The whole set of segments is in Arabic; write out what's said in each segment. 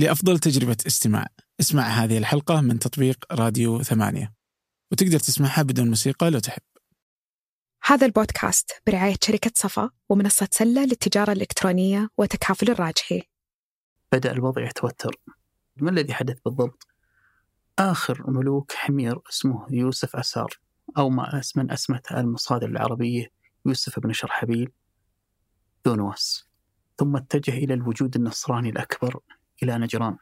لأفضل تجربة استماع. اسمع هذه الحلقة من تطبيق راديو ثمانية. وتقدر تسمعها بدون موسيقى لو تحب. هذا البودكاست برعاية شركة صفا ومنصة سلة للتجارة الإلكترونية وتكافل الراجحي. بدأ الوضع يتوتر. ما الذي حدث بالضبط؟ آخر ملوك حمير اسمه يوسف أسار أو ما من أسمته المصادر العربية يوسف بن شرحبيل ذو نواس ثم اتجه إلى الوجود النصراني الأكبر. إلى نجران.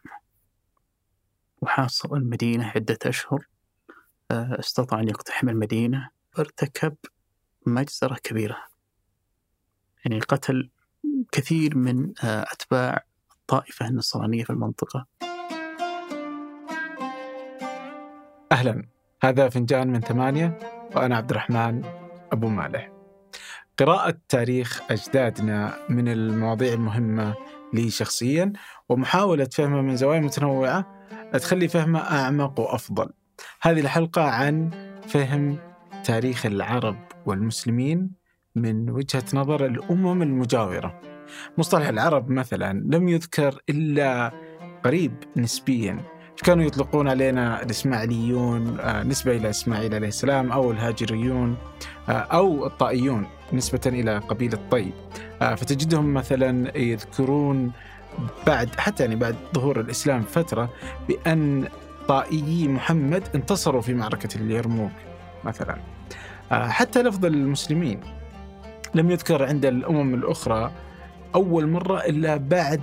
وحاصر المدينة عدة أشهر. آه، استطاع أن يقتحم المدينة. وارتكب مجزرة كبيرة. يعني قتل كثير من آه، أتباع الطائفة النصرانية في المنطقة. أهلا. هذا فنجان من ثمانية وأنا عبد الرحمن أبو مالح. قراءة تاريخ أجدادنا من المواضيع المهمة لي شخصيا ومحاولة فهمها من زوايا متنوعة تخلي فهمها أعمق وأفضل. هذه الحلقة عن فهم تاريخ العرب والمسلمين من وجهة نظر الأمم المجاورة. مصطلح العرب مثلا لم يذكر إلا قريب نسبيا. كانوا يطلقون علينا؟ الإسماعيليون آه، نسبة إلى إسماعيل عليه السلام أو الهاجريون آه، أو الطائيون. نسبة إلى قبيلة طي آه، فتجدهم مثلا يذكرون بعد حتى يعني بعد ظهور الإسلام فترة بأن طائيي محمد انتصروا في معركة اليرموك مثلا. حتى لفظ المسلمين لم يذكر عند الأمم الأخرى أول مرة إلا بعد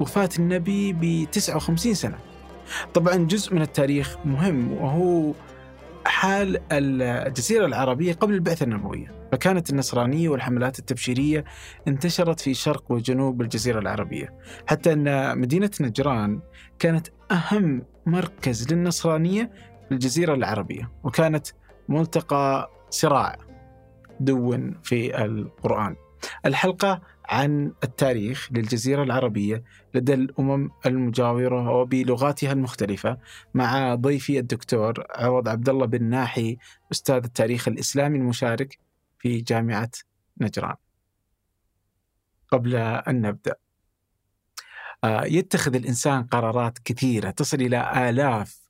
وفاة النبي ب 59 سنة. طبعا جزء من التاريخ مهم وهو حال الجزيرة العربية قبل البعثة النبوية فكانت النصرانية والحملات التبشيرية انتشرت في شرق وجنوب الجزيرة العربية حتى أن مدينة نجران كانت أهم مركز للنصرانية في الجزيرة العربية وكانت ملتقى صراع دون في القرآن. الحلقة عن التاريخ للجزيرة العربية لدى الأمم المجاورة وبلغاتها المختلفة مع ضيفي الدكتور عوض عبد الله بن ناحي أستاذ التاريخ الإسلامي المشارك في جامعة نجران. قبل أن نبدأ آه، يتخذ الإنسان قرارات كثيرة تصل إلى آلاف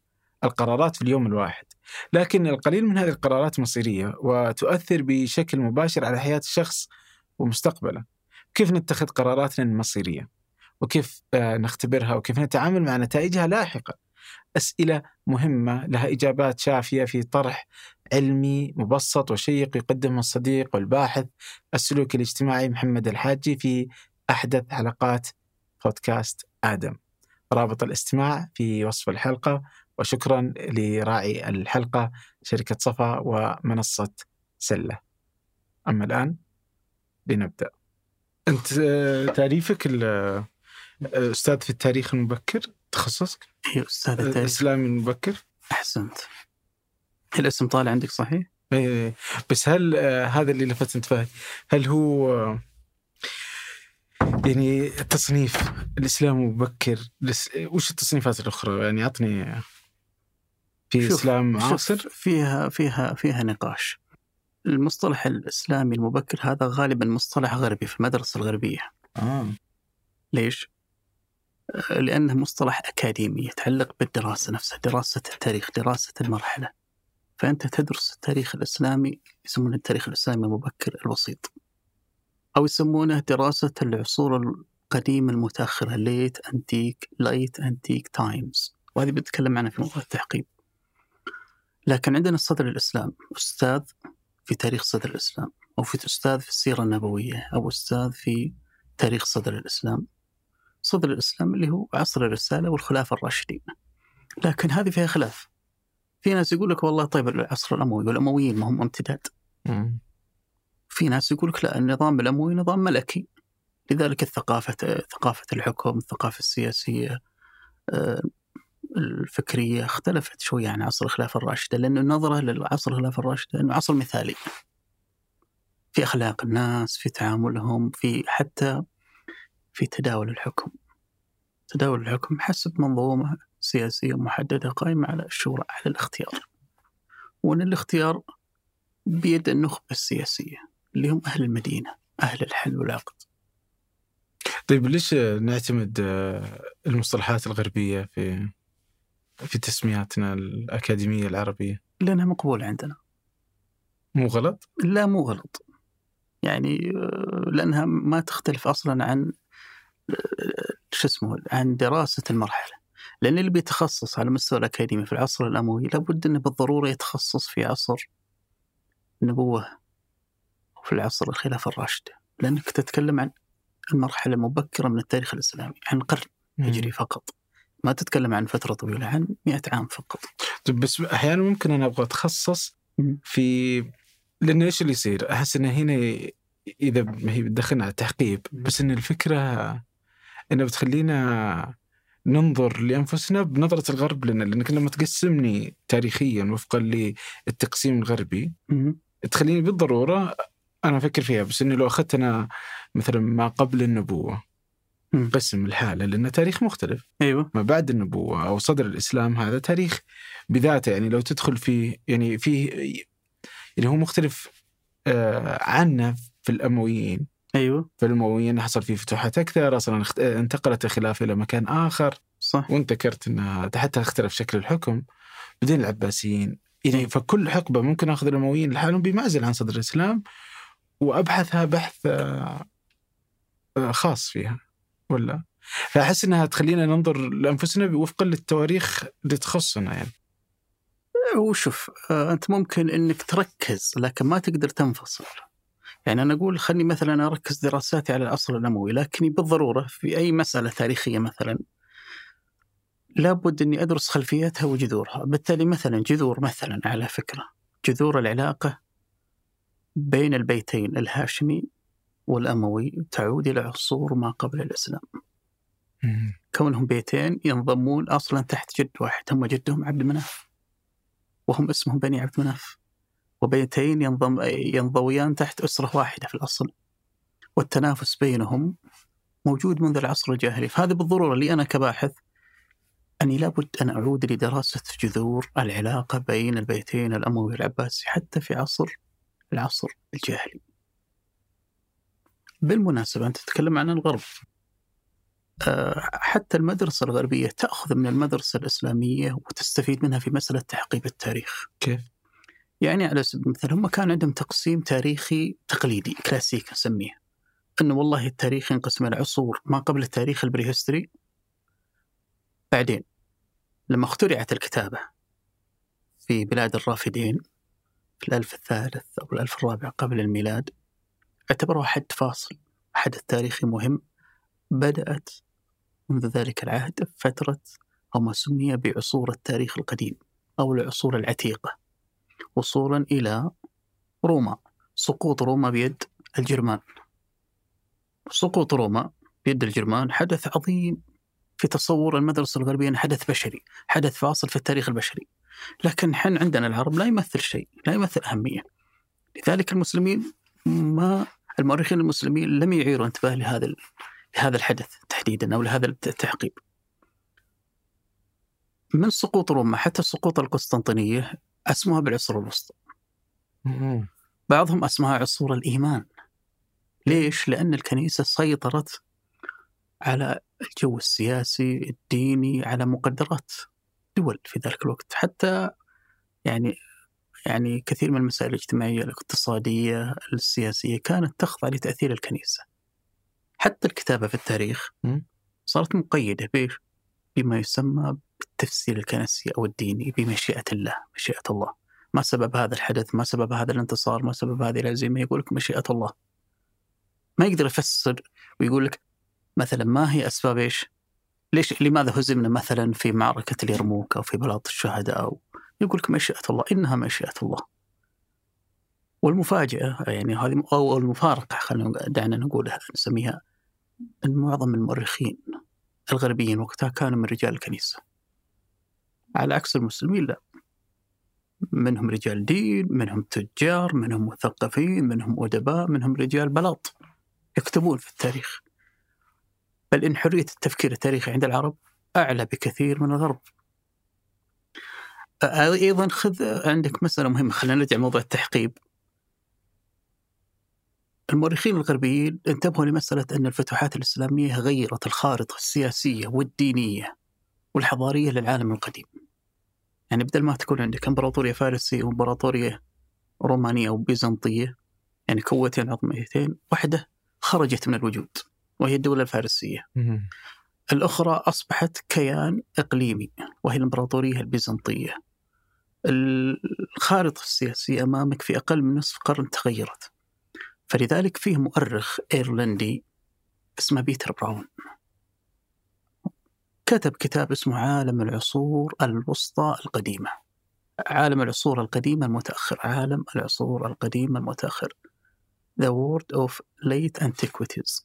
القرارات في اليوم الواحد لكن القليل من هذه القرارات مصيرية وتؤثر بشكل مباشر على حياة الشخص ومستقبله كيف نتخذ قراراتنا المصيرية؟ وكيف آه، نختبرها؟ وكيف نتعامل مع نتائجها لاحقا أسئلة مهمة لها إجابات شافية في طرح علمي مبسط وشيق يقدمه الصديق والباحث السلوك الاجتماعي محمد الحاجي في أحدث حلقات بودكاست آدم. رابط الاستماع في وصف الحلقة وشكرا لراعي الحلقة شركة صفا ومنصة سلة. أما الآن لنبدأ. أنت تعريفك أستاذ في التاريخ المبكر تخصصك؟ أيوة أستاذ التاريخ. الإسلامي المبكر؟ أحسنت. الاسم طالع عندك صحيح؟ إيه بس هل آه هذا اللي لفت انتباهي. هل هو آه يعني التصنيف الإسلام مبكر وش التصنيفات الأخرى؟ يعني أعطني في إسلام معاصر فيها فيها فيها نقاش. المصطلح الإسلامي المبكر هذا غالبا مصطلح غربي في المدرسة الغربية. آه. ليش؟ لأنه مصطلح أكاديمي يتعلق بالدراسة نفسها دراسة التاريخ دراسة المرحلة. فأنت تدرس التاريخ الإسلامي يسمونه التاريخ الإسلامي المبكر الوسيط. أو يسمونه دراسة العصور القديمة المتأخرة late antique late antique times وهذه بنتكلم عنها في موضوع التحقيق. لكن عندنا الصدر الإسلام. أستاذ في تاريخ صدر الإسلام أو في أستاذ في السيرة النبوية أو أستاذ في تاريخ صدر الإسلام. صدر الإسلام اللي هو عصر الرسالة والخلافة الراشدين. لكن هذه فيها خلاف. في ناس يقول لك والله طيب العصر الأموي والأمويين ما هم امتداد. في ناس يقول لك لا النظام الأموي نظام ملكي. لذلك الثقافة ثقافة الحكم الثقافة السياسية الفكرية اختلفت شوي عن عصر الخلافة الراشدة لأن النظرة للعصر الخلافة الراشدة أنه عصر مثالي. في أخلاق الناس في تعاملهم في حتى في تداول الحكم. تداول الحكم حسب منظومة سياسية محددة قائمة على الشورى على الاختيار. وأن الاختيار بيد النخبة السياسية اللي هم أهل المدينة أهل الحل والعقد. طيب ليش نعتمد آه، المصطلحات الغربية في في تسمياتنا الأكاديمية العربية؟ لأنها مقبولة عندنا. مو غلط؟ لا مو غلط. يعني آه، لأنها ما تختلف أصلا عن آه، شو اسمه عن دراسة المرحلة. لأن اللي بيتخصص على مستوى الأكاديمي في العصر الأموي لابد أنه بالضرورة يتخصص في عصر النبوة وفي العصر الخلافة الراشدة. لأنك تتكلم عن المرحلة المبكرة من التاريخ الإسلامي عن قرن هجري فقط. ما تتكلم عن فترة طويلة عن مئة عام فقط. طيب بس أحيانا ممكن أنا أبغى أتخصص في لأن إيش اللي يصير؟ أحس أن هنا إذا هي بتدخلنا على التحقيب بس أن الفكرة أنها بتخلينا ننظر لأنفسنا بنظرة الغرب لنا لانك لما تقسمني تاريخيا وفقا للتقسيم الغربي. تخليني بالضرورة أنا أفكر فيها بس اني لو اخذت أنا مثلا ما قبل النبوة قسم الحالة لأنه تاريخ مختلف. أيوة. ما بعد النبوة أو صدر الإسلام هذا تاريخ بذاته يعني لو تدخل فيه يعني فيه يعني هو مختلف آه عنا في الأمويين. أيوه. فالامويين حصل فيه فتوحات أكثر أصلا انتقلت الخلافه إلى مكان آخر. صح. وانت ذكرت انها حتى اختلف شكل الحكم بعدين العباسيين. يعني فكل حقبة ممكن أخذ الأمويين لحالهم بمعزل عن صدر الإسلام وأبحثها بحث آه، آه، خاص فيها. ولا؟ فأحس إنها تخلينا ننظر لأنفسنا وفقا للتواريخ اللي تخصنا يعني. وشوف آه، أنت ممكن إنك تركز لكن ما تقدر تنفصل. يعني أنا أقول خلني مثلا أركز دراساتي على العصر الأموي لكني بالضرورة في أي مسألة تاريخية مثلا لابد أني أدرس خلفياتها وجذورها. بالتالي مثلا جذور مثلا على فكرة جذور العلاقة بين البيتين الهاشمي والأموي تعود إلى عصور ما قبل الإسلام. كونهم بيتين ينضمون أصلا تحت جد واحد هم جدهم عبد مناف. وهم اسمهم بني عبد مناف. وبيتين ينضم ينضويان تحت أسرة واحدة في الأصل. والتنافس بينهم موجود منذ العصر الجاهلي. فهذا بالضرورة لي أنا كباحث أني لابد أن أعود لدراسة جذور العلاقة بين البيتين الأموي والعباسي حتى في عصر العصر الجاهلي. بالمناسبة أنت تتكلم عن الغرب. آه، حتى المدرسة الغربية تأخذ من المدرسة الإسلامية وتستفيد منها في مسألة تحقيق التاريخ. كيف؟ يعني على سبيل المثال هم كان عندهم تقسيم تاريخي تقليدي كلاسيك نسميه. إنه والله التاريخ ينقسم إلى عصور ما قبل التاريخ ال prehistory. بعدين لما اخترعت الكتابة في بلاد الرافدين في الألف الثالث أو الألف الرابع قبل الميلاد اعتبروها حد فاصل حدث تاريخي مهم. بدأت منذ ذلك العهد فترة أو ما سمي بعصور التاريخ القديم أو العصور العتيقة وصولا إلى روما سقوط روما بيد الجرمان. سقوط روما بيد الجرمان حدث عظيم في تصور المدرسة الغربية حدث بشري حدث فاصل في التاريخ البشري. لكن حن عندنا العرب لا يمثل شيء لا يمثل أهمية. لذلك المسلمين ما المؤرخين المسلمين لم يعيروا انتباه لهذا لهذا الحدث تحديدا أو لهذا التعقيب. من سقوط روما؟ حتى سقوط القسطنطينية أسموها بالعصور الوسطى. بعضهم أسماها عصور الإيمان. ليش؟ لأن الكنيسة سيطرت على الجو السياسي الديني على مقدرات دول في ذلك الوقت. حتى يعني يعني كثير من المسائل الاجتماعية الاقتصادية السياسية كانت تخضع لتأثير الكنيسة. حتى الكتابة في التاريخ صارت مقيدة بإيش؟ بما يسمى بالتفسير الكنسي أو الديني بمشيئة الله مشيئة الله. ما سبب هذا الحدث؟ ما سبب هذا الانتصار؟ ما سبب هذه الهزيمة يقول لك مشيئة الله. ما يقدر يفسر ويقول لك مثلا ما هي أسباب إيش؟ ليش؟ لماذا هزمنا مثلا في معركة اليرموك أو في بلاط الشهداء أو يقول لك مشيئة الله إنها مشيئة الله. والمفاجأة يعني هذه أو المفارقة خلينا دعنا نقولها نسميها أن معظم المؤرخين الغربيين وقتها كانوا من رجال الكنيسة. على عكس المسلمين لا. منهم رجال دين منهم تجار منهم مثقفين منهم أدباء منهم رجال بلاط يكتبون في التاريخ. بل إن حرية التفكير التاريخي عند العرب أعلى بكثير من الغرب. أيضا خذ عندك مسألة مهمة خلينا نرجع موضوع التحقيب. المؤرخين الغربيين انتبهوا لمسألة أن الفتوحات الإسلامية غيرت الخارطة السياسية والدينية والحضارية للعالم القديم. يعني بدل ما تكون عندك إمبراطورية فارسية وإمبراطورية رومانية وبيزنطية يعني قوتين عظميتين واحدة خرجت من الوجود وهي الدولة الفارسية. الأخرى أصبحت كيان إقليمي وهي الإمبراطورية البيزنطية. الخارطة السياسية أمامك في أقل من نصف قرن تغيرت. فلذلك فيه مؤرخ إيرلندي اسمه بيتر براون. كتب كتاب اسمه عالم العصور الوسطى القديمة. عالم العصور القديمة المتأخر. عالم العصور القديمة المتأخر. The World of Late Antiquities.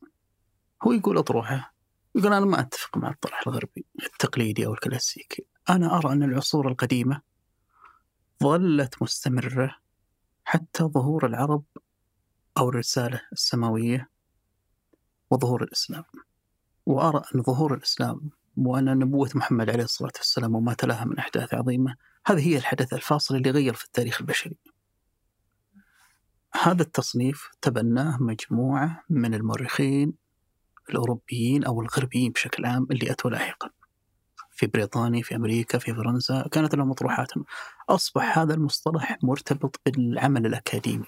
هو يقول أطروحه. يقول أنا ما أتفق مع الطرح الغربي التقليدي أو الكلاسيكي. أنا أرى أن العصور القديمة ظلت مستمرة حتى ظهور العرب أو الرسالة السماوية وظهور الإسلام. وأرى أن ظهور الإسلام وأن نبوة محمد عليه الصلاة والسلام وما تلاها من أحداث عظيمة هذه هي الحدث الفاصل اللي غير في التاريخ البشري. هذا التصنيف تبناه مجموعة من المؤرخين الأوروبيين أو الغربيين بشكل عام اللي أتوا لاحقا. في بريطانيا في أمريكا في فرنسا كانت لهم مطروحاتهم أصبح هذا المصطلح مرتبط بالعمل الأكاديمي.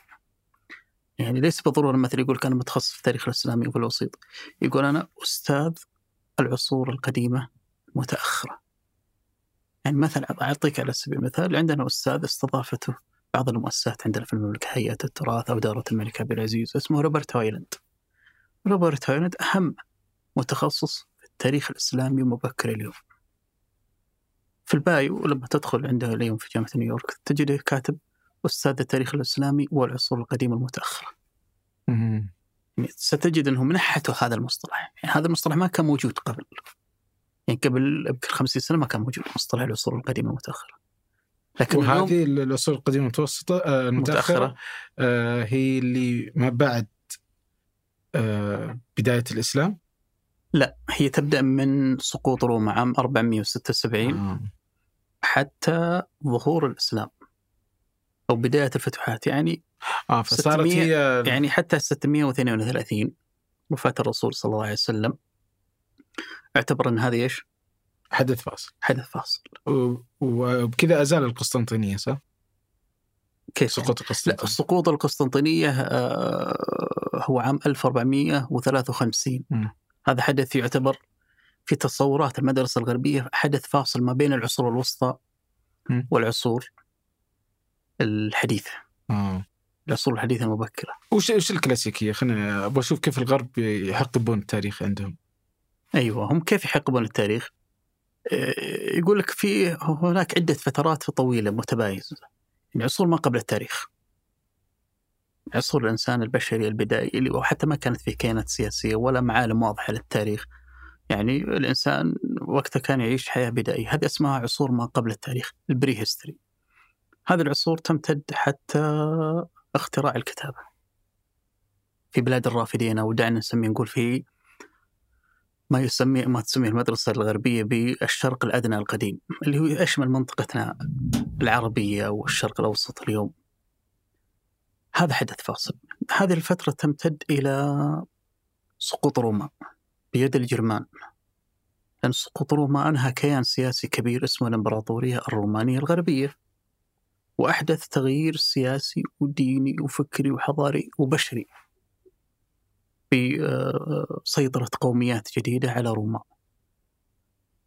يعني ليس بالضرورة مثلا يقول كان متخصص في التاريخ الإسلامي وفي الوسيط. يقول أنا أستاذ العصور القديمة متأخرة. يعني مثلا أعطيك على سبيل المثال عندنا أستاذ استضافته بعض المؤسسات عندنا في المملكة هيئة التراث أو دارة الملك عبد العزيز اسمه روبرت هويلاند روبرت هويلاند أهم متخصص في التاريخ الإسلامي مبكر اليوم. في ال bio لما تدخل عنده اليوم في جامعة نيويورك تجده كاتب أستاذ التاريخ الإسلامي والعصور القديمة المتأخرة. يعني ستجد أنهم نحتوا هذا المصطلح. يعني هذا المصطلح ما كان موجود قبل. يعني قبل يمكن 50 سنة ما كان موجود مصطلح العصور القديمة المتأخرة. لكن وهذه العصور القديمة المتوسطة آه، المتأخرة متأخرة آه، هي اللي ما بعد آه، بداية الإسلام؟ لا هي تبدأ من سقوط روما عام 476 آه. حتى ظهور الإسلام أو بداية الفتوحات يعني آه فصارت 600 هي يعني حتى 632 وفاة الرسول صلى الله عليه وسلم اعتبر أن هذه إيش؟ حدث فاصل حدث فاصل وبكذا أزال القسطنطينية صح؟ كيف يعني؟ سقوط لا القسطنطينية سقوط القسطنطينية آه، هو عام 1453 مم. هذا حدث يعتبر في تصورات المدرسة الغربية حدث فاصل ما بين العصور الوسطى. والعصور الحديثة آه. العصور الحديثة المبكرة وش وش الكلاسيكية؟ خلينا أبغى أشوف كيف الغرب يحقبون التاريخ عندهم. أيوة هم كيف يحقبون التاريخ آه، يقول لك في هناك عدة فترات طويلة متباينة يعني عصور ما قبل التاريخ عصور الإنسان البشري البدائي اللي وحتى ما كانت فيه كيانات سياسية ولا معالم واضحة للتاريخ يعني الإنسان وقتها كان يعيش حياة بدائية. هذه اسمها عصور ما قبل التاريخ البري هيستوري هذه العصور تمتد حتى اختراع الكتابة. في بلاد الرافدين أو دعنا نسميه نقول في ما يسمي ما تسميه المدرسة الغربية بالشرق الأدنى القديم اللي هو يشمل منطقتنا العربية والشرق الأوسط اليوم. هذا حدث فاصل. هذه الفترة تمتد إلى سقوط روما. بيد الجرمان. لأن سقوط روما أنهى كيان سياسي كبير اسمه الإمبراطورية الرومانية الغربية. وأحدث تغيير سياسي وديني وفكري وحضاري وبشري بسيطرة قوميات جديدة على روما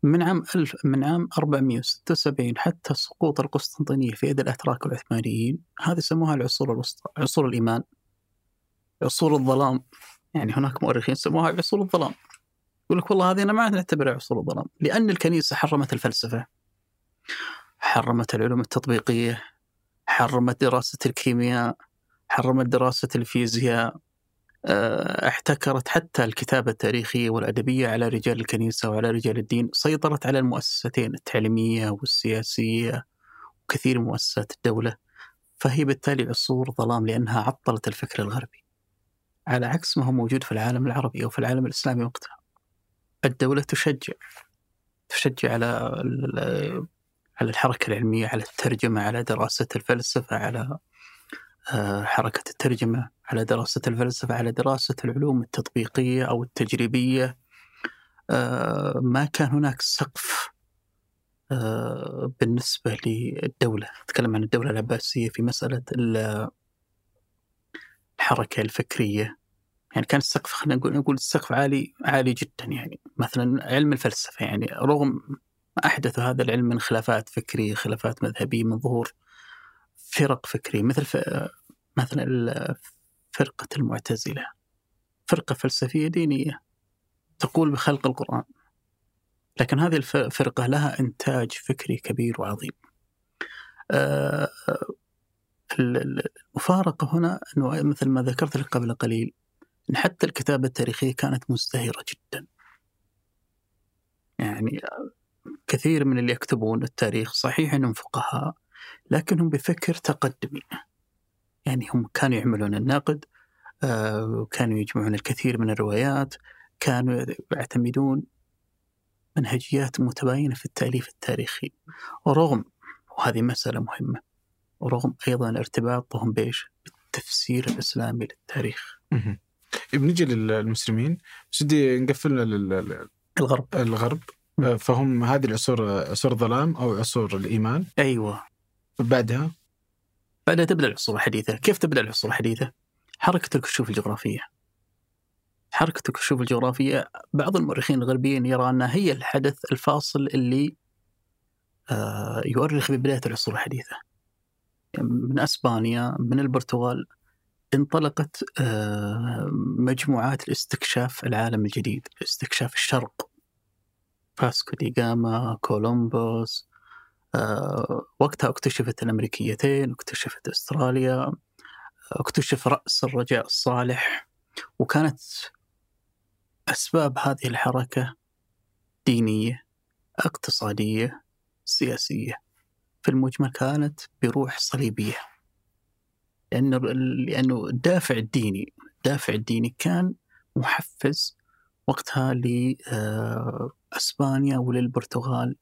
من عام ألف من عام 476 حتى سقوط القسطنطينية في يد الأتراك والعثمانيين هذه سموها العصور الوسطى عصور الإيمان عصور الظلام. يعني هناك مؤرخين سموها عصور الظلام. يقول لك والله هذه أنا ما نعتبرها عصور الظلام لأن الكنيسة حرمت الفلسفة حرمت العلوم التطبيقية حرمت دراسة الكيمياء حرمت دراسة الفيزياء آه، احتكرت حتى الكتابة التاريخية والأدبية على رجال الكنيسة وعلى رجال الدين سيطرت على المؤسستين التعليمية والسياسية وكثير من مؤسسات الدولة. فهي بالتالي عصور ظلام لأنها عطلت الفكر الغربي على عكس ما هو موجود في العالم العربي أو في العالم الإسلامي وقتها. الدولة تشجع تشجع على على الحركة العلمية على الترجمة على دراسة الفلسفة على آه، حركة الترجمة على دراسة الفلسفة على دراسة العلوم التطبيقية أو التجريبية. آه، ما كان هناك سقف آه، بالنسبة للدولة. أتكلم عن الدولة العباسية في مسألة الحركة الفكرية. يعني كان السقف خلينا نقول نقول السقف عالي عالي جدا يعني. مثلا علم الفلسفة يعني رغم ما أحدث هذا العلم من خلافات فكرية خلافات مذهبية من ظهور فرق فكرية مثل مثلا فرقة المعتزلة. فرقة فلسفية دينية تقول بخلق القرآن. لكن هذه الفرقة لها إنتاج فكري كبير وعظيم. آه، المفارقة هنا أنه مثل ما ذكرت لك قبل قليل أن حتى الكتابة التاريخية كانت مزدهرة جدا. يعني كثير من اللي يكتبون التاريخ صحيح أنهم فقهاء لكنهم بفكر تقدمي. يعني هم كانوا يعملون النقد وكانوا آه، يجمعون الكثير من الروايات كانوا يعتمدون منهجيات متباينة في التأليف التاريخي. ورغم وهذه مسألة مهمة ورغم أيضا ارتباطهم بإيش؟ بالتفسير الإسلامي للتاريخ. بنجي للمسلمين بس بدي نقفل الغرب. الغرب. فهم هذه العصور عصور الظلام أو عصور الإيمان. أيوه. بعدها؟ بعدها تبدأ العصور الحديثة، كيف تبدأ العصور الحديثة؟ حركة الكشوف الجغرافية. حركة الكشوف الجغرافية بعض المؤرخين الغربيين يرى أنها هي الحدث الفاصل اللي آه، يؤرخ ببداية العصور الحديثة. من أسبانيا من البرتغال انطلقت آه، مجموعات لاستكشاف العالم الجديد، استكشاف الشرق. فاسكو دي جاما، كولومبوس، آه، وقتها اكتشفت الأمريكيتين اكتشفت أستراليا اكتشف رأس الرجاء الصالح. وكانت أسباب هذه الحركة دينية اقتصادية سياسية. في المجمل كانت بروح صليبية. لأنه لأنه الدافع الديني الدافع الديني كان محفز وقتها لأسبانيا وللبرتغال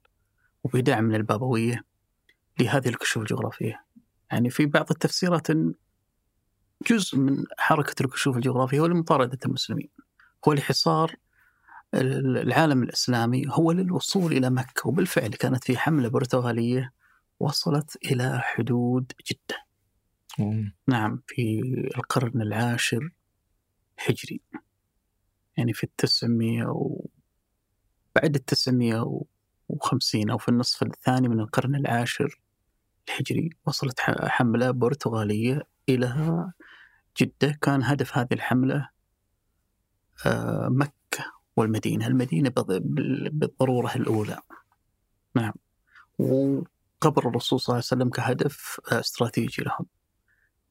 وبدعم من البابوية لهذه الكشوف الجغرافية. يعني في بعض التفسيرات جزء من حركة الكشوف الجغرافية هو لمطاردة المسلمين. هو لحصار العالم الإسلامي هو للوصول إلى مكة وبالفعل كانت في حملة برتغالية وصلت إلى حدود جدة. مم. نعم في القرن العاشر هجري. يعني في التسعمية و... بعد التسعمية وخمسين أو في النصف الثاني من القرن العاشر الهجري وصلت حملة برتغالية إلى جدة. كان هدف هذه الحملة آه، مكة والمدينة. المدينة بالضرورة الأولى. نعم. وقبر الرسول صلى الله عليه وسلم كهدف آه، استراتيجي لهم.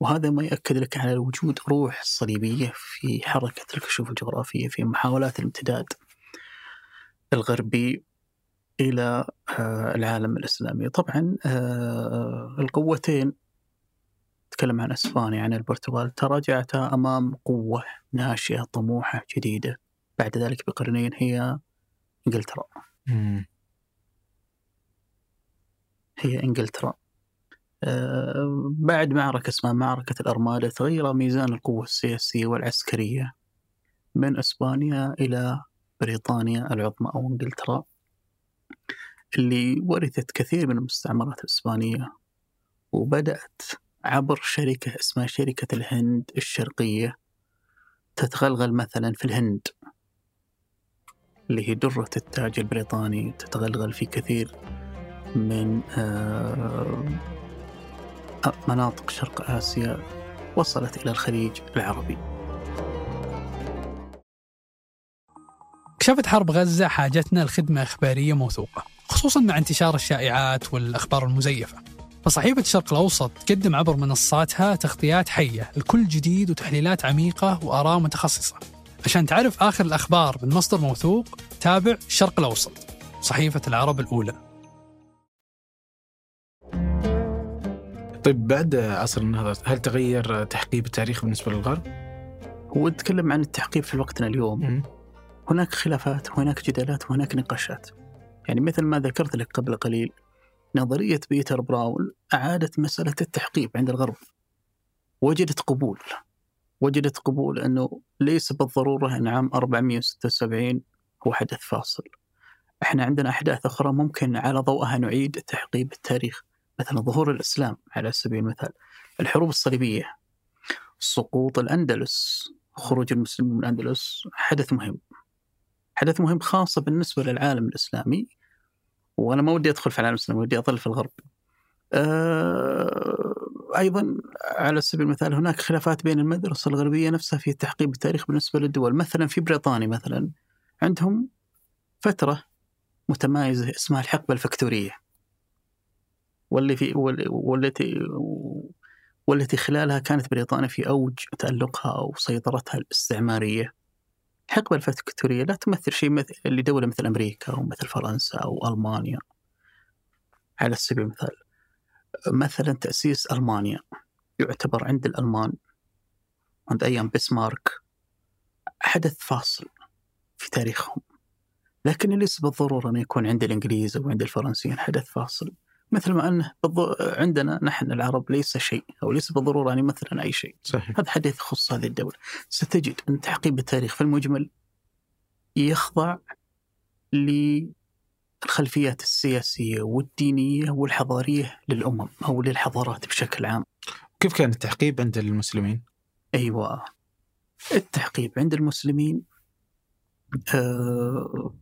وهذا ما يأكد لك على وجود روح صليبية في حركة الكشوف الجغرافية في محاولات الامتداد الغربي إلى آه، العالم الإسلامي طبعا آه، القوتين تكلم عن إسبانيا عن البرتغال تراجعتا أمام قوة ناشئة طموحة جديدة بعد ذلك بقرنين هي إنجلترا. هي إنجلترا. آه، بعد معركة اسمها معركة الأرمادة تغير ميزان القوة السياسية والعسكرية من إسبانيا إلى بريطانيا العظمى أو إنجلترا اللي ورثت كثير من المستعمرات الإسبانية وبدأت عبر شركة اسمها شركة الهند الشرقية تتغلغل مثلا في الهند اللي هي درة التاج البريطاني تتغلغل في كثير من آه، مناطق شرق آسيا وصلت إلى الخليج العربي. كشفت حرب غزة حاجتنا لخدمة إخبارية موثوقة خصوصا مع انتشار الشائعات والأخبار المزيفة. فصحيفة الشرق الأوسط تقدم عبر منصاتها تغطيات حية لكل جديد وتحليلات عميقة وآراء متخصصة. عشان تعرف آخر الأخبار من مصدر موثوق تابع الشرق الأوسط صحيفة العرب الأولى. طيب بعد عصر النهضة هل تغير تحقيب التاريخ بالنسبة للغرب؟ هو نتكلم عن التحقيب في وقتنا اليوم. م- هناك خلافات وهناك جدالات وهناك نقاشات. يعني مثل ما ذكرت لك قبل قليل نظرية بيتر براون أعادت مسألة التحقيب عند الغرب. وجدت قبول. وجدت قبول أنه ليس بالضرورة أن عام 476 هو حدث فاصل. إحنا عندنا أحداث أخرى ممكن على ضوءها نعيد تحقيب التاريخ. مثلا ظهور الإسلام على سبيل المثال الحروب الصليبية سقوط الأندلس خروج المسلمين من الأندلس حدث مهم. حدث مهم خاصة بالنسبة للعالم الإسلامي. وأنا ما ودي أدخل في العالم الإسلامي ودي أظل في الغرب. أه أيضا على سبيل المثال هناك خلافات بين المدرسة الغربية نفسها في تحقيق التاريخ بالنسبة للدول، مثلا في بريطانيا مثلا عندهم فترة متمايزة اسمها الحقبة الفكتورية. واللي في والتي والتي خلالها كانت بريطانيا في أوج تألقها أو سيطرتها الاستعمارية. الحقبه الفكتوريه لا تمثل شيء مثل لدولة مثل أمريكا أو مثل فرنسا أو ألمانيا. على سبيل المثال. مثلا تأسيس ألمانيا يعتبر عند الألمان عند أيام بسمارك حدث فاصل في تاريخهم لكن ليس بالضرورة أن يكون عند الإنجليز أو عند الفرنسيين حدث فاصل مثل ما أنه عندنا نحن العرب ليس شيء أو ليس بالضرورة أن يمثل أي شيء. صحيح. هذا حدث يخص هذه الدولة. ستجد أن تحقيق التاريخ في المجمل يخضع الخلفيات السياسية والدينية والحضارية للأمم أو للحضارات بشكل عام. كيف كان التحقيب عند المسلمين؟ أيوة. التحقيب عند المسلمين آه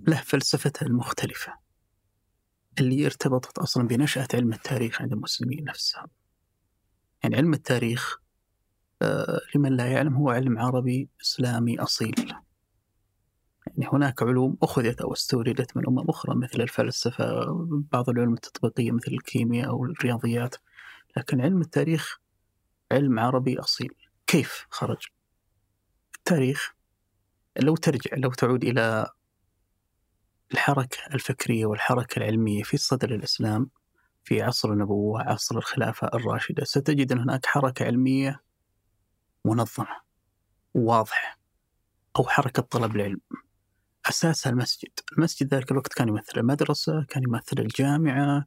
له فلسفته المختلفة اللي ارتبطت أصلا بنشأة علم التاريخ عند المسلمين نفسها. يعني علم التاريخ آه لمن لا يعلم هو علم عربي إسلامي أصيل. يعني هناك علوم أخذت أو استوردت من أمم أخرى مثل الفلسفة بعض العلوم التطبيقية مثل الكيمياء أو الرياضيات. لكن علم التاريخ علم عربي أصيل. كيف خرج؟ التاريخ لو ترجع لو تعود إلى الحركة الفكرية والحركة العلمية في صدر الإسلام في عصر النبوة عصر الخلافة الراشدة ستجد أن هناك حركة علمية منظمة واضحة أو حركة طلب العلم. أساسها المسجد. المسجد ذلك الوقت كان يمثل المدرسة كان يمثل الجامعة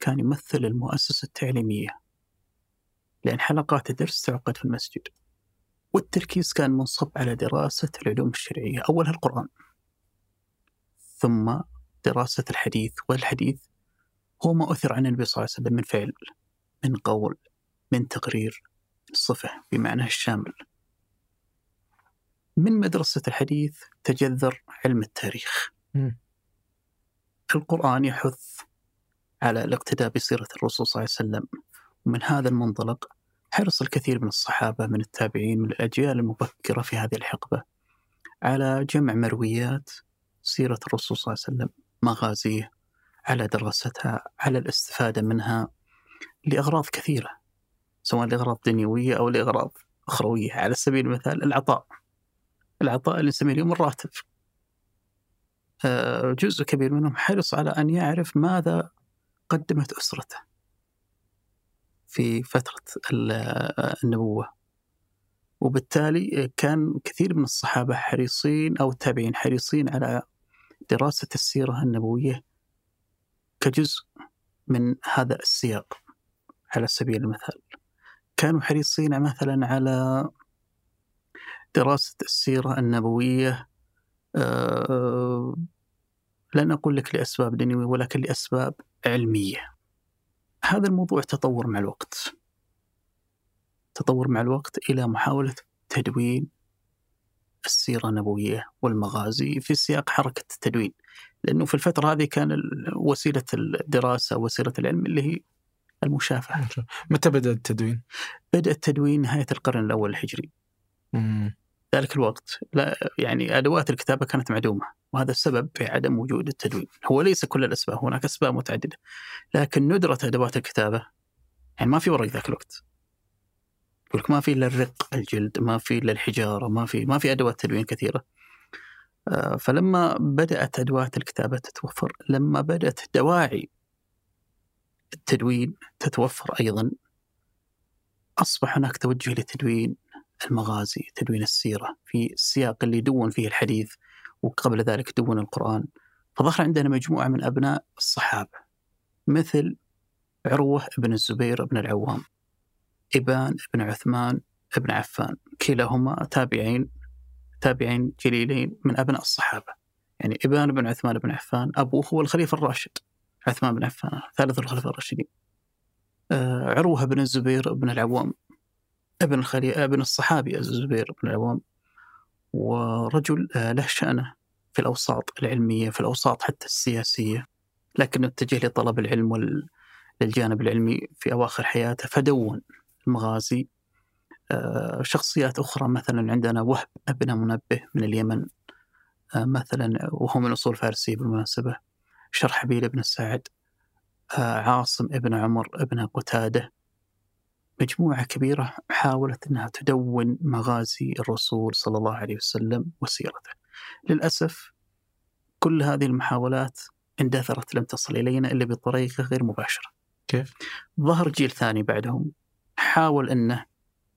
كان يمثل المؤسسة التعليمية. لأن حلقات الدرس تعقد في المسجد والتركيز كان منصب على دراسة العلوم الشرعية. أولها القرآن. ثم دراسة الحديث والحديث هو ما أثر عن النبي صلى الله عليه وسلم من فعل من قول من تقرير صفة بمعناه الشامل. من مدرسة الحديث تجذر علم التاريخ. م. القرآن يحث على الاقتداء بسيرة الرسول صلى الله عليه وسلم. ومن هذا المنطلق حرص الكثير من الصحابة من التابعين من الأجيال المبكرة في هذه الحقبة على جمع مرويات سيرة الرسول صلى الله عليه وسلم مغازيه على دراستها على الاستفادة منها لأغراض كثيرة سواء لأغراض دنيوية أو لأغراض أخروية. على سبيل المثال العطاء العطاء اللي نسميه اليوم الراتب. آه، جزء كبير منهم حرص على أن يعرف ماذا قدمت أسرته في فترة النبوة. وبالتالي كان كثير من الصحابة حريصين أو التابعين حريصين على دراسة السيرة النبوية كجزء من هذا السياق على سبيل المثال. كانوا حريصين مثلا على دراسة السيرة النبوية أه لن أقول لك لأسباب دنيوية ولكن لأسباب علمية. هذا الموضوع تطور مع الوقت. تطور مع الوقت إلى محاولة تدوين السيرة النبوية والمغازي في سياق حركة التدوين لأنه في الفترة هذه كان وسيلة الدراسة وسيلة العلم اللي هي المشافهة. متى بدأ التدوين؟ بدأ التدوين نهاية القرن الأول الهجري. ذلك الوقت. لا يعني أدوات الكتابة كانت معدومة وهذا السبب في عدم وجود التدوين. هو ليس كل الأسباب هناك أسباب متعددة لكن ندرة أدوات الكتابة. يعني ما في ورق ذاك الوقت. يقول ما في إلا الرق الجلد ما في إلا الحجارة ما في ما في أدوات تدوين كثيرة. آه، فلما بدأت أدوات الكتابة تتوفر لما بدأت دواعي التدوين تتوفر أيضا أصبح هناك توجه لتدوين المغازي تدوين السيرة في السياق اللي دون فيه الحديث وقبل ذلك دون القرآن. فظهر عندنا مجموعة من أبناء الصحابة مثل عروة بن الزبير بن العوام. إبان بن عثمان بن عفان كلاهما تابعين تابعين جليلين من أبناء الصحابة. يعني ابان بن عثمان بن عفان أبوه هو الخليفة الراشد. عثمان بن عفان ثالث الخلفاء الراشدين. آه، عروة بن الزبير بن العوام ابن الخلي... ابن الصحابي الزبير بن العوام. ورجل آه، له شأنه في الأوساط العلمية في الأوساط حتى السياسية لكن اتجه لطلب العلم والجانب العلمي في أواخر حياته فدون. المغازي آه، شخصيات أخرى مثلا عندنا وهب ابن منبه من اليمن آه، مثلا وهو من أصول فارسية بالمناسبة شرحبيل بن سعد عاصم ابن عمر ابن قتادة. مجموعة كبيرة حاولت أنها تدون مغازي الرسول صلى الله عليه وسلم وسيرته. للأسف كل هذه المحاولات اندثرت لم تصل إلينا إلا بطريقة غير مباشرة. كيف؟ ظهر جيل ثاني بعدهم. حاول أنه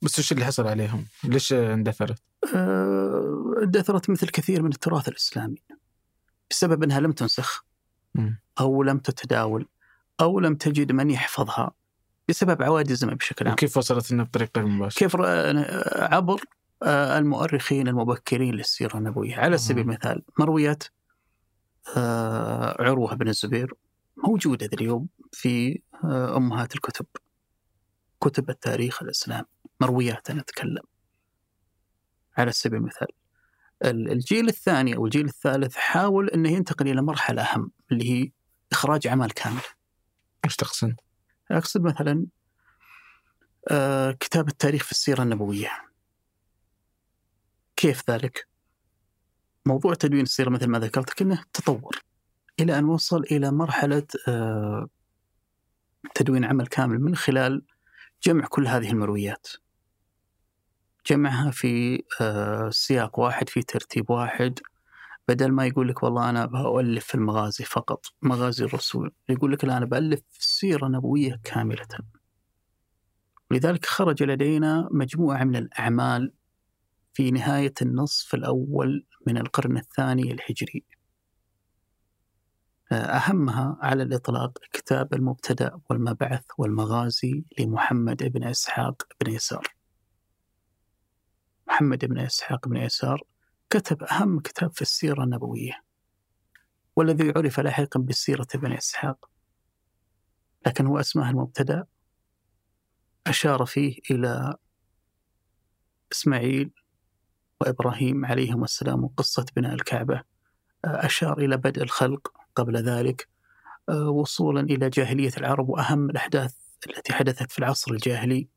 بس وش اللي حصل عليهم؟ ليش اندثرت؟ آه، اندثرت مثل كثير من التراث الإسلامي بسبب أنها لم تنسخ أو لم تتداول أو لم تجد من يحفظها بسبب الزمن بشكل عام كيف وصلت لنا بطريقة مباشرة؟ كيف عبر آه، المؤرخين المبكرين للسيرة النبوية على سبيل المثال مرويات آه، عروة بن الزبير موجودة اليوم في آه، أمهات الكتب كتب التاريخ الإسلام مرويات أنا أتكلم على سبيل المثال الجيل الثاني أو الجيل الثالث حاول أنه ينتقل إلى مرحلة أهم اللي هي إخراج عمل كامل إيش تقصد؟ أقصد مثلا آه كتاب التاريخ في السيرة النبوية كيف ذلك؟ موضوع تدوين السيرة مثل ما ذكرت أنه تطور إلى أن وصل إلى مرحلة آه تدوين عمل كامل من خلال جمع كل هذه المرويات. جمعها في آه سياق واحد في ترتيب واحد. بدل ما يقول لك والله أنا بألف في المغازي فقط مغازي الرسول يقول لك لا أنا بألف سيرة نبوية كاملة. لذلك خرج لدينا مجموعة من الأعمال في نهاية النصف الأول من القرن الثاني الهجري. أهمها على الإطلاق كتاب المبتدأ والمبعث والمغازي لمحمد بن إسحاق بن يسار. محمد بن إسحاق بن يسار كتب أهم كتاب في السيرة النبوية والذي عرف لاحقا بالسيرة بن إسحاق لكن هو اسمه المبتدأ. أشار فيه إلى إسماعيل وإبراهيم عليهم السلام وقصة بناء الكعبة. أشار إلى بدء الخلق قبل ذلك وصولا إلى جاهلية العرب وأهم الأحداث التي حدثت في العصر الجاهلي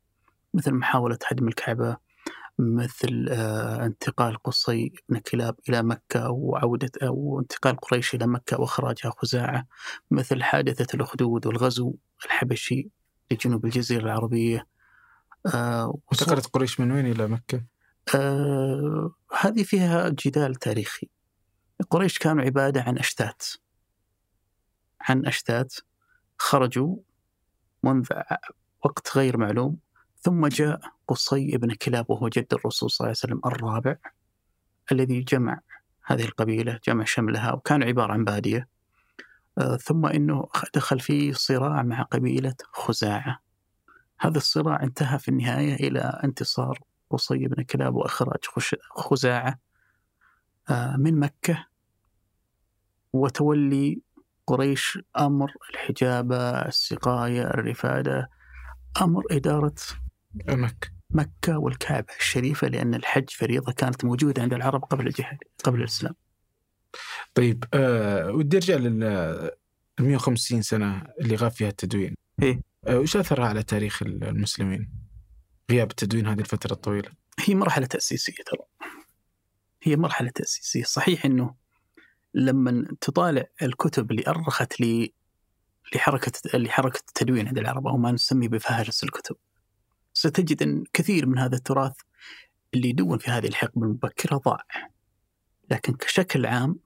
مثل محاولة هدم الكعبة مثل آه، انتقال قصي بن كلاب إلى مكة وعودة أو انتقال قريش إلى مكة وإخراجها خزاعة مثل حادثة الأخدود والغزو الحبشي لجنوب الجزيرة العربية آه انتقلت قريش من وين إلى مكة؟ آه هذه فيها جدال تاريخي قريش كانوا عبادة عن أشتات عن أشتات خرجوا منذ وقت غير معلوم ثم جاء قصي بن كلاب وهو جد الرسول صلى الله عليه وسلم الرابع الذي جمع هذه القبيلة جمع شملها وكان عبارة عن بادية. آه، ثم أنه دخل في صراع مع قبيلة خزاعة. هذا الصراع انتهى في النهاية إلى انتصار قصي بن كلاب وإخراج خزاعة آه، من مكة وتولي قريش أمر الحجابة السقاية الرفادة أمر إدارة مكة مكة والكعبة الشريفة لأن الحج فريضة كانت موجودة عند العرب قبل الجهاد قبل الإسلام. طيب أه ودي أرجع لل 150 سنة اللي غاب فيها التدوين. إيه؟ أه وش أثرها على تاريخ المسلمين؟ غياب التدوين هذه الفترة الطويلة. هي مرحلة تأسيسية ترى. هي مرحلة تأسيسية. صحيح أنه لما تطالع الكتب اللي أرخت لي لحركة لحركة التدوين عند العرب أو ما نسميه بفهرس الكتب ستجد أن كثير من هذا التراث اللي يدون في هذه الحقبة المبكرة ضاع. لكن كشكل عام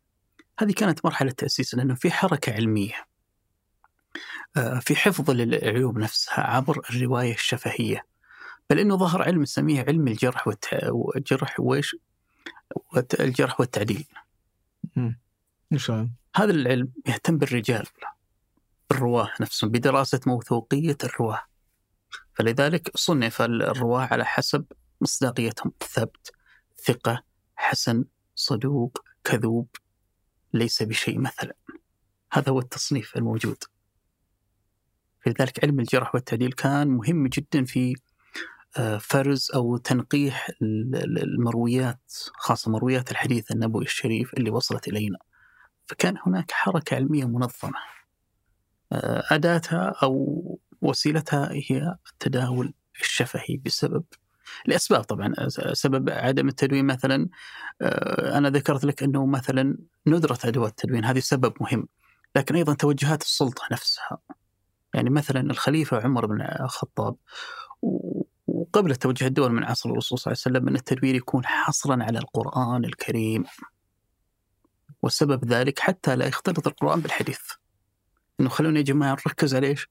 هذه كانت مرحلة تأسيس لأنه في حركة علمية آه، في حفظ للعلوم نفسها عبر الرواية الشفهية. بل أنه ظهر علم نسميه علم الجرح والجرح وإيش؟ الجرح والتعديل. هذا؟ العلم يهتم بالرجال الرواه نفسهم بدراسة موثوقية الرواه فلذلك صنف الرواة على حسب مصداقيتهم. ثبت ثقة حسن صدوق كذوب ليس بشيء مثلا. هذا هو التصنيف الموجود. لذلك علم الجرح والتعديل كان مهم جدا في آه، فرز أو تنقيح المرويات خاصة مرويات الحديث النبوي الشريف اللي وصلت إلينا. فكان هناك حركة علمية منظمة. آه، أداتها أو وسيلتها هي التداول الشفهي بسبب لأسباب طبعا سبب عدم التدوين مثلا. آه، أنا ذكرت لك أنه مثلا ندرة أدوات التدوين هذه سبب مهم. لكن أيضا توجهات السلطة نفسها. يعني مثلا الخليفة عمر بن الخطاب وقبل توجه الدول من عصر الرسول صلى الله عليه وسلم أن التدوير يكون حصرا على القرآن الكريم. وسبب ذلك حتى لا يختلط القرآن بالحديث. إنه خلونا يا جماعة نركز على إيش؟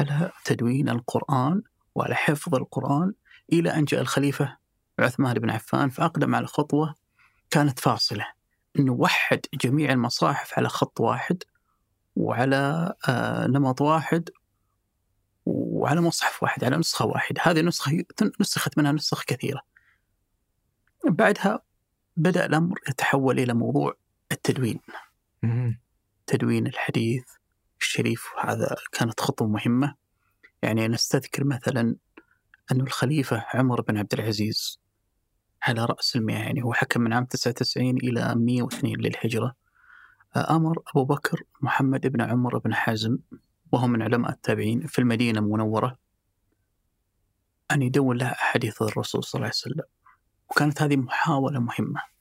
على تدوين القرآن وعلى حفظ القرآن إلى أن جاء الخليفة عثمان بن عفان فأقدم على خطوة كانت فاصلة. إنه وحد جميع المصاحف على خط واحد وعلى آه نمط واحد وعلى مصحف واحد على نسخة واحدة. هذه النسخة نسخت منها نسخ كثيرة. بعدها بدأ الأمر يتحول إلى موضوع التدوين. تدوين الحديث الشريف هذا كانت خطوة مهمة. يعني نستذكر مثلا أن الخليفة عمر بن عبد العزيز على رأس المئة يعني هو حكم من عام 99 إلى 102 للهجرة. أمر أبو بكر محمد بن عمر بن حازم وهو من علماء التابعين في المدينة المنورة أن يدون لها أحاديث الرسول صلى الله عليه وسلم. وكانت هذه محاولة مهمة.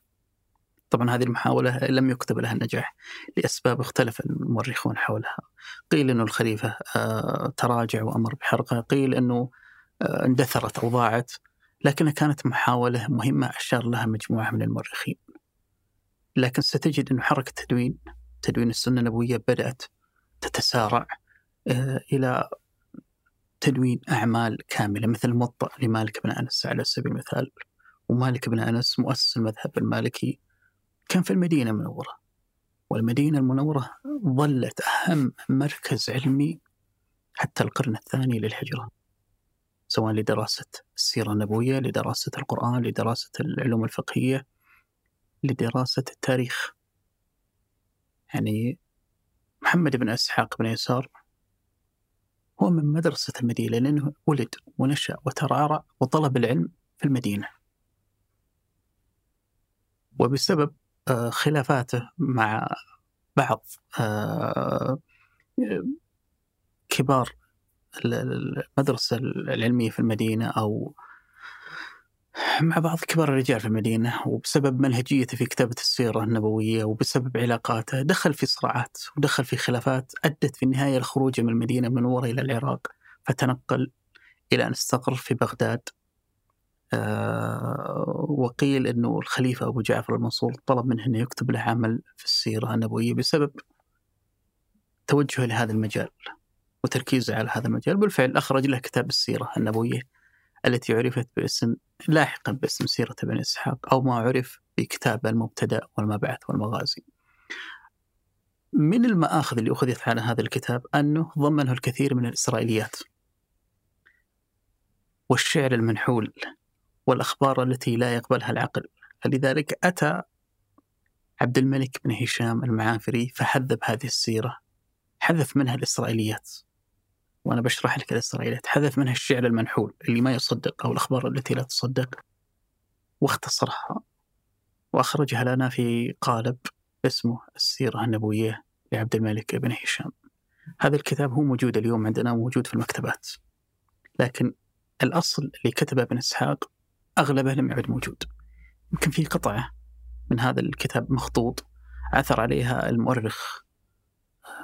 طبعا هذه المحاولة لم يكتب لها النجاح لأسباب اختلف المؤرخون حولها. قيل أنه الخليفة آه، تراجع وأمر بحرقها. قيل أنه آه، اندثرت أو ضاعت. لكنها كانت محاولة مهمة أشار لها مجموعة من المؤرخين. لكن ستجد أن حركة تدوين تدوين السنة النبوية بدأت تتسارع آه، إلى تدوين أعمال كاملة مثل الموطأ لمالك بن أنس على سبيل المثال. ومالك بن أنس مؤسس المذهب المالكي كان في المدينة المنورة والمدينة المنورة ظلت أهم مركز علمي حتى القرن الثاني للهجرة سواء لدراسة السيرة النبوية لدراسة القرآن لدراسة العلوم الفقهية لدراسة التاريخ. يعني محمد بن إسحاق بن يسار هو من مدرسة المدينة لأنه ولد ونشأ وترعرع وطلب العلم في المدينة. وبسبب خلافاته مع بعض آه، كبار المدرسة العلمية في المدينة أو مع بعض كبار الرجال في المدينة وبسبب منهجيته في كتابة السيرة النبوية وبسبب علاقاته دخل في صراعات ودخل في خلافات أدت في النهاية لخروجه من المدينة من وراء إلى العراق فتنقل إلى أن استقر في بغداد. آه وقيل أنه الخليفة أبو جعفر المنصور طلب منه أنه يكتب له عمل في السيرة النبوية بسبب توجهه لهذا المجال وتركيزه على هذا المجال. بالفعل أخرج له كتاب السيرة النبوية التي عرفت باسم لاحقا باسم سيرة ابن إسحاق أو ما عرف بكتاب المبتدأ والمبعث والمغازي. من المآخذ اللي أخذت على هذا الكتاب أنه ضمنه الكثير من الإسرائيليات والشعر المنحول والأخبار التي لا يقبلها العقل. فلذلك أتى عبد الملك بن هشام المعافري فحذب هذه السيرة. حذف منها الإسرائيليات. وأنا بشرح لك الإسرائيليات. حذف منها الشعر المنحول اللي ما يصدق أو الأخبار التي لا تصدق. واختصرها. وأخرجها لنا في قالب اسمه السيرة النبوية لعبد الملك بن هشام. هذا الكتاب هو موجود اليوم عندنا موجود في المكتبات. لكن الأصل اللي كتبه ابن إسحاق أغلبه لم يعد موجود. يمكن في قطعة من هذا الكتاب مخطوط عثر عليها المؤرخ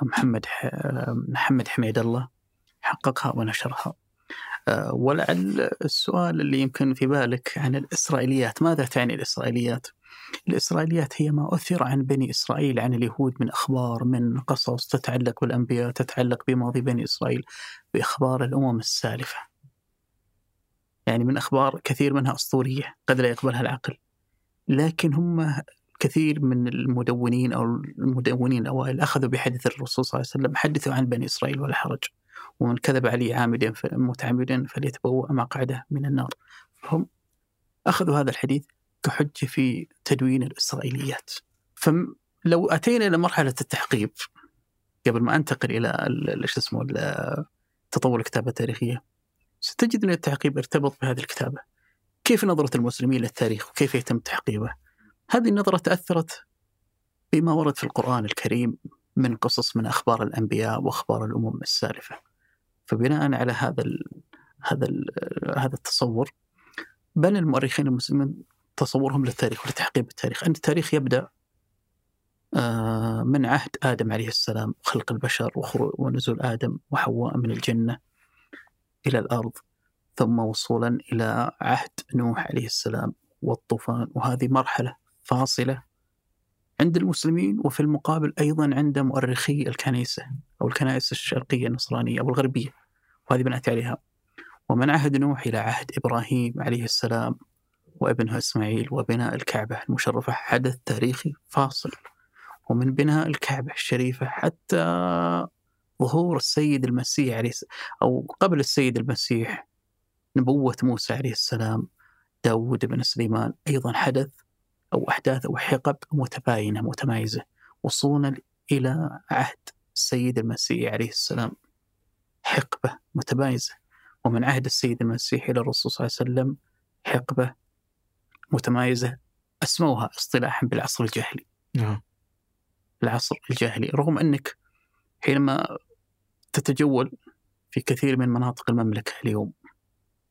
محمد محمد حميد الله حققها ونشرها. آه، ولعل السؤال اللي يمكن في بالك عن الإسرائيليات. ماذا تعني الإسرائيليات؟ الإسرائيليات هي ما أثر عن بني إسرائيل عن اليهود من أخبار من قصص تتعلق بالأنبياء تتعلق بماضي بني إسرائيل بإخبار الأمم السالفة. يعني من أخبار كثير منها أسطورية قد لا يقبلها العقل. لكن هم كثير من المدونين أو المدونين الأوائل أخذوا بحديث الرسول صلى الله عليه وسلم حدثوا عن بني إسرائيل ولا حرج ومن كذب علي عامدا متعمدا فليتبوأ مقعده من النار. هم أخذوا هذا الحديث كحجة في تدوين الإسرائيليات. فلو أتينا إلى مرحلة التحقيب قبل ما أنتقل إلى شو اسمه تطور الكتابة التاريخية ستجد أن التعقيب ارتبط بهذه الكتابة. كيف نظرة المسلمين للتاريخ وكيف يتم تحقيبه؟ هذه النظرة تأثرت بما ورد في القرآن الكريم من قصص من أخبار الأنبياء وأخبار الأمم السالفة. فبناء على هذا ال هذا ال هذا التصور بنى المؤرخين المسلمين تصورهم للتاريخ ولتحقيق التاريخ. أن التاريخ يبدأ آه، من عهد آدم عليه السلام وخلق البشر ونزول آدم وحواء من الجنة. إلى الأرض ثم وصولا إلى عهد نوح عليه السلام والطوفان. وهذه مرحلة فاصلة عند المسلمين وفي المقابل أيضا عند مؤرخي الكنيسة أو الكنائس الشرقية النصرانية أو الغربية. وهذه بنأتي عليها. ومن عهد نوح إلى عهد إبراهيم عليه السلام وابنه إسماعيل وبناء الكعبة المشرفة حدث تاريخي فاصل. ومن بناء الكعبة الشريفة حتى ظهور السيد المسيح عليه أو قبل السيد المسيح نبوة موسى عليه السلام داود بن سليمان أيضا حدث أو أحداث أو حقب متباينة متمايزة وصولا إلى عهد السيد المسيح عليه السلام. حقبة متمايزة ومن عهد السيد المسيح إلى الرسول صلى الله عليه وسلم حقبة متمايزة. أسموها اصطلاحا بالعصر الجاهلي. نعم. العصر الجاهلي رغم أنك حينما تتجول في كثير من مناطق المملكة اليوم.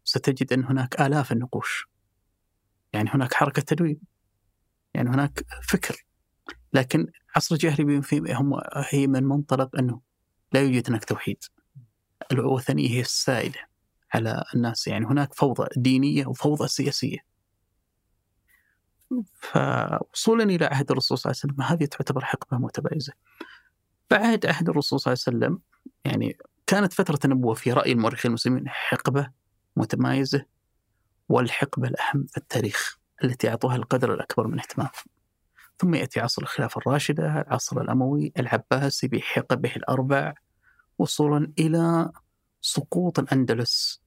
ستجد أن هناك آلاف النقوش. يعني هناك حركة تدوين يعني هناك فكر. لكن عصر الجاهلي هم هي من منطلق أنه لا يوجد هناك توحيد. الوثنية هي السائدة على الناس. يعني هناك فوضى دينية وفوضى سياسية. فوصولا إلى عهد الرسول صلى الله عليه وسلم هذه تعتبر حقبة متميزة بعد عهد الرسول صلى الله عليه وسلم يعني كانت فترة النبوة في رأي المؤرخين المسلمين حقبة متمايزة والحقبة الأهم في التاريخ التي أعطوها القدر الأكبر من اهتمام. ثم يأتي عصر الخلافة الراشدة العصر الأموي العباسي بحقبه الأربع وصولا إلى سقوط الأندلس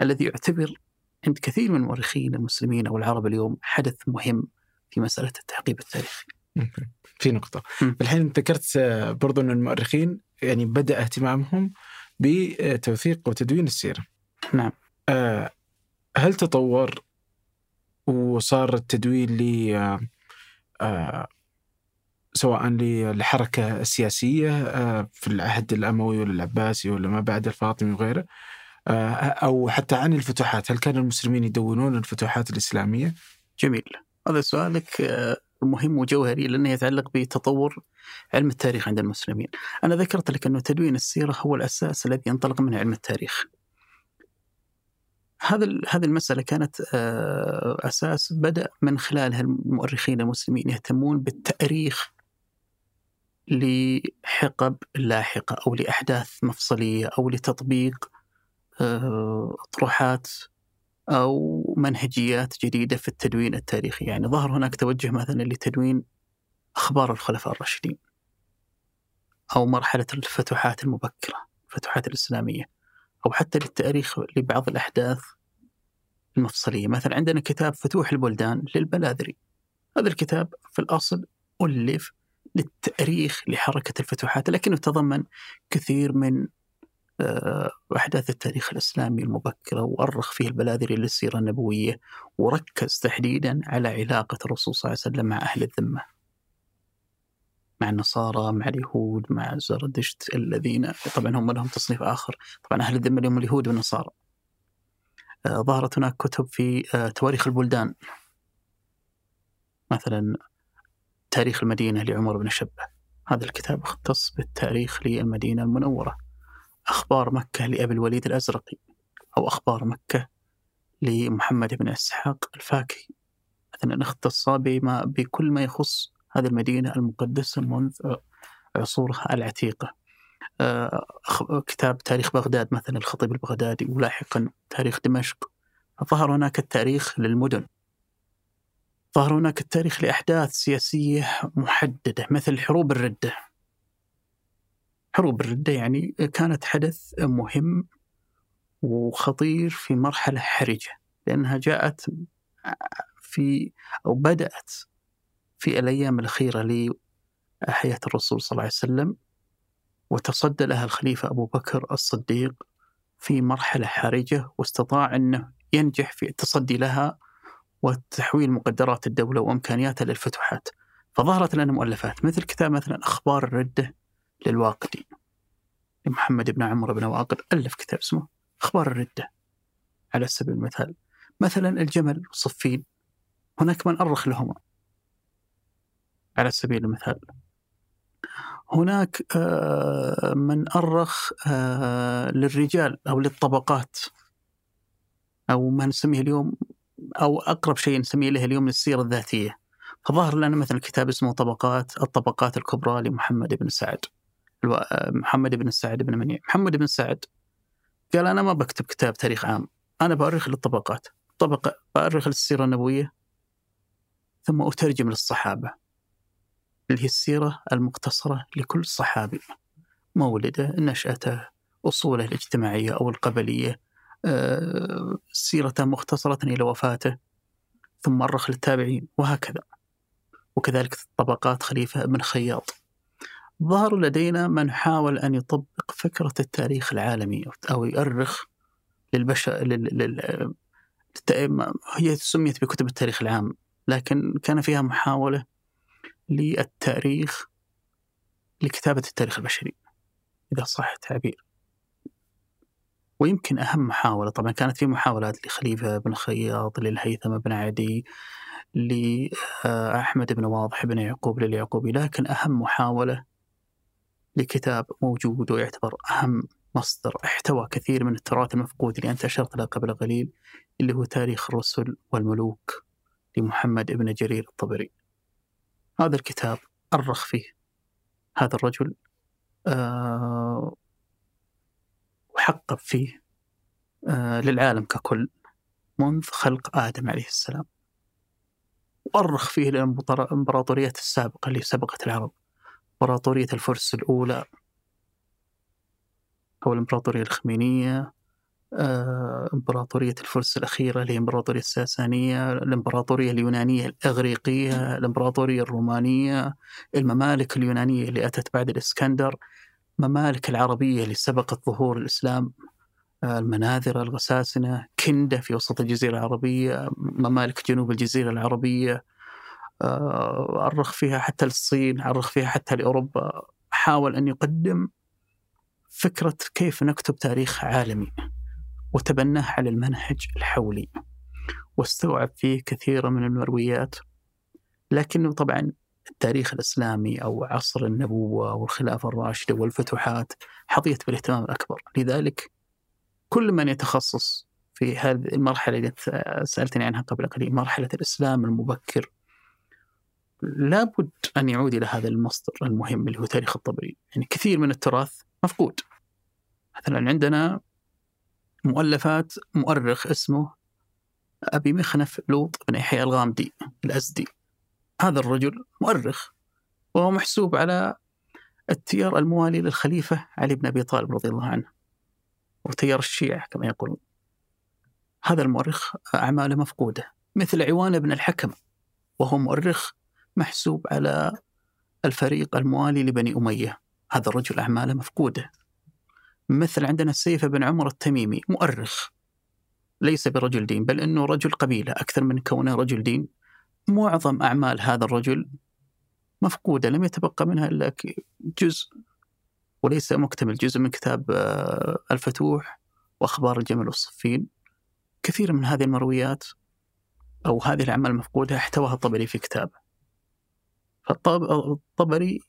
الذي يعتبر عند كثير من المؤرخين المسلمين أو العرب اليوم حدث مهم في مسألة التعقيب التاريخي. في نقطة. الحين ذكرت برضو أن المؤرخين يعني بدأ اهتمامهم بتوثيق وتدوين السيرة. نعم. آه، هل تطور وصار التدوين ل آه، سواء للحركة السياسية آه، في العهد الأموي ولا العباسي ولا ما بعد الفاطمي وغيره أو حتى عن الفتوحات؟ هل كان المسلمين يدونون الفتوحات الإسلامية؟ جميل. هذا سؤالك مهم وجوهري لأنه يتعلق بتطور علم التاريخ عند المسلمين. أنا ذكرت لك أنه تدوين السيرة هو الأساس الذي ينطلق منه علم التاريخ. هذا هذه المسألة كانت آه، أساس بدأ من خلالها المؤرخين المسلمين يهتمون بالتأريخ لحقب لاحقة أو لأحداث مفصلية أو لتطبيق آه، أطروحات أو منهجيات جديدة في التدوين التاريخي. يعني ظهر هناك توجه مثلا لتدوين أخبار الخلفاء الراشدين أو مرحلة الفتوحات المبكرة الفتوحات الإسلامية أو حتى للتاريخ لبعض الأحداث المفصلية. مثلا عندنا كتاب فتوح البلدان للبلاذري. هذا الكتاب في الأصل ألف للتأريخ لحركة الفتوحات لكنه تضمن كثير من أحداث التاريخ الإسلامي المبكرة وأرخ فيه البلاذري للسيرة النبوية وركز تحديدا على علاقة الرسول صلى الله عليه وسلم مع أهل الذمة مع النصارى مع اليهود مع زردشت الذين طبعا هم لهم تصنيف آخر طبعا أهل الذمة هم اليهود والنصارى. آه، ظهرت هناك كتب في آه، تواريخ البلدان. مثلا تاريخ المدينة لعمر بن شبة. هذا الكتاب اختص بالتاريخ للمدينة المنورة. أخبار مكة لأبي الوليد الأزرقي أو أخبار مكة لمحمد بن إسحاق الفاكي مثلا اختص بما بكل ما يخص هذه المدينة المقدسة منذ عصورها العتيقة. آه، كتاب تاريخ بغداد مثلا الخطيب البغدادي ولاحقا تاريخ دمشق. ظهر هناك التاريخ للمدن. ظهر هناك التاريخ لأحداث سياسية محددة مثل حروب الردة. حروب الردة يعني كانت حدث مهم وخطير في مرحلة حرجة لأنها جاءت في أو بدأت في الأيام الأخيرة لحياة الرسول صلى الله عليه وسلم وتصدى لها الخليفة أبو بكر الصديق في مرحلة حرجة واستطاع أنه ينجح في التصدي لها وتحويل مقدرات الدولة وإمكانياتها للفتوحات. فظهرت لنا مؤلفات مثل كتاب مثلا أخبار الردة للواقدي. لمحمد بن عمرو بن واقد ألف كتاب اسمه. أخبار الردة. على سبيل المثال. مثلا الجمل والصفين. هناك من أرخ لهما. على سبيل المثال. هناك آه، من أرخ آه، للرجال أو للطبقات. أو ما نسميه اليوم أو أقرب شيء نسميه له اليوم السيرة الذاتية. فظهر لنا مثلا كتاب اسمه طبقات الطبقات الكبرى لمحمد بن سعد. محمد بن سعد بن منيع. محمد بن سعد قال أنا ما بكتب كتاب تاريخ عام. أنا بأرخ للطبقات. طبقة بأرخ للسيرة النبوية ثم أترجم للصحابة. اللي هي السيرة المقتصرة لكل صحابي. مولده نشأته أصوله الاجتماعية أو القبلية. آه، سيرته مختصرة إلى وفاته ثم أرخ للتابعين وهكذا. وكذلك طبقات خليفة بن خياط. ظهر لدينا من حاول أن يطبق فكرة التاريخ العالمي أو يؤرخ للبشر لل... لل... هي سميت بكتب التاريخ العام لكن كان فيها محاولة للتاريخ لكتابة التاريخ البشري إذا صح التعبير. ويمكن أهم محاولة طبعا كانت في محاولات لخليفة بن خياط للهيثم بن عدي لأحمد بن واضح بن يعقوب لليعقوبي لكن أهم محاولة لكتاب موجود ويعتبر أهم مصدر احتوى كثير من التراث المفقود اللي أنت أشرت له قبل قليل اللي هو تاريخ الرسل والملوك لمحمد بن جرير الطبري. هذا الكتاب أرخ فيه هذا الرجل آه وحقق فيه آه للعالم ككل منذ خلق آدم عليه السلام. وأرخ فيه الإمبراطوريات السابقة اللي سبقت العرب. إمبراطورية الفرس الأولى أو الإمبراطورية الخمينية آه، إمبراطورية الفرس الأخيرة اللي هي الإمبراطورية الساسانية الإمبراطورية اليونانية الإغريقية الإمبراطورية الرومانية الممالك اليونانية اللي أتت بعد الإسكندر ممالك العربية اللي سبقت ظهور الإسلام آه، المناذرة الغساسنة كندة في وسط الجزيرة العربية ممالك جنوب الجزيرة العربية. أرخ آه، فيها حتى للصين أرخ فيها حتى لأوروبا. حاول أن يقدم فكرة كيف نكتب تاريخ عالمي وتبناه على المنهج الحولي. واستوعب فيه كثير من المرويات لكنه طبعا التاريخ الإسلامي أو عصر النبوة والخلافة الراشدة والفتوحات حظيت بالاهتمام الأكبر. لذلك كل من يتخصص في هذه المرحلة اللي سألتني عنها قبل قليل مرحلة الإسلام المبكر لابد أن يعود إلى هذا المصدر المهم اللي هو تاريخ الطبري يعني كثير من التراث مفقود. مثلا عندنا مؤلفات مؤرخ اسمه أبي مخنف لوط بن يحيى الغامدي الأزدي. هذا الرجل مؤرخ وهو محسوب على التيار الموالي للخليفة علي بن أبي طالب رضي الله عنه وتيار الشيعة كما يقولون. هذا المؤرخ أعماله مفقودة مثل عوان بن الحكم وهو مؤرخ محسوب على الفريق الموالي لبني أمية. هذا الرجل أعماله مفقودة. مثل عندنا السيف بن عمر التميمي مؤرخ. ليس برجل دين بل أنه رجل قبيلة. أكثر من كونه رجل دين. معظم أعمال هذا الرجل مفقودة لم يتبقى منها إلا جزء. وليس مكتمل جزء من كتاب آه، الفتوح وأخبار الجمل والصفين. كثير من هذه المرويات أو هذه الأعمال المفقودة احتواها الطبري في كتابه. فالطبري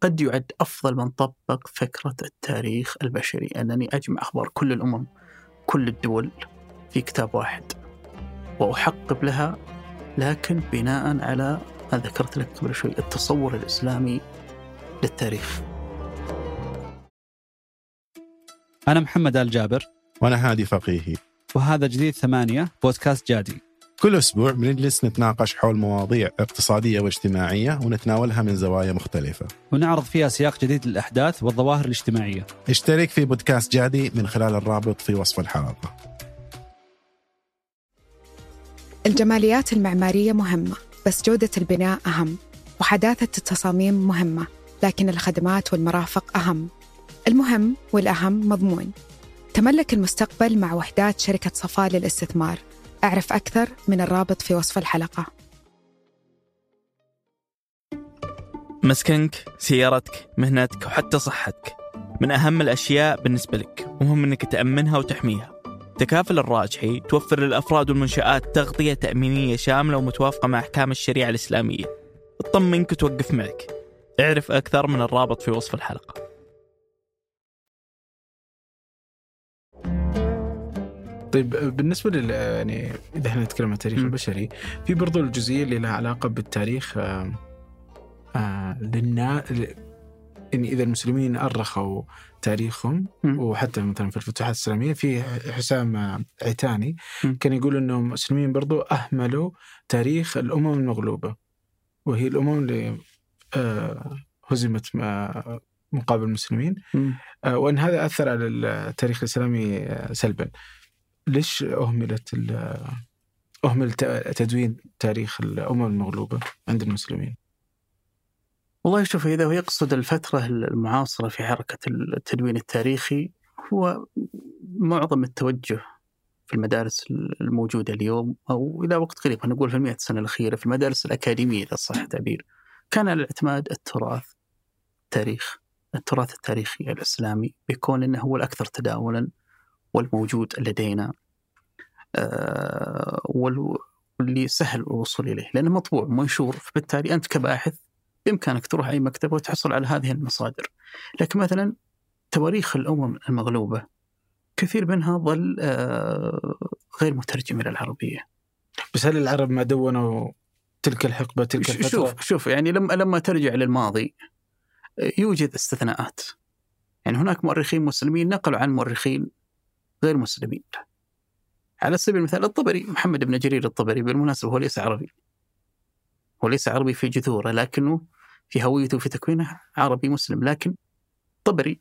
قد يعد أفضل من طبق فكرة التاريخ البشري أنني أجمع أخبار كل الأمم كل الدول في كتاب واحد وأحقب لها لكن بناء على ما ذكرت لك قبل شوي التصور الإسلامي للتاريخ. أنا محمد آل جابر. وأنا هادي فقيهي. وهذا جديد ثمانية بودكاست جادي. كل أسبوع بنجلس نتناقش حول مواضيع اقتصادية واجتماعية ونتناولها من زوايا مختلفة. ونعرض فيها سياق جديد للأحداث والظواهر الاجتماعية. اشترك في بودكاست جادي من خلال الرابط في وصف الحلقة. الجماليات المعمارية مهمة بس جودة البناء أهم وحداثة التصاميم مهمة لكن الخدمات والمرافق أهم. المهم والأهم مضمون. تملك المستقبل مع وحدات شركة صفاء للاستثمار. أعرف أكثر من الرابط في وصف الحلقة. مسكنك سيارتك مهنتك وحتى صحتك. من أهم الأشياء بالنسبة لك ومهم أنك تأمنها وتحميها. تكافل الراجحي توفر للأفراد والمنشآت تغطية تأمينية شاملة ومتوافقة مع أحكام الشريعة الإسلامية. تطمنك وتوقف معك. اعرف أكثر من الرابط في وصف الحلقة. طيب بالنسبة لل يعني إذا إحنا نتكلم عن التاريخ. البشري في برضو الجزئيه اللي لها علاقة بالتاريخ آه آه للنا يعني إذا المسلمين أرخوا تاريخهم. وحتى مثلا في الفتوحات الإسلامية في حسام عتاني. كان يقول إنهم المسلمين برضو أهملوا تاريخ الأمم المغلوبة وهي الأمم اللي آه هزمت آه، مقابل المسلمين. آه، وإن هذا أثر على التاريخ الإسلامي آه، سلبا. ليش أهملت ال- أهمل ت- تدوين تاريخ الأمم المغلوبة عند المسلمين؟ والله شوف إذا هو يقصد الفترة المعاصرة في حركة التدوين التاريخي هو معظم التوجه في المدارس الموجودة اليوم أو إلى وقت قريب خلينا نقول في المئة سنة الأخيرة في المدارس الأكاديمية إذا صح التعبير كان على اعتماد التراث التاريخ التراث التاريخي الإسلامي بيكون أنه هو الأكثر تداولا والموجود لدينا آه، وال- واللي سهل الوصول إليه. لأنه مطبوع منشور. فبالتالي أنت كباحث بإمكانك تروح أي مكتبة وتحصل على هذه المصادر. لكن مثلا تواريخ الأمم المغلوبة كثير منها ظل آه، غير مترجم إلى العربية. بس هل العرب ما دونوا تلك الحقبة تلك الفترة؟ شوف شوف يعني لما لما ترجع للماضي آه، يوجد استثناءات. يعني هناك مؤرخين مسلمين نقلوا عن مؤرخين غير مسلمين. على سبيل المثال الطبري محمد بن جرير الطبري بالمناسبة هو ليس عربي. هو ليس عربي في جذوره لكنه في هويته وفي تكوينه عربي مسلم لكن طبري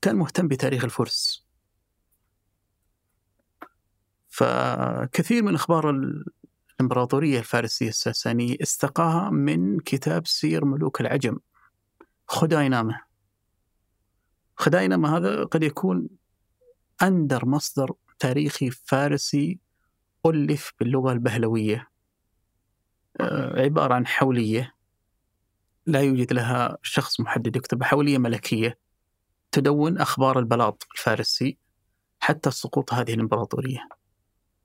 كان مهتم بتاريخ الفرس. فكثير من أخبار ال- الإمبراطورية الفارسية الساسانية استقاها من كتاب سير ملوك العجم خداينامة. خداينامة هذا قد يكون أندر مصدر تاريخي فارسي ألف باللغة البهلوية. آه، عبارة عن حولية. لا يوجد لها شخص محدد يكتب حولية ملكية. تدون أخبار البلاط الفارسي حتى سقوط هذه الإمبراطورية.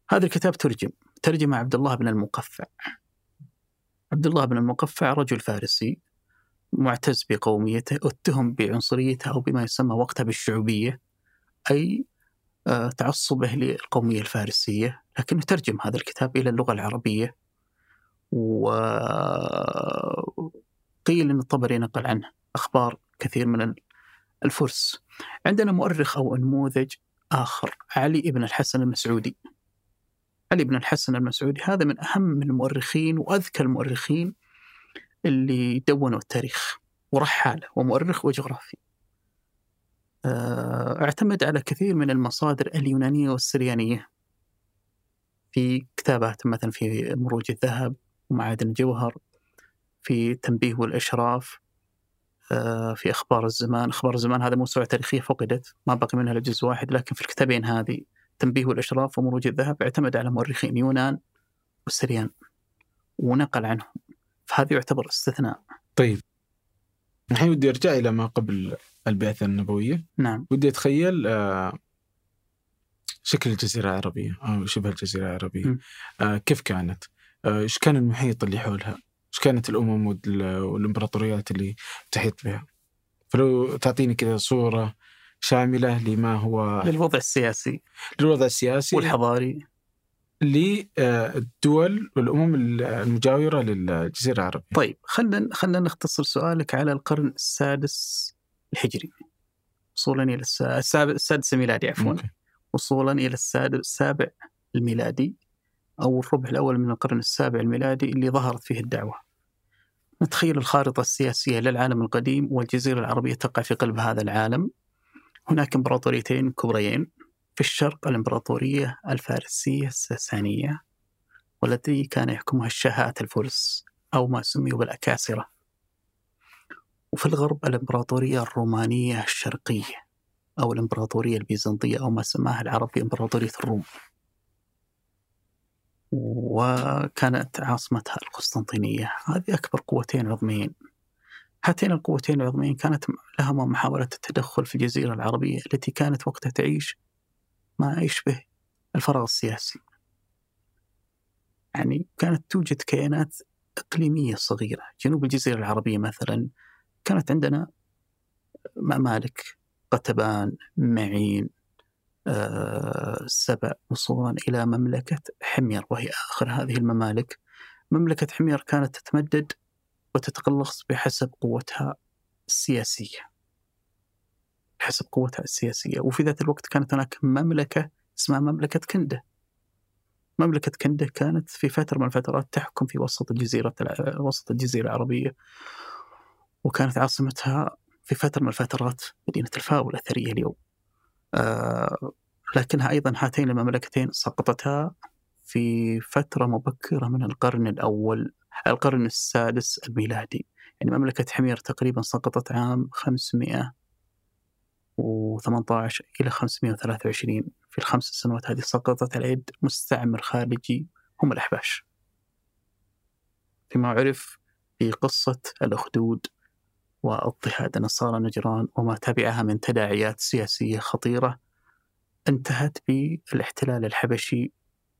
هذا الكتاب ترجم. ترجم عبد الله بن المقفع. عبد الله بن المقفع رجل فارسي معتز بقوميته أتهم بعنصريته أو بما يسمى وقتها بالشعوبية أي تعصبه للقومية الفارسية لكنه ترجم هذا الكتاب إلى اللغة العربية. وقيل أن الطبري نقل عنه أخبار كثير من الفرس. عندنا مؤرخ أو نموذج آخر علي بن الحسن المسعودي. علي بن الحسن المسعودي هذا من أهم المؤرخين وأذكى المؤرخين اللي دونوا التاريخ ورحالة ومؤرخ وجغرافي. آه، اعتمد على كثير من المصادر اليونانية والسريانية. في كتابات مثلا في مروج الذهب ومعادن الجوهر في تنبيه والإشراف آه، في أخبار الزمان. أخبار الزمان هذا موسوعة تاريخية فقدت ما بقي منها إلا جزء واحد. لكن في الكتابين هذه تنبيه والإشراف ومروج الذهب اعتمد على مؤرخين يونان والسريان ونقل عنهم. فهذا يعتبر استثناء. طيب الحين ودي أرجع إلى ما قبل البعثة النبوية نعم ودي أتخيل آه، شكل الجزيرة العربية أو شبه الجزيرة العربية. آه، كيف كانت؟ آه، إيش كان المحيط اللي حولها؟ إيش كانت الأمم وال- والإمبراطوريات اللي تحيط بها؟ فلو تعطيني كذا صورة شاملة لما هو للوضع السياسي للوضع السياسي والحضاري للدول والأمم المجاورة للجزيرة العربية. طيب خلينا خلينا نختصر سؤالك على القرن السادس الهجري وصولا إلى الس- السابع السادس الميلادي عفوا. وصولا إلى السادس السابع الميلادي أو الربع الأول من القرن السابع الميلادي اللي ظهرت فيه الدعوة. نتخيل الخارطة السياسية للعالم القديم والجزيرة العربية تقع في قلب هذا العالم. هناك إمبراطوريتين كبريين في الشرق الإمبراطورية الفارسية الساسانية والتي كان يحكمها الشهات الفرس أو ما سميوا بالأكاسرة. وفي الغرب الإمبراطورية الرومانية الشرقية أو الإمبراطورية البيزنطية أو ما سماها العرب بإمبراطورية الروم. وكانت عاصمتها القسطنطينية. هذه أكبر قوتين عظميين. هاتين القوتين العظميين كانت لهما محاولة التدخل في الجزيرة العربية التي كانت وقتها تعيش ما يشبه الفراغ السياسي. يعني كانت توجد كيانات إقليمية صغيرة. جنوب الجزيرة العربية مثلا كانت عندنا ممالك قتبان معين آه، سبع وصولا إلى مملكة حمير وهي آخر هذه الممالك. مملكة حمير كانت تتمدد وتتقلص بحسب قوتها السياسية. بحسب قوتها السياسية. وفي ذات الوقت كانت هناك مملكة اسمها مملكة كندة مملكة كندة كانت في فترة من الفترات تحكم في وسط الجزيرة وسط الجزيرة العربية. وكانت عاصمتها في فترة من الفترات مدينة الفاو الأثرية اليوم. آه لكنها أيضا هاتين المملكتين سقطتا في فترة مبكرة من القرن الأول القرن السادس الميلادي. يعني مملكة حمير تقريبا سقطت عام 518 إلى 523 في الخمس سنوات هذه سقطت على يد مستعمر خارجي هم الأحباش. فيما عرف في قصة الأخدود واضطهاد نصارى نجران وما تبعها من تداعيات سياسية خطيرة انتهت بالاحتلال الحبشي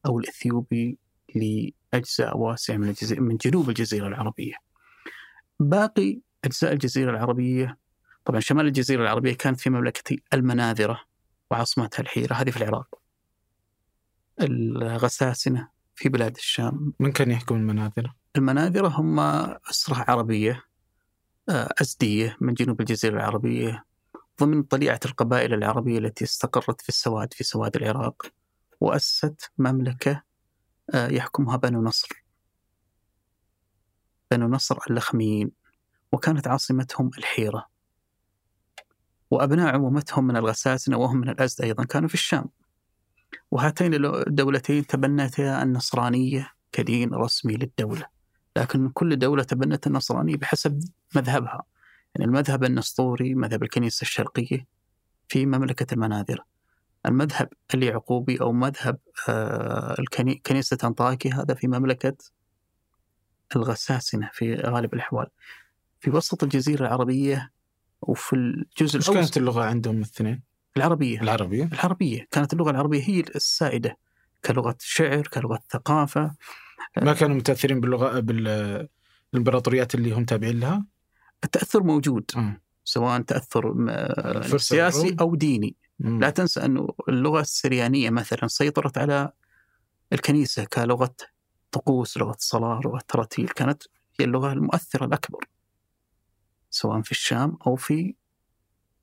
أو الإثيوبي لأجزاء واسعة من, الجزيرة من جنوب الجزيرة العربية. باقي أجزاء الجزيرة العربية طبعا شمال الجزيرة العربية كانت في مملكة المناذرة وعاصمتها الحيرة هذه في العراق. الغساسنة في بلاد الشام. من كان يحكم المناذرة؟ المناذرة هم أسرة عربية آه، أزدية من جنوب الجزيرة العربية ضمن طليعة القبائل العربية التي استقرت في السواد في سواد العراق وأسست مملكة آه، يحكمها بنو نصر. بنو نصر اللخميين وكانت عاصمتهم الحيرة. وأبناء عمومتهم من الغساسنة وهم من الأزد أيضا كانوا في الشام. وهاتين الدولتين تبنتا النصرانية كدين رسمي للدولة. لكن كل دولة تبنت النصرانية بحسب مذهبها. يعني المذهب النسطوري مذهب الكنيسة الشرقية في مملكة المناذرة. المذهب اليعقوبي أو مذهب آه، كنيسة أنطاكي هذا في مملكة الغساسنة في غالب الأحوال. في وسط الجزيرة العربية وفي الجزء إيش كانت اللغة عندهم الاثنين؟ العربية العربية؟ العربية كانت اللغة العربية هي السائدة كلغة شعر كلغة ثقافة ما كانوا متأثرين باللغة بالإمبراطوريات اللي هم تابعين لها؟ التأثر موجود م. سواء تأثر سياسي أو ديني م. لا تنسى أنه اللغة السريانية مثلا سيطرت على الكنيسة كلغة طقوس لغة صلاة لغة تراتيل كانت هي اللغة المؤثرة الأكبر سواء في الشام أو في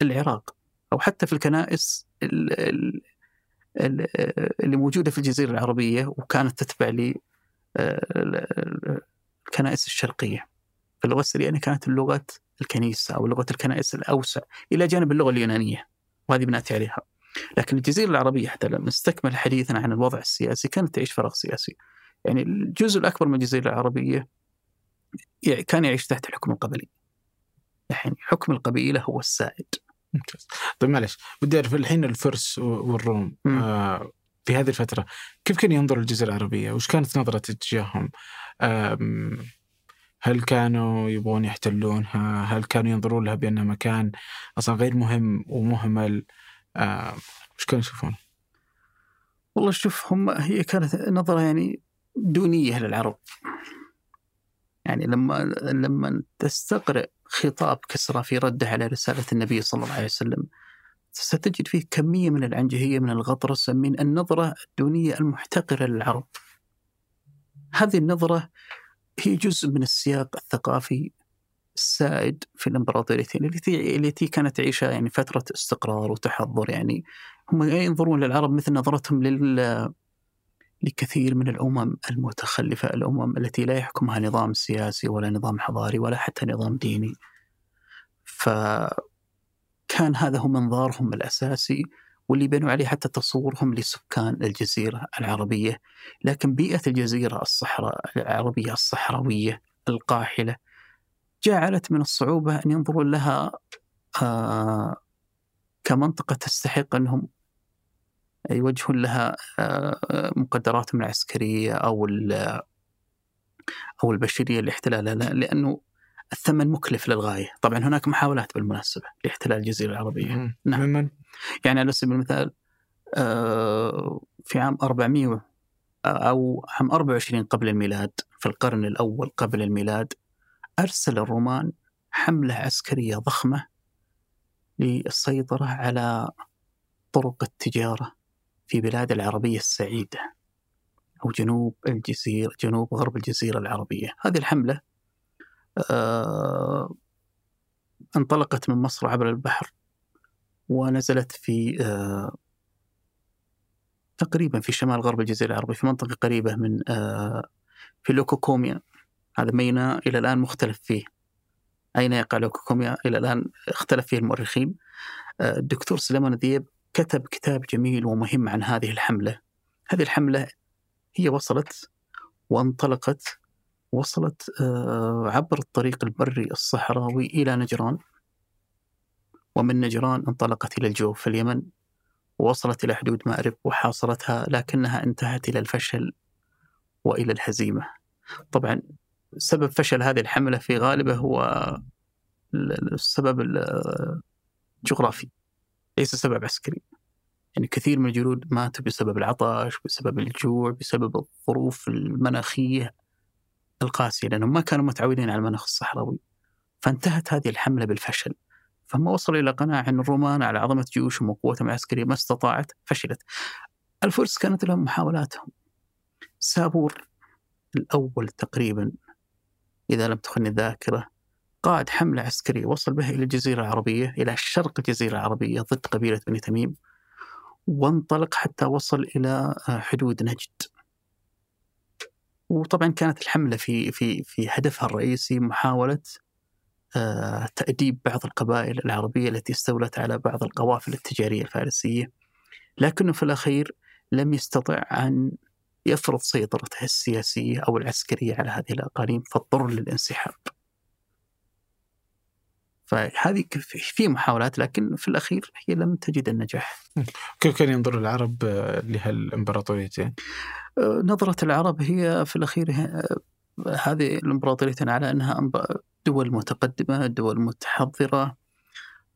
العراق أو حتى في الكنائس اللي موجودة في الجزيرة العربية وكانت تتبع الكنائس الشرقية. فاللغة السريانية كانت لغة الكنيسة أو لغة الكنائس الأوسع إلى جانب اللغة اليونانية وهذه بنأتي عليها. لكن الجزيرة العربية حتى لما نستكمل حديثنا عن الوضع السياسي كانت تعيش فراغ سياسي. يعني الجزء الأكبر من الجزيرة العربية كان يعيش تحت الحكم القبلي. يعني حكم القبيلة هو السائد. ممتاز. طيب معلش بدي أعرف الحين الفرس والروم آه في هذه الفترة كيف كان ينظر الجزيرة العربية؟ وش كانت نظرة تجاههم هل كانوا يبغون يحتلونها؟ هل كانوا ينظرون لها بأنها مكان أصلا غير مهم ومهمل؟ وش كانوا يشوفون؟ والله شوف هم هي كانت نظرة يعني دونية للعرب. يعني لما لما تستقرئ خطاب كسرى في رده على رسالة النبي صلى الله عليه وسلم. ستجد فيه كمية من العنجهية من الغطرسة من النظرة الدونية المحتقرة للعرب. هذه النظرة هي جزء من السياق الثقافي السائد في الامبراطوريتين التي التي كانت تعيشها يعني فترة استقرار وتحضر يعني. هم ينظرون للعرب مثل نظرتهم لل لكثير من الأمم المتخلفة، الأمم التي لا يحكمها نظام سياسي ولا نظام حضاري ولا حتى نظام ديني. ف كان هذا هو منظارهم الأساسي واللي بنوا عليه حتى تصورهم لسكان الجزيرة العربية لكن بيئة الجزيرة الصحراء العربية الصحراوية القاحلة جعلت من الصعوبة أن ينظروا لها آه كمنطقة تستحق أنهم يوجهون لها آه مقدراتهم العسكرية أو أو البشرية لاحتلالها لأنه الثمن مكلف للغاية. طبعا هناك محاولات بالمناسبة لاحتلال الجزيرة العربية. نعم. من يعني على سبيل المثال آه، في عام 400 أو عام 24 قبل الميلاد في القرن الأول قبل الميلاد أرسل الرومان حملة عسكرية ضخمة للسيطرة على طرق التجارة. في بلاد العربية السعيدة أو جنوب الجزيرة جنوب غرب الجزيرة العربية. هذه الحملة آه انطلقت من مصر عبر البحر ونزلت في آه تقريبا في شمال غرب الجزيرة العربية في منطقة قريبة من آه في لوكوكوميا. هذا ميناء إلى الآن مختلف فيه. أين يقع لوكوكوميا؟ إلى الآن اختلف فيه المؤرخين. آه الدكتور سليمان ذيب كتب كتاب جميل ومهم عن هذه الحملة. هذه الحملة هي وصلت وانطلقت وصلت آه، عبر الطريق البري الصحراوي إلى نجران. ومن نجران انطلقت إلى الجوف في اليمن ووصلت إلى حدود مأرب وحاصرتها لكنها انتهت إلى الفشل وإلى الهزيمة. طبعا سبب فشل هذه الحملة في غالبه هو السبب الجغرافي. ليس سبب عسكري. يعني كثير من الجنود ماتوا بسبب العطش بسبب الجوع بسبب الظروف المناخية القاسية لأنهم ما كانوا متعودين على المناخ الصحراوي. فانتهت هذه الحملة بالفشل. فهم وصلوا إلى قناعة أن الرومان على عظمة جيوشهم وقوتهم العسكرية ما استطاعت فشلت. الفرس كانت لهم محاولاتهم. سابور الأول تقريبا إذا لم تخني الذاكرة. قاد حملة عسكرية وصل بها إلى الجزيرة العربية إلى شرق الجزيرة العربية ضد قبيلة بني تميم وانطلق حتى وصل إلى حدود نجد. وطبعا كانت الحملة في في في هدفها الرئيسي محاولة آه، تأديب بعض القبائل العربية التي استولت على بعض القوافل التجارية الفارسية لكنه في الأخير لم يستطع أن يفرض سيطرته السياسية أو العسكرية على هذه الأقاليم فاضطر للانسحاب. فهذه في محاولات لكن في الأخير هي لم تجد النجاح. كيف كان ينظر العرب لهالإمبراطوريتين؟ آه، نظرة العرب هي في الأخير هذه الإمبراطوريتين على أنها دول متقدمة دول متحضرة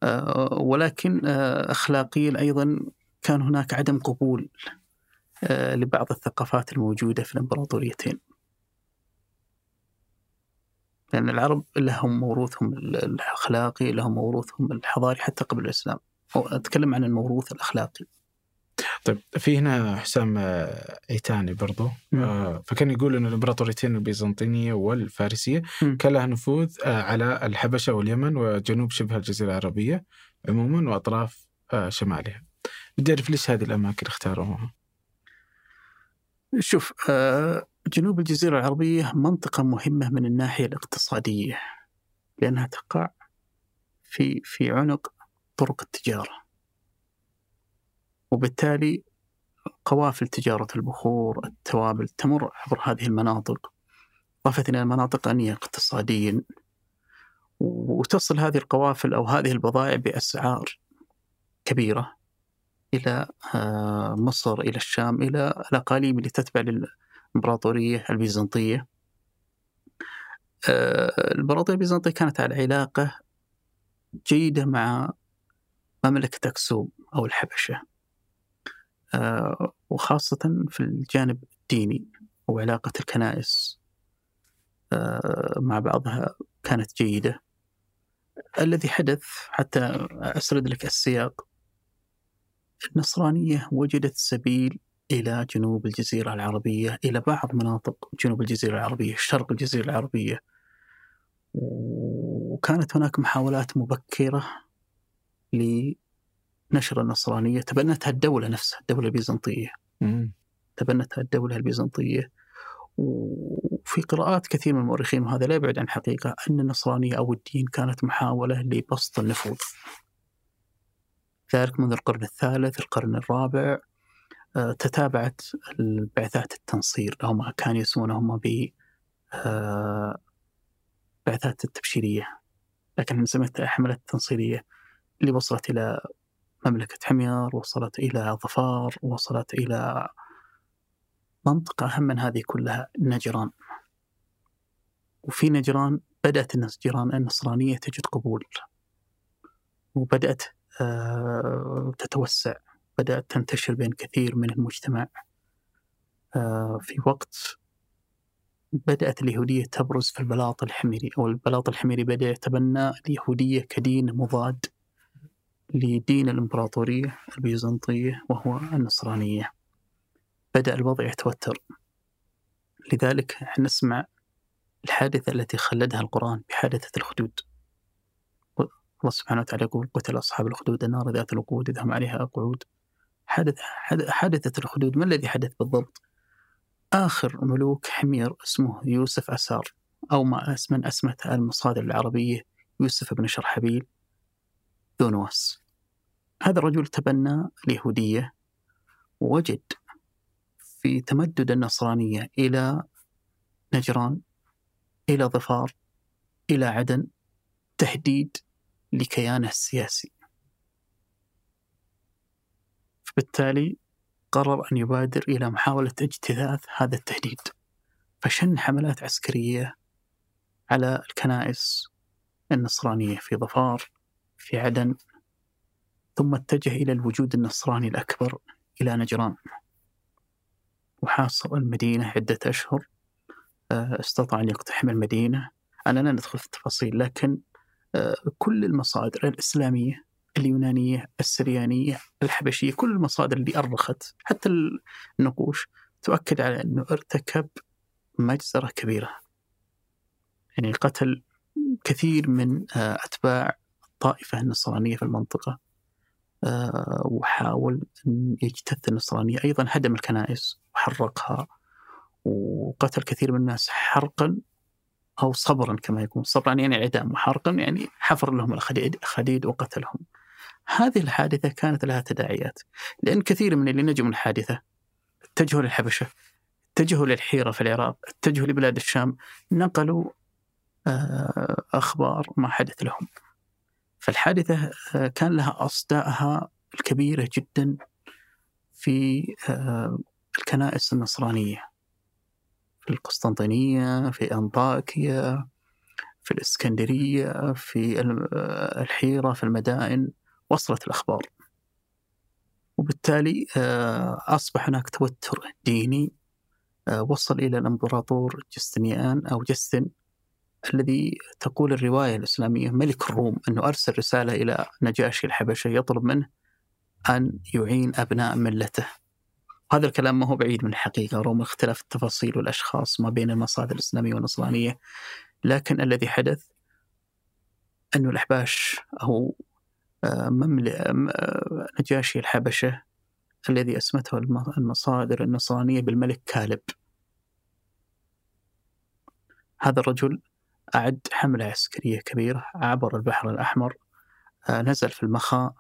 آه، ولكن آه، أخلاقيا أيضا كان هناك عدم قبول لبعض الثقافات الموجودة في الإمبراطوريتين. لأن العرب لهم موروثهم الأخلاقي لهم موروثهم الحضاري حتى قبل الإسلام. أتكلم عن الموروث الأخلاقي. طيب في هنا حسام آه، عيتاني برضو. آه فكان يقول أن الإمبراطوريتين البيزنطينية والفارسية م. كان لها نفوذ آه على الحبشة واليمن وجنوب شبه الجزيرة العربية عموما وأطراف آه شمالها. بدي أعرف ليش هذه الأماكن اختاروها؟ شوف آه جنوب الجزيرة العربية منطقة مهمة من الناحية الاقتصادية لأنها تقع في في عنق طرق التجارة. وبالتالي قوافل تجارة البخور التوابل تمر عبر هذه المناطق إضافة إلى المناطق غنية اقتصاديا. وتصل هذه القوافل أو هذه البضائع بأسعار كبيرة إلى آه، مصر إلى الشام إلى الأقاليم اللي تتبع الإمبراطورية البيزنطية. آه، الإمبراطورية البيزنطية كانت على علاقة جيدة مع مملكة أكسوم أو الحبشة. آه، وخاصة في الجانب الديني وعلاقة الكنائس. آه، مع بعضها كانت جيدة. الذي حدث حتى أسرد لك السياق النصرانية وجدت سبيل إلى جنوب الجزيرة العربية إلى بعض مناطق جنوب الجزيرة العربية شرق الجزيرة العربية. وكانت هناك محاولات مبكرة لنشر النصرانية. تبنتها الدولة نفسها الدولة البيزنطية. تبنتها الدولة البيزنطية. وفي قراءات كثير من المؤرخين وهذا لا يبعد عن الحقيقة أن النصرانية أو الدين كانت محاولة لبسط النفوذ. ذلك منذ القرن الثالث القرن الرابع. تتابعت البعثات التنصير. هم كانوا يسمونهم ب آه، بعثات التبشيرية. لكن سميتها حملات تنصيرية اللي وصلت إلى مملكة حمير وصلت إلى ظفار وصلت إلى منطقة أهم من هذه كلها نجران. وفي نجران بدأت النجران النصرانية تجد قبول. وبدأت آه، تتوسع. بدأت تنتشر بين كثير من المجتمع. آه، في وقت بدأت اليهودية تبرز في البلاط الحميري أو البلاط الحميري بدأ يتبنى اليهودية كدين مضاد لدين الإمبراطورية البيزنطية وهو النصرانية. بدأ الوضع يتوتر. لذلك نسمع الحادثة التي خلدها القرآن بحادثة الخدود. الله سبحانه وتعالى يقول قتل أصحاب الخدود النار ذات الوقود إذ هم عليها قعود. حدث حادثة الخدود ما الذي حدث بالضبط؟ آخر ملوك حمير اسمه يوسف أسار أو ما من أسمت المصادر العربية يوسف بن شرحبيل ذو نواس هذا الرجل تبنى اليهودية ووجد في تمدد النصرانية إلى نجران إلى ظفار إلى عدن تهديد لكيانه السياسي فبالتالي قرر أن يبادر إلى محاولة اجتثاث هذا التهديد. فشن حملات عسكرية على الكنائس النصرانية في ظفار في عدن ثم اتجه إلى الوجود النصراني الأكبر إلى نجران. وحاصر المدينة عدة أشهر. آه، استطاع أن يقتحم المدينة. أنا لا ندخل في التفاصيل لكن آه، كل المصادر الإسلامية اليونانية السريانية الحبشية كل المصادر اللي أرخت حتى النقوش تؤكد على أنه ارتكب مجزرة كبيرة. يعني قتل كثير من آه، أتباع الطائفة النصرانية في المنطقة. وحاول أن يجتث النصرانية. أيضا هدم الكنائس وحرقها وقتل كثير من الناس حرقا أو صبرا كما يكون. صبرا يعني إعدام وحرقا يعني حفر لهم الخديد وقتلهم. هذه الحادثة كانت لها تداعيات لأن كثير من اللي نجوا من الحادثة اتجهوا للحبشة اتجهوا للحيرة في العراق اتجهوا لبلاد الشام نقلوا آه، أخبار ما حدث لهم. فالحادثة آه، كان لها أصداءها الكبيرة جدا في آه، الكنائس النصرانية. في القسطنطينية في أنطاكيا في الإسكندرية في الحيرة في المدائن. وصلت الأخبار. وبالتالي آه، أصبح هناك توتر ديني آه، وصل إلى الإمبراطور جستنيان أو جستن الذي تقول الرواية الإسلامية ملك الروم أنه أرسل رسالة إلى نجاشي الحبشة يطلب منه أن يعين أبناء ملته. هذا الكلام ما هو بعيد من الحقيقة. رغم اختلاف التفاصيل والأشخاص ما بين المصادر الإسلامية والنصرانية لكن الذي حدث أن الأحباش أو آه، نجاشي الحبشة الذي أسمته المصادر النصرانية بالملك كالب. هذا الرجل أعد حملة عسكرية كبيرة عبر البحر الأحمر آه، نزل في المخاء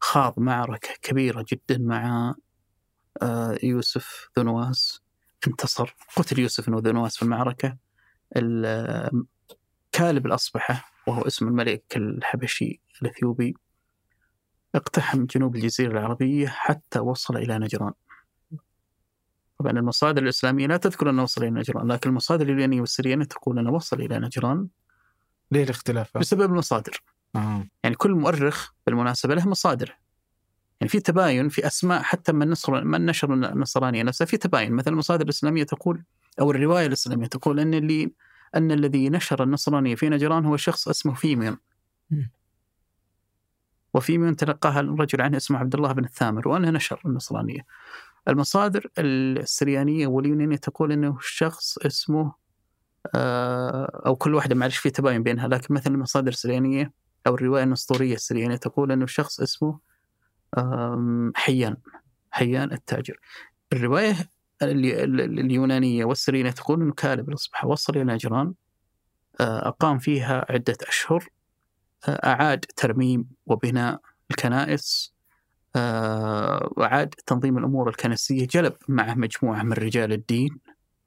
خاض معركة كبيرة جدا مع آه، يوسف ذو نواس انتصر قتل يوسف ذو نواس في المعركة. كالب الأصبحة وهو اسم الملك الحبشي الأثيوبي. اقتحم جنوب الجزيرة العربية حتى وصل إلى نجران. طبعا المصادر الإسلامية لا تذكر أنه وصل إلى نجران لكن المصادر اليونانية والسريانية تقول أنه وصل إلى نجران ليه الاختلاف؟ بسبب المصادر. آه. يعني كل مؤرخ بالمناسبة له مصادر. يعني في تباين في أسماء حتى من نصر من نشر النصرانية نفسها في تباين. مثلا المصادر الإسلامية تقول أو الرواية الإسلامية تقول أن اللي أن الذي نشر النصرانية في نجران هو شخص اسمه فيميون وفيميون تلقاها الرجل عنه اسمه عبد الله بن الثامر وانه نشر النصرانية. المصادر السريانية واليونانية تقول إنه شخص اسمه آه، أو كل واحدة معلش في تباين بينها لكن مثلا المصادر السريانية أو الرواية النسطورية السريانية تقول إنه شخص اسمه حيان حيان التاجر. الرواية اليونانية والسرينة تقول أنه كالب الأصبح وصل إلى نجران آه، أقام فيها عدة أشهر. أعاد ترميم وبناء الكنائس آه، وعاد تنظيم الأمور الكنسية جلب معه مجموعة من رجال الدين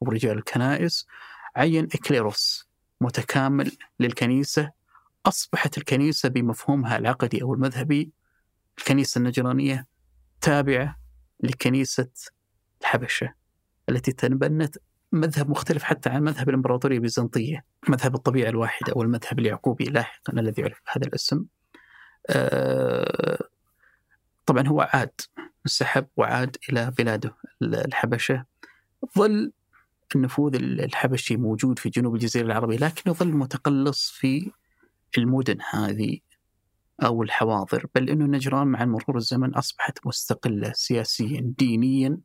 ورجال الكنائس. عين إكليروس متكامل للكنيسة أصبحت الكنيسة بمفهومها العقدي أو المذهبي. الكنيسة النجرانية تابعة لكنيسة الحبشة التي تبنت مذهب مختلف حتى عن مذهب الإمبراطورية البيزنطية مذهب الطبيعة الواحدة أو المذهب اليعقوبي لاحقا الذي يعرف بهذا الاسم. آه، طبعا هو عاد انسحب وعاد إلى بلاده الحبشة. ظل النفوذ الحبشي موجود في جنوب الجزيرة العربية لكنه ظل متقلص في المدن هذه أو الحواضر بل أنه نجران مع مرور الزمن أصبحت مستقلة سياسيا دينيا.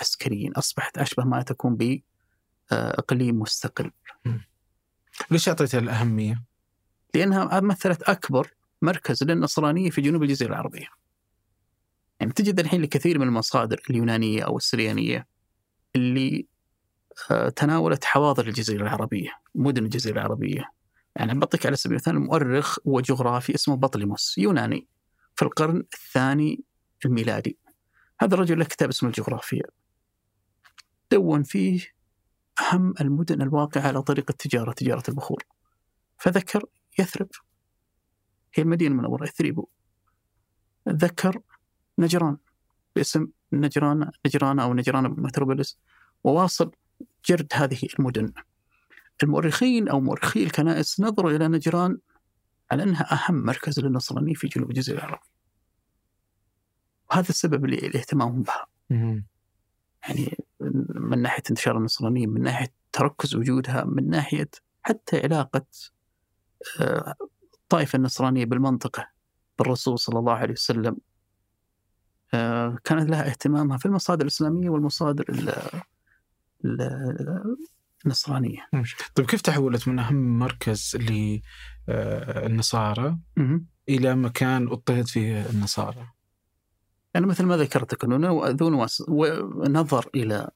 عسكريا أصبحت أشبه ما تكون بإقليم مستقل. ليش أعطيتها الأهمية؟ لأنها مثلت أكبر مركز للنصرانية في جنوب الجزيرة العربية. يعني تجد الحين لكثير من المصادر اليونانية أو السريانية اللي آه، تناولت حواضر الجزيرة العربية مدن الجزيرة العربية. يعني بعطيك على سبيل المثال مؤرخ وجغرافي اسمه بطليموس يوناني في القرن الثاني الميلادي. هذا الرجل له كتاب اسمه الجغرافيا. دون فيه أهم المدن الواقعة على طريق التجارة تجارة البخور. فذكر يثرب. هي المدينة المنورة يثريبو. ذكر نجران باسم نجران نجران أو نجران متروبوليس وواصل جرد هذه المدن. المؤرخين أو مؤرخي الكنائس نظروا إلى نجران على أنها أهم مركز للنصرانية في جنوب الجزيرة العربية وهذا السبب لاهتمامهم بها. يعني من ناحية انتشار النصرانية من ناحية تركز وجودها من ناحية حتى علاقة آه، الطائفة النصرانية بالمنطقة بالرسول صلى الله عليه وسلم. آه، كانت لها اهتمامها في المصادر الإسلامية والمصادر النصرانية. طيب كيف تحولت من أهم مركز للنصارى إلى مكان اضطهد فيه النصارى؟ يعني مثل ما ذكرت أنه ذو نظر إلى آه،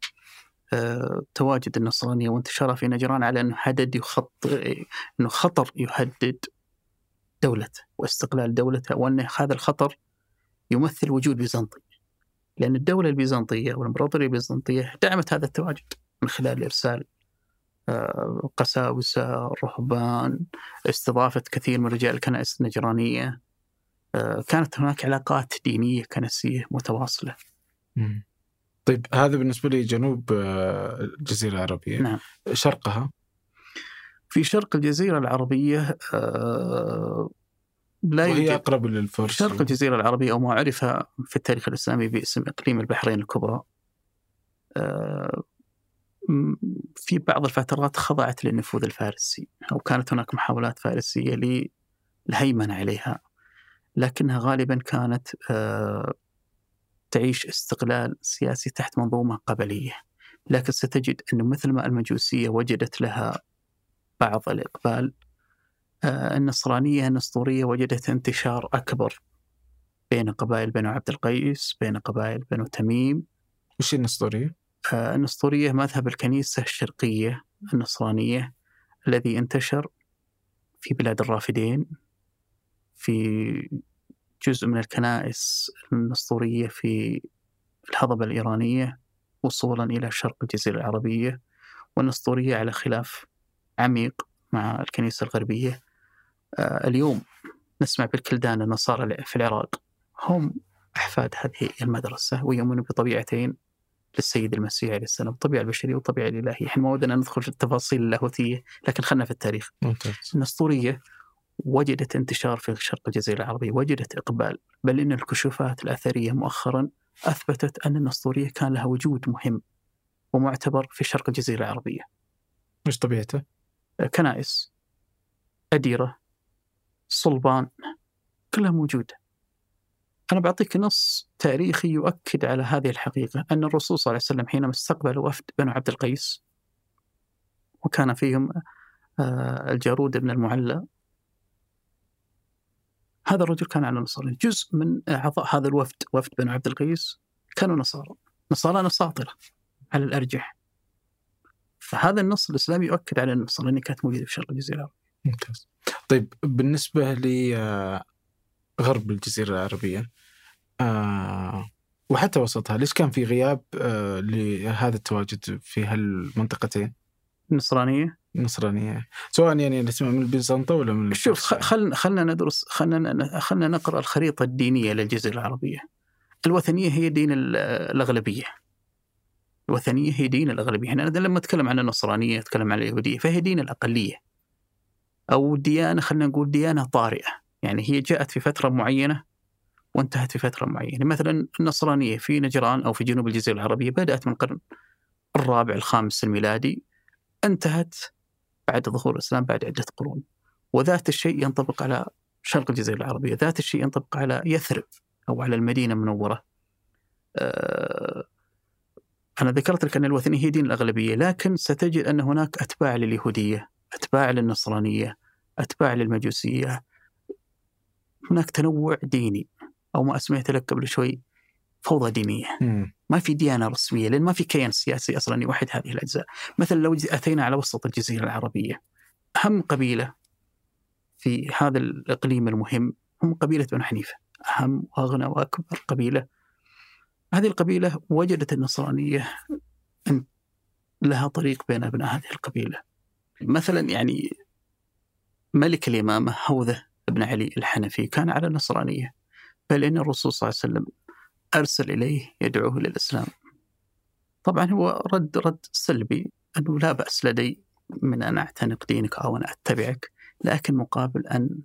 تواجد النصرانية وانتشارها في نجران على أنه حدد يخط أنه خطر يهدد دولته واستقلال دولته وأن هذا الخطر يمثل وجود بيزنطي لأن الدولة البيزنطية والإمبراطورية البيزنطية دعمت هذا التواجد من خلال إرسال آه، قساوسة رهبان استضافة كثير من رجال الكنائس النجرانية. آه، كانت هناك علاقات دينية كنسية متواصلة. طيب هذا بالنسبة لي جنوب آه، الجزيرة العربية. نعم. شرقها؟ في شرق الجزيرة العربية لا وهي أقرب للفرس. شرق الجزيرة العربية أو ما عرف في التاريخ الإسلامي باسم إقليم البحرين الكبرى. في بعض الفترات خضعت للنفوذ الفارسي أو كانت هناك محاولات فارسية للهيمنة عليها لكنها غالبا كانت آه، تعيش استقلال سياسي تحت منظومة قبلية لكن ستجد أنه مثل ما المجوسية وجدت لها بعض الإقبال آه، النصرانية النسطورية وجدت انتشار أكبر بين قبائل بنو عبد القيس بين قبائل بنو تميم وش النسطورية؟ النسطورية مذهب الكنيسة الشرقية النصرانية الذي انتشر في بلاد الرافدين في جزء من الكنائس النسطورية في الهضبة الإيرانية وصولا إلى شرق الجزيرة العربية والنسطورية على خلاف عميق مع الكنيسة الغربية. آه، اليوم نسمع بالكلدان النصارى في العراق. هم أحفاد هذه المدرسة ويؤمنون بطبيعتين للسيد المسيح عليه السلام الطبيعة البشرية والطبيعة الإلهية إحنا ما ودنا ندخل في التفاصيل اللاهوتية لكن خلنا في التاريخ. ممتاز. النسطورية وجدت انتشار في شرق الجزيرة العربية وجدت إقبال بل إن الكشوفات الأثرية مؤخرا أثبتت أن النسطورية كان لها وجود مهم ومعتبر في شرق الجزيرة العربية مش طبيعته؟ كنائس أديرة صلبان كلها موجودة أنا بعطيك نص تاريخي يؤكد على هذه الحقيقة أن الرسول صلى الله عليه وسلم حينما استقبل وفد بنو عبد القيس وكان فيهم آه، الجارود بن المعلى هذا الرجل كان على نصرانية جزء من أعضاء هذا الوفد وفد بنو عبد القيس كانوا نصارى. نصارى نساطرة على الأرجح. فهذا النص الإسلامي يؤكد على أن النصرانية كانت موجودة في شرق الجزيرة ممتاز. طيب بالنسبة لغرب الجزيرة العربية آه وحتى وسطها ليش كان في غياب آه لهذا التواجد في هالمنطقتين؟ النصرانيه النصرانية سواء يعني نسمع من البيزنطة ولا من شوف خلنا خلنا ندرس خلنا خلنا نقرأ الخريطة الدينية للجزيرة العربية. الوثنية هي دين ال- الأغلبية. الوثنية هي دين الأغلبية، إحنا لما نتكلم عن النصرانية نتكلم عن اليهودية فهي دين الأقلية. أو ديانة خلينا نقول ديانة طارئة، يعني هي جاءت في فترة معينة وانتهت في فترة معينة، مثلا النصرانية في نجران أو في جنوب الجزيرة العربية بدأت من القرن الرابع الخامس الميلادي انتهت بعد ظهور الإسلام بعد عدة قرون. وذات الشيء ينطبق على شرق الجزيرة العربية، ذات الشيء ينطبق على يثرب أو على المدينة المنورة. آه، أنا ذكرت لك أن الوثنيه هي دين الأغلبية، لكن ستجد أن هناك أتباع لليهودية، أتباع للنصرانية، أتباع للمجوسية. هناك تنوع ديني أو ما اسميت لك قبل شوي فوضى دينية. ما في ديانة رسمية لأن ما في كيان سياسي أصلا يوحد هذه الأجزاء، مثلا لو أتينا على وسط الجزيرة العربية أهم قبيلة في هذا الإقليم المهم هم قبيلة بنو حنيفة، أهم وأغنى وأكبر قبيلة. هذه القبيلة وجدت النصرانية إن لها طريق بين ابناء هذه القبيلة. مثلا يعني ملك اليمامة هوذه بن علي الحنفي كان على النصرانية بل إن الرسول صلى الله عليه وسلم أرسل إليه يدعوه للإسلام. طبعا هو رد رد سلبي أنه لا بأس لدي من أن أعتنق دينك أو أن أتبعك لكن مقابل أن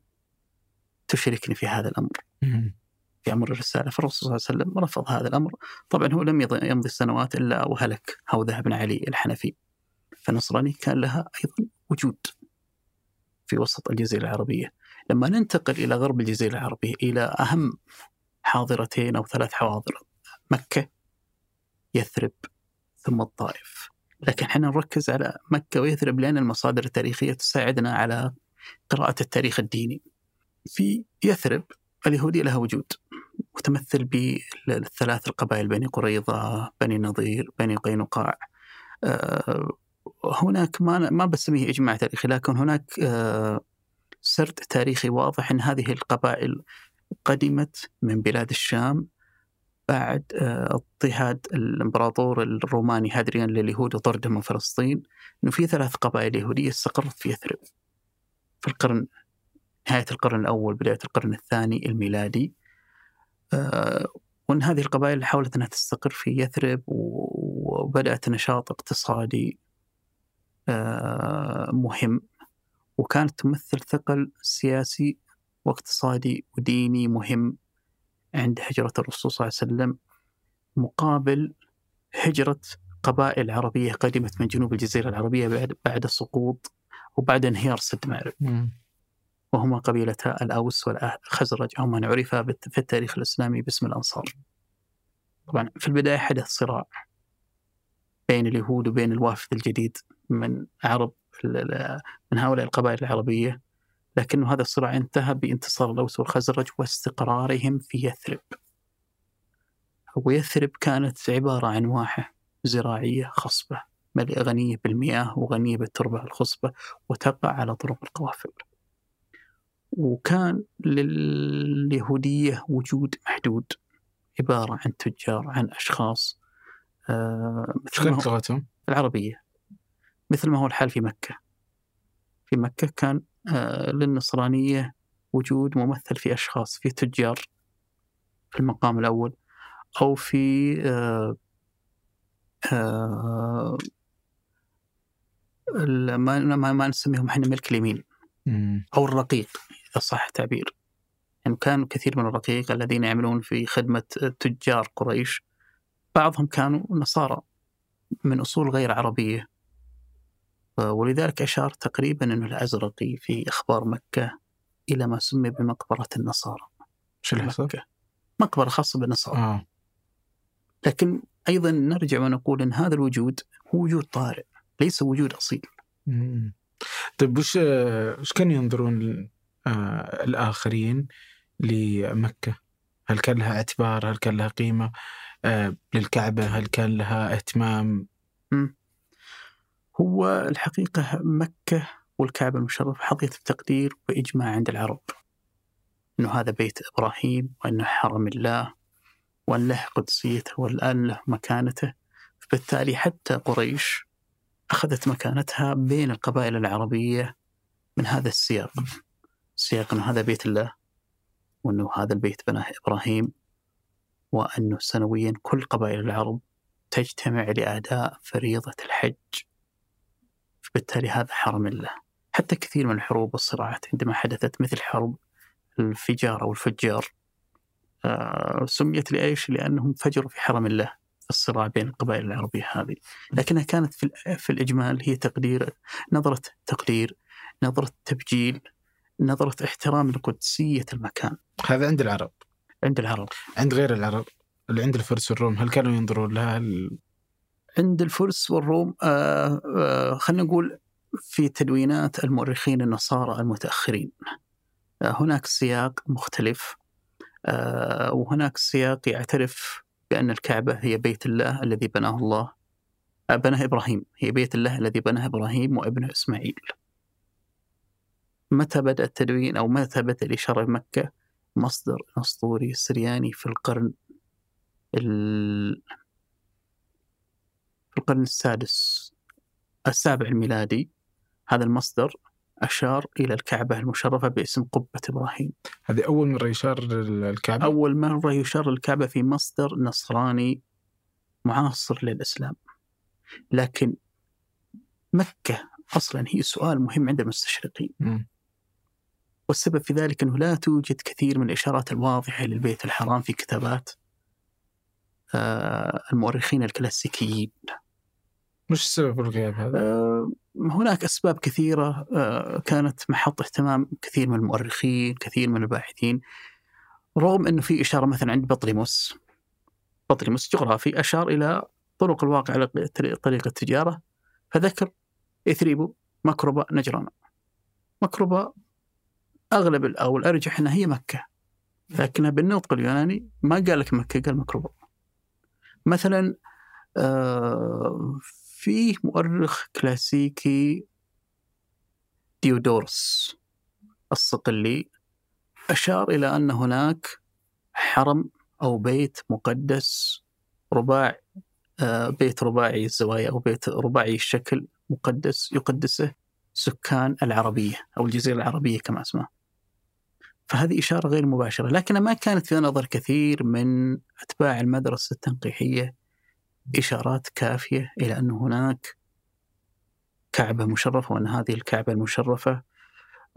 تشركني في هذا الأمر. في أمر الرسالة فالرسول صلى الله عليه وسلم رفض هذا الأمر. طبعا هو لم يمضي السنوات إلا وهلك هوذه بن علي الحنفي. فالنصراني كان لها أيضا وجود في وسط الجزيرة العربية. لما ننتقل إلى غرب الجزيرة العربية إلى أهم حاضرتين أو ثلاث حواضر. مكة يثرب ثم الطائف. لكن إحنا نركز على مكة ويثرب لأن المصادر التاريخية تساعدنا على قراءة التاريخ الديني. في يثرب اليهودية لها وجود متمثل بالثلاث القبائل بني قريظة بني نظير بني قينقاع. آه، هناك ما ما بسميه إجماع تاريخي لكن هناك آه، سرد تاريخي واضح أن هذه القبائل قدمت من بلاد الشام بعد آه، اضطهاد الامبراطور الروماني هادريان لليهود وطردهم من فلسطين. إنه في ثلاث قبائل يهودية استقرت في يثرب. في القرن نهاية القرن الأول بداية القرن الثاني الميلادي. آه، وإن هذه القبائل حاولت إنها تستقر في يثرب وبدأت نشاط اقتصادي آه، مهم. وكانت تمثل ثقل سياسي واقتصادي وديني مهم عند هجرة الرسول صلى الله عليه وسلم مقابل هجرة قبائل عربية قدمت من جنوب الجزيرة العربية بعد بعد سقوط وبعد انهيار سد مأرب مم. وهما قبيلتا الأوس والخزرج أو من عرف بالت- في التاريخ الإسلامي باسم الأنصار. طبعا في البداية حدث صراع بين اليهود وبين الوافد الجديد من عرب من هؤلاء القبائل العربية. لكن هذا الصراع انتهى بانتصار الأوس والخزرج واستقرارهم في يثرب. ويثرب كانت عبارة عن واحة زراعية خصبة مليئة غنية بالمياه وغنية بالتربة الخصبة وتقع على طرق القوافل. وكان لليهودية وجود محدود عبارة عن تجار عن أشخاص آه، مثل لغتهم؟ العربية. مثل ما هو الحال في مكة. في مكة كان للنصرانية وجود ممثل في أشخاص في تجار في المقام الأول أو في آه، آه، ما ما نسميهم إحنا ملك اليمين. أو الرقيق إذا صح التعبير. يعني كان كثير من الرقيق الذين يعملون في خدمة تجار قريش. بعضهم كانوا نصارى من أصول غير عربية. ولذلك أشار تقريبا أنه الأزرقي في أخبار مكة إلى ما سمي بمقبرة النصارى شو؟ مكة مقبرة خاصة بالنصارى آه لكن أيضا نرجع ونقول أن هذا الوجود هو وجود طارئ ليس وجود أصيل مم. طيب وش وش كانوا ينظرون آه الآخرين لمكة؟ هل كان لها اعتبار؟ هل كان لها قيمة؟ آه للكعبة؟ هل كان لها اهتمام؟ هو الحقيقة مكة والكعبة المشرفة حظية التقدير وإجماع عند العرب. أنه هذا بيت إبراهيم وأنه حرم الله وأن له قدسيته وأن له مكانته. فبالتالي حتى قريش أخذت مكانتها بين القبائل العربية من هذا السياق. سياق أنه هذا بيت الله وأنه هذا البيت بناه إبراهيم وأنه سنويا كل قبائل العرب تجتمع لأداء فريضة الحج. فبالتالي هذا حرم الله حتى كثير من الحروب والصراعات عندما حدثت مثل حرب الفجار أو الفجار آه سميت لإيش؟ لأنهم فجروا في حرم الله الصراع بين القبائل العربية هذه لكنها كانت في, في الإجمال هي تقدير نظرة تقدير نظرة تبجيل نظرة احترام لقدسية المكان هذا عند العرب عند العرب عند غير العرب اللي عند الفرس والروم هل كانوا ينظرون لها. عند الفرس والروم آه آه خلينا نقول في تدوينات المؤرخين النصارى المتأخرين. آه هناك سياق مختلف وهناك سياق يعترف بأن الكعبة هي بيت الله الذي بناه الله. بناه إبراهيم. هي بيت الله الذي بناه إبراهيم وابنه إسماعيل. متى بدأ التدوين أو متى بدأ الإشارة بمكة مصدر أسطوري سرياني في القرن القرن السادس السابع الميلادي هذا المصدر أشار إلى الكعبة المشرفة باسم قبة إبراهيم. هذه أول مرة يشار للكعبة؟ أول مرة يشار للكعبة في مصدر نصراني معاصر للإسلام. لكن مكة أصلا هي سؤال مهم عند المستشرقين. م. والسبب في ذلك أنه لا توجد كثير من الإشارات الواضحة للبيت الحرام في كتابات آه المؤرخين الكلاسيكيين. وش السبب الغياب هذا؟ آه هناك أسباب كثيرة. آه كانت محط اهتمام كثير من المؤرخين كثير من الباحثين رغم أنه في إشارة مثلا عند بطليموس بطليموس جغرافي أشار إلى طرق الواقع على طريق التجارة. فذكر إثريبو مكربة نجران. مكربة أغلب أو الأرجح أنها هي مكة. لكنها بالنطق اليوناني ما قال لك مكة قال مكربة مثلا آه فيه مؤرخ كلاسيكي ديودورس الصقلي أشار إلى أن هناك حرم أو بيت مقدس رباع آه بيت رباعي الزوايا أو بيت رباعي الشكل مقدس يقدسه سكان العربية أو الجزيرة العربية كما اسمها فهذه إشارة غير مباشرة لكنها ما كانت في نظر كثير من أتباع المدرسة التنقيحية إشارات كافية إلى أن هناك كعبة مشرفة وأن هذه الكعبة المشرفة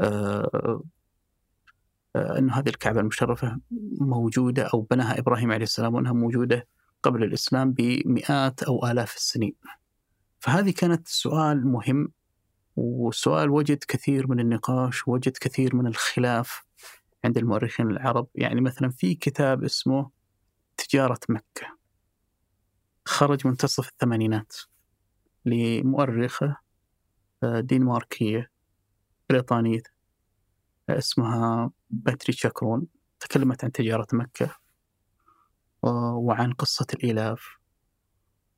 آه أن هذه الكعبة المشرفة موجودة أو بناها إبراهيم عليه السلام وأنها موجودة قبل الإسلام بمئات أو آلاف السنين. فهذه كانت سؤال مهم وسؤال وجد كثير من النقاش وجد كثير من الخلاف عند المؤرخين العرب. يعني مثلا في كتاب اسمه تجارة مكة. خرج منتصف الثمانينات لمؤرخة دنماركية بريطانية اسمها باتريشا كرون تكلمت عن تجارة مكة وعن قصة الإلاف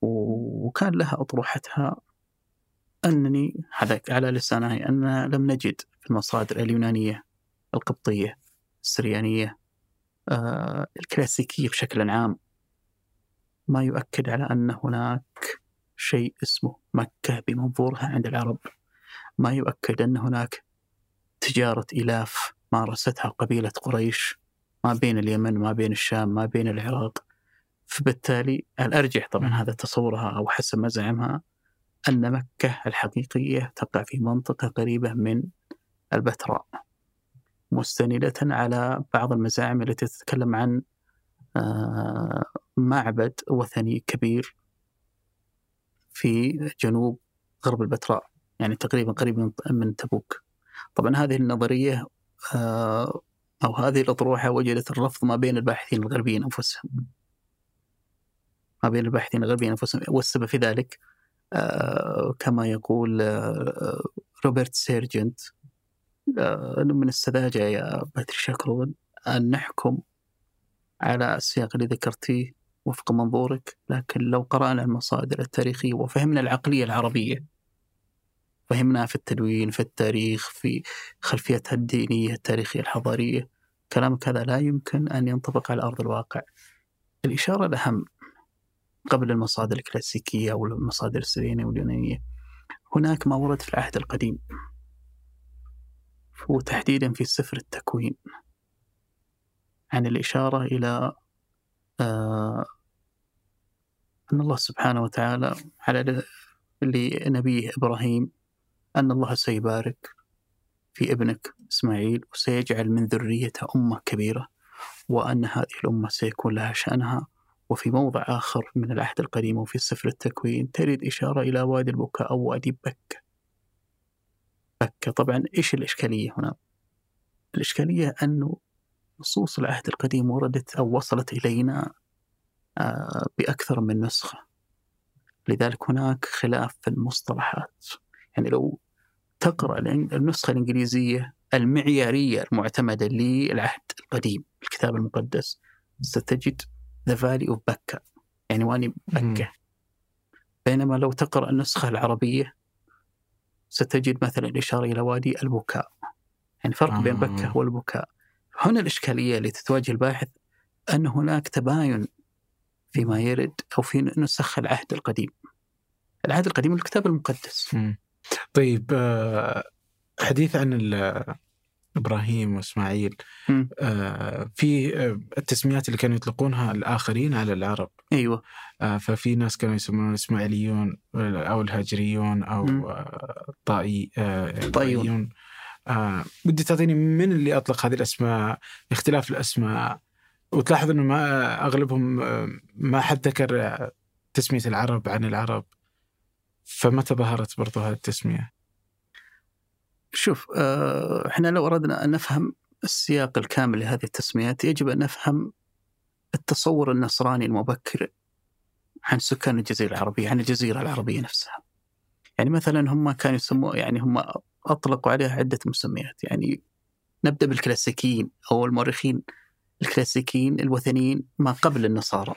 وكان لها أطروحتها أنني هذا على لسانها أن لم نجد في المصادر اليونانية القبطية السريانية آه الكلاسيكية بشكل عام. ما يؤكد على أن هناك شيء اسمه مكة بمنظورها عند العرب. ما يؤكد أن هناك تجارة إلاف مارستها قبيلة قريش ما بين اليمن ما بين الشام ما بين العراق. فبالتالي الأرجح طبعا هذا تصورها أو حسب ما زعمها أن مكة الحقيقية تقع في منطقة قريبة من البتراء مستندة على بعض المزاعم التي تتكلم عن معبد وثني كبير في جنوب غرب البتراء يعني تقريبا قريب من تبوك. طبعا هذه النظرية أو هذه الأطروحة وجدت الرفض ما بين الباحثين الغربيين أنفسهم. ما بين الباحثين الغربيين أنفسهم. والسبب في ذلك كما يقول روبرت سيرجنت من السذاجة يا باتريشا كرون أن نحكم على السياق اللي ذكرتيه وفق منظورك لكن لو قرأنا المصادر التاريخية وفهمنا العقلية العربية فهمناها في التدوين في التاريخ في خلفيتها الدينية التاريخية الحضارية كلامك هذا لا يمكن أن ينطبق على أرض الواقع. الإشارة الأهم قبل المصادر الكلاسيكية أو المصادر السريانية واليونانية هناك ما ورد في العهد القديم وتحديدا في سفر التكوين. عن الإشارة إلى آه أن الله سبحانه وتعالى على لنبيه إبراهيم أن الله سيبارك في ابنك إسماعيل وسيجعل من ذريته أمة كبيرة وأن هذه الأمة سيكون لها شأنها. وفي موضع آخر من العهد القديم وفي سفر التكوين ترد إشارة إلى وادي البكاء أو وادي بكة. بكة طبعا إيش الإشكالية هنا؟ الإشكالية أنه نصوص العهد القديم وردت أو وصلت إلينا آه، بأكثر من نسخة. لذلك هناك خلاف في المصطلحات. يعني لو تقرأ النسخة الإنجليزية المعيارية المعتمدة للعهد القديم الكتاب المقدس ستجد the valley of بكة يعني وادي بكة بينما لو تقرأ النسخة العربية ستجد مثلا إشارة إلى وادي البكاء. يعني فرق بين بكة والبكاء. هنا الإشكالية اللي تتواجه الباحث أن هناك تباين فيما يرد أو في نسخ العهد القديم. العهد القديم الكتاب المقدس. طيب آه، حديث عن إبراهيم وإسماعيل آه في آه التسميات اللي كانوا يطلقونها الآخرين على العرب. أيوه. آه ففي ناس كانوا يسمون الاسماعيليون أو الهاجريون أو طائي آه طائيون آه ودي تعطيني من اللي أطلق هذه الأسماء اختلاف الأسماء وتلاحظ إنه ما أغلبهم آه، ما حد ذكر تسمية العرب عن العرب فمتى ظهرت برضو هذه التسمية؟ شوف آه، إحنا لو أردنا أن نفهم السياق الكامل لهذه التسميات يجب أن نفهم التصور النصراني المبكر عن سكان الجزيرة العربية، عن الجزيرة العربية نفسها. يعني مثلا هم كانوا يسموا يعني هم أطلقوا عليها عدة مسميات، يعني نبدأ بالكلاسيكيين أو المؤرخين الكلاسيكيين الوثنيين ما قبل النصارى.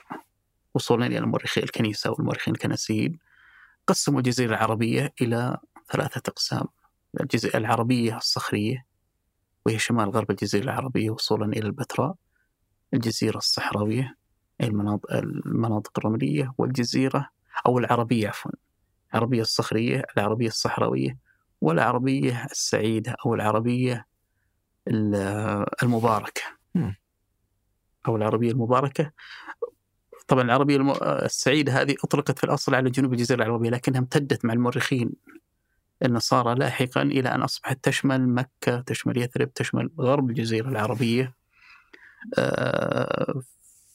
وصولا إلى مؤرخي الكنيسة والمؤرخين الكنسيين. قسموا الجزيرة العربية إلى ثلاثة أقسام. الجزيرة العربية الصخرية وهي شمال غرب الجزيرة العربية وصولا إلى البتراء. الجزيرة الصحراوية المناطق, المناطق الرملية والجزيرة أو العربية عفوا. العربية الصخرية العربية الصحراوية والعربية السعيدة أو العربية المباركة. أو العربية المباركة. طبعا العربية السعيدة هذه أطلقت في الأصل على جنوب الجزيرة العربية لكنها امتدت مع المؤرخين النصارى لاحقا إلى أن أصبحت تشمل مكة تشمل يثرب تشمل غرب الجزيرة العربية. آه،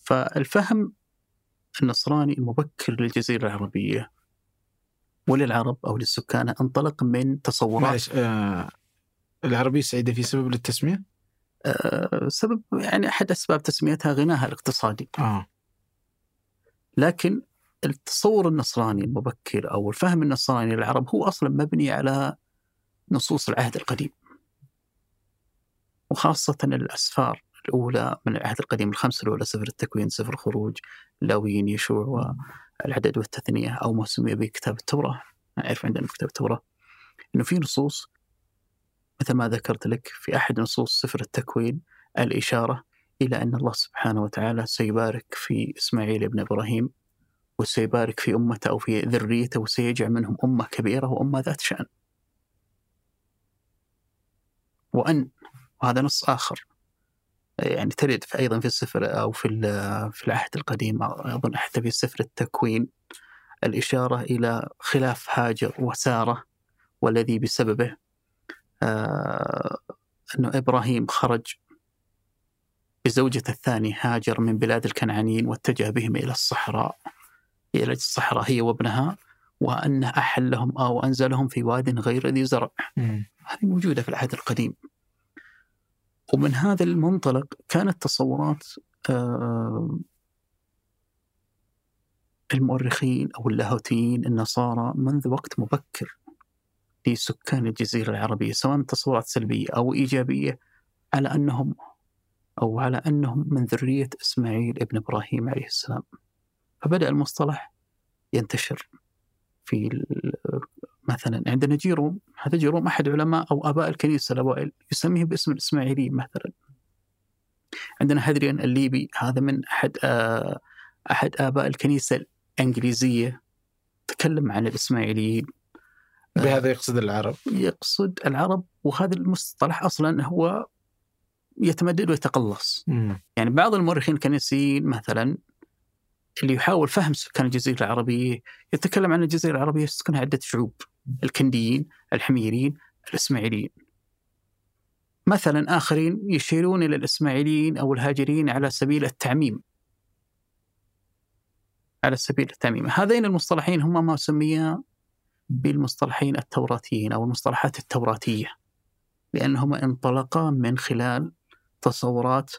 فالفهم النصراني المبكر للجزيرة العربية وللعرب أو للسكان انطلق من تصورات معلش آه العربية السعيدة في سبب للتسمية؟ آه سبب يعني أحد أسباب تسميتها غناها الاقتصادي آه. لكن التصور النصراني المبكر أو الفهم النصراني للعرب هو أصلا مبني على نصوص العهد القديم. وخاصة الأسفار الأولى من العهد القديم الخمسة الأولى سفر التكوين سفر الخروج لاويين يشوع والعدد والتثنية أو ما سمي بكتاب التوراة. نعرف عندنا كتاب التوراة أنه في نصوص مثل ما ذكرت لك في أحد نصوص سفر التكوين الإشارة إلى أن الله سبحانه وتعالى سيبارك في إسماعيل ابن إبراهيم وسيبارك في أمته أو في ذريته وسيجعل منهم أمة كبيرة وأمة ذات شأن. وأن وهذا نص آخر. يعني ترد في أيضا في السفر أو في في العهد القديم أظن حتى في سفر التكوين. الإشارة إلى خلاف هاجر وسارة والذي بسببه آه أنه إبراهيم خرج بزوجته الثانية هاجر من بلاد الكنعانيين واتجه بهم إلى الصحراء إلى الصحراء هي وابنها وأنه أحلهم أو أنزلهم في واد غير ذي زرع. هذه موجودة في العهد القديم. ومن هذا المنطلق كانت تصورات آه، المؤرخين أو اللاهوتيين النصارى منذ وقت مبكر لسكان الجزيرة العربية سواء تصورات سلبية أو إيجابية على أنهم أو على أنهم من ذرية إسماعيل ابن إبراهيم عليه السلام. فبدأ المصطلح ينتشر في مثلا عندنا جيروم هذا جيروم أحد علماء أو آباء الكنيسة الأوائل يسميه باسم الإسماعيلي مثلا. عندنا هدريان الليبي هذا من أحد آه أحد آباء الكنيسة الإنجليزية. تكلم عن الإسماعيليين. بهذا يقصد العرب. يقصد العرب وهذا المصطلح أصلا هو يتمدد ويتقلص. مم. يعني بعض المؤرخين الكنسيين مثلا اللي يحاول فهم سكان الجزيرة العربية يتكلم عن الجزيرة العربية سكنها عدة شعوب. الكنديين الحميريين الإسماعيليين. مثلا آخرين يشيرون إلى الإسماعيليين أو الهاجريين على سبيل التعميم. على سبيل التعميم. هذين المصطلحين هما ما سميا بالمصطلحين التوراتيين أو المصطلحات التوراتية لأنهما انطلقا من خلال تصورات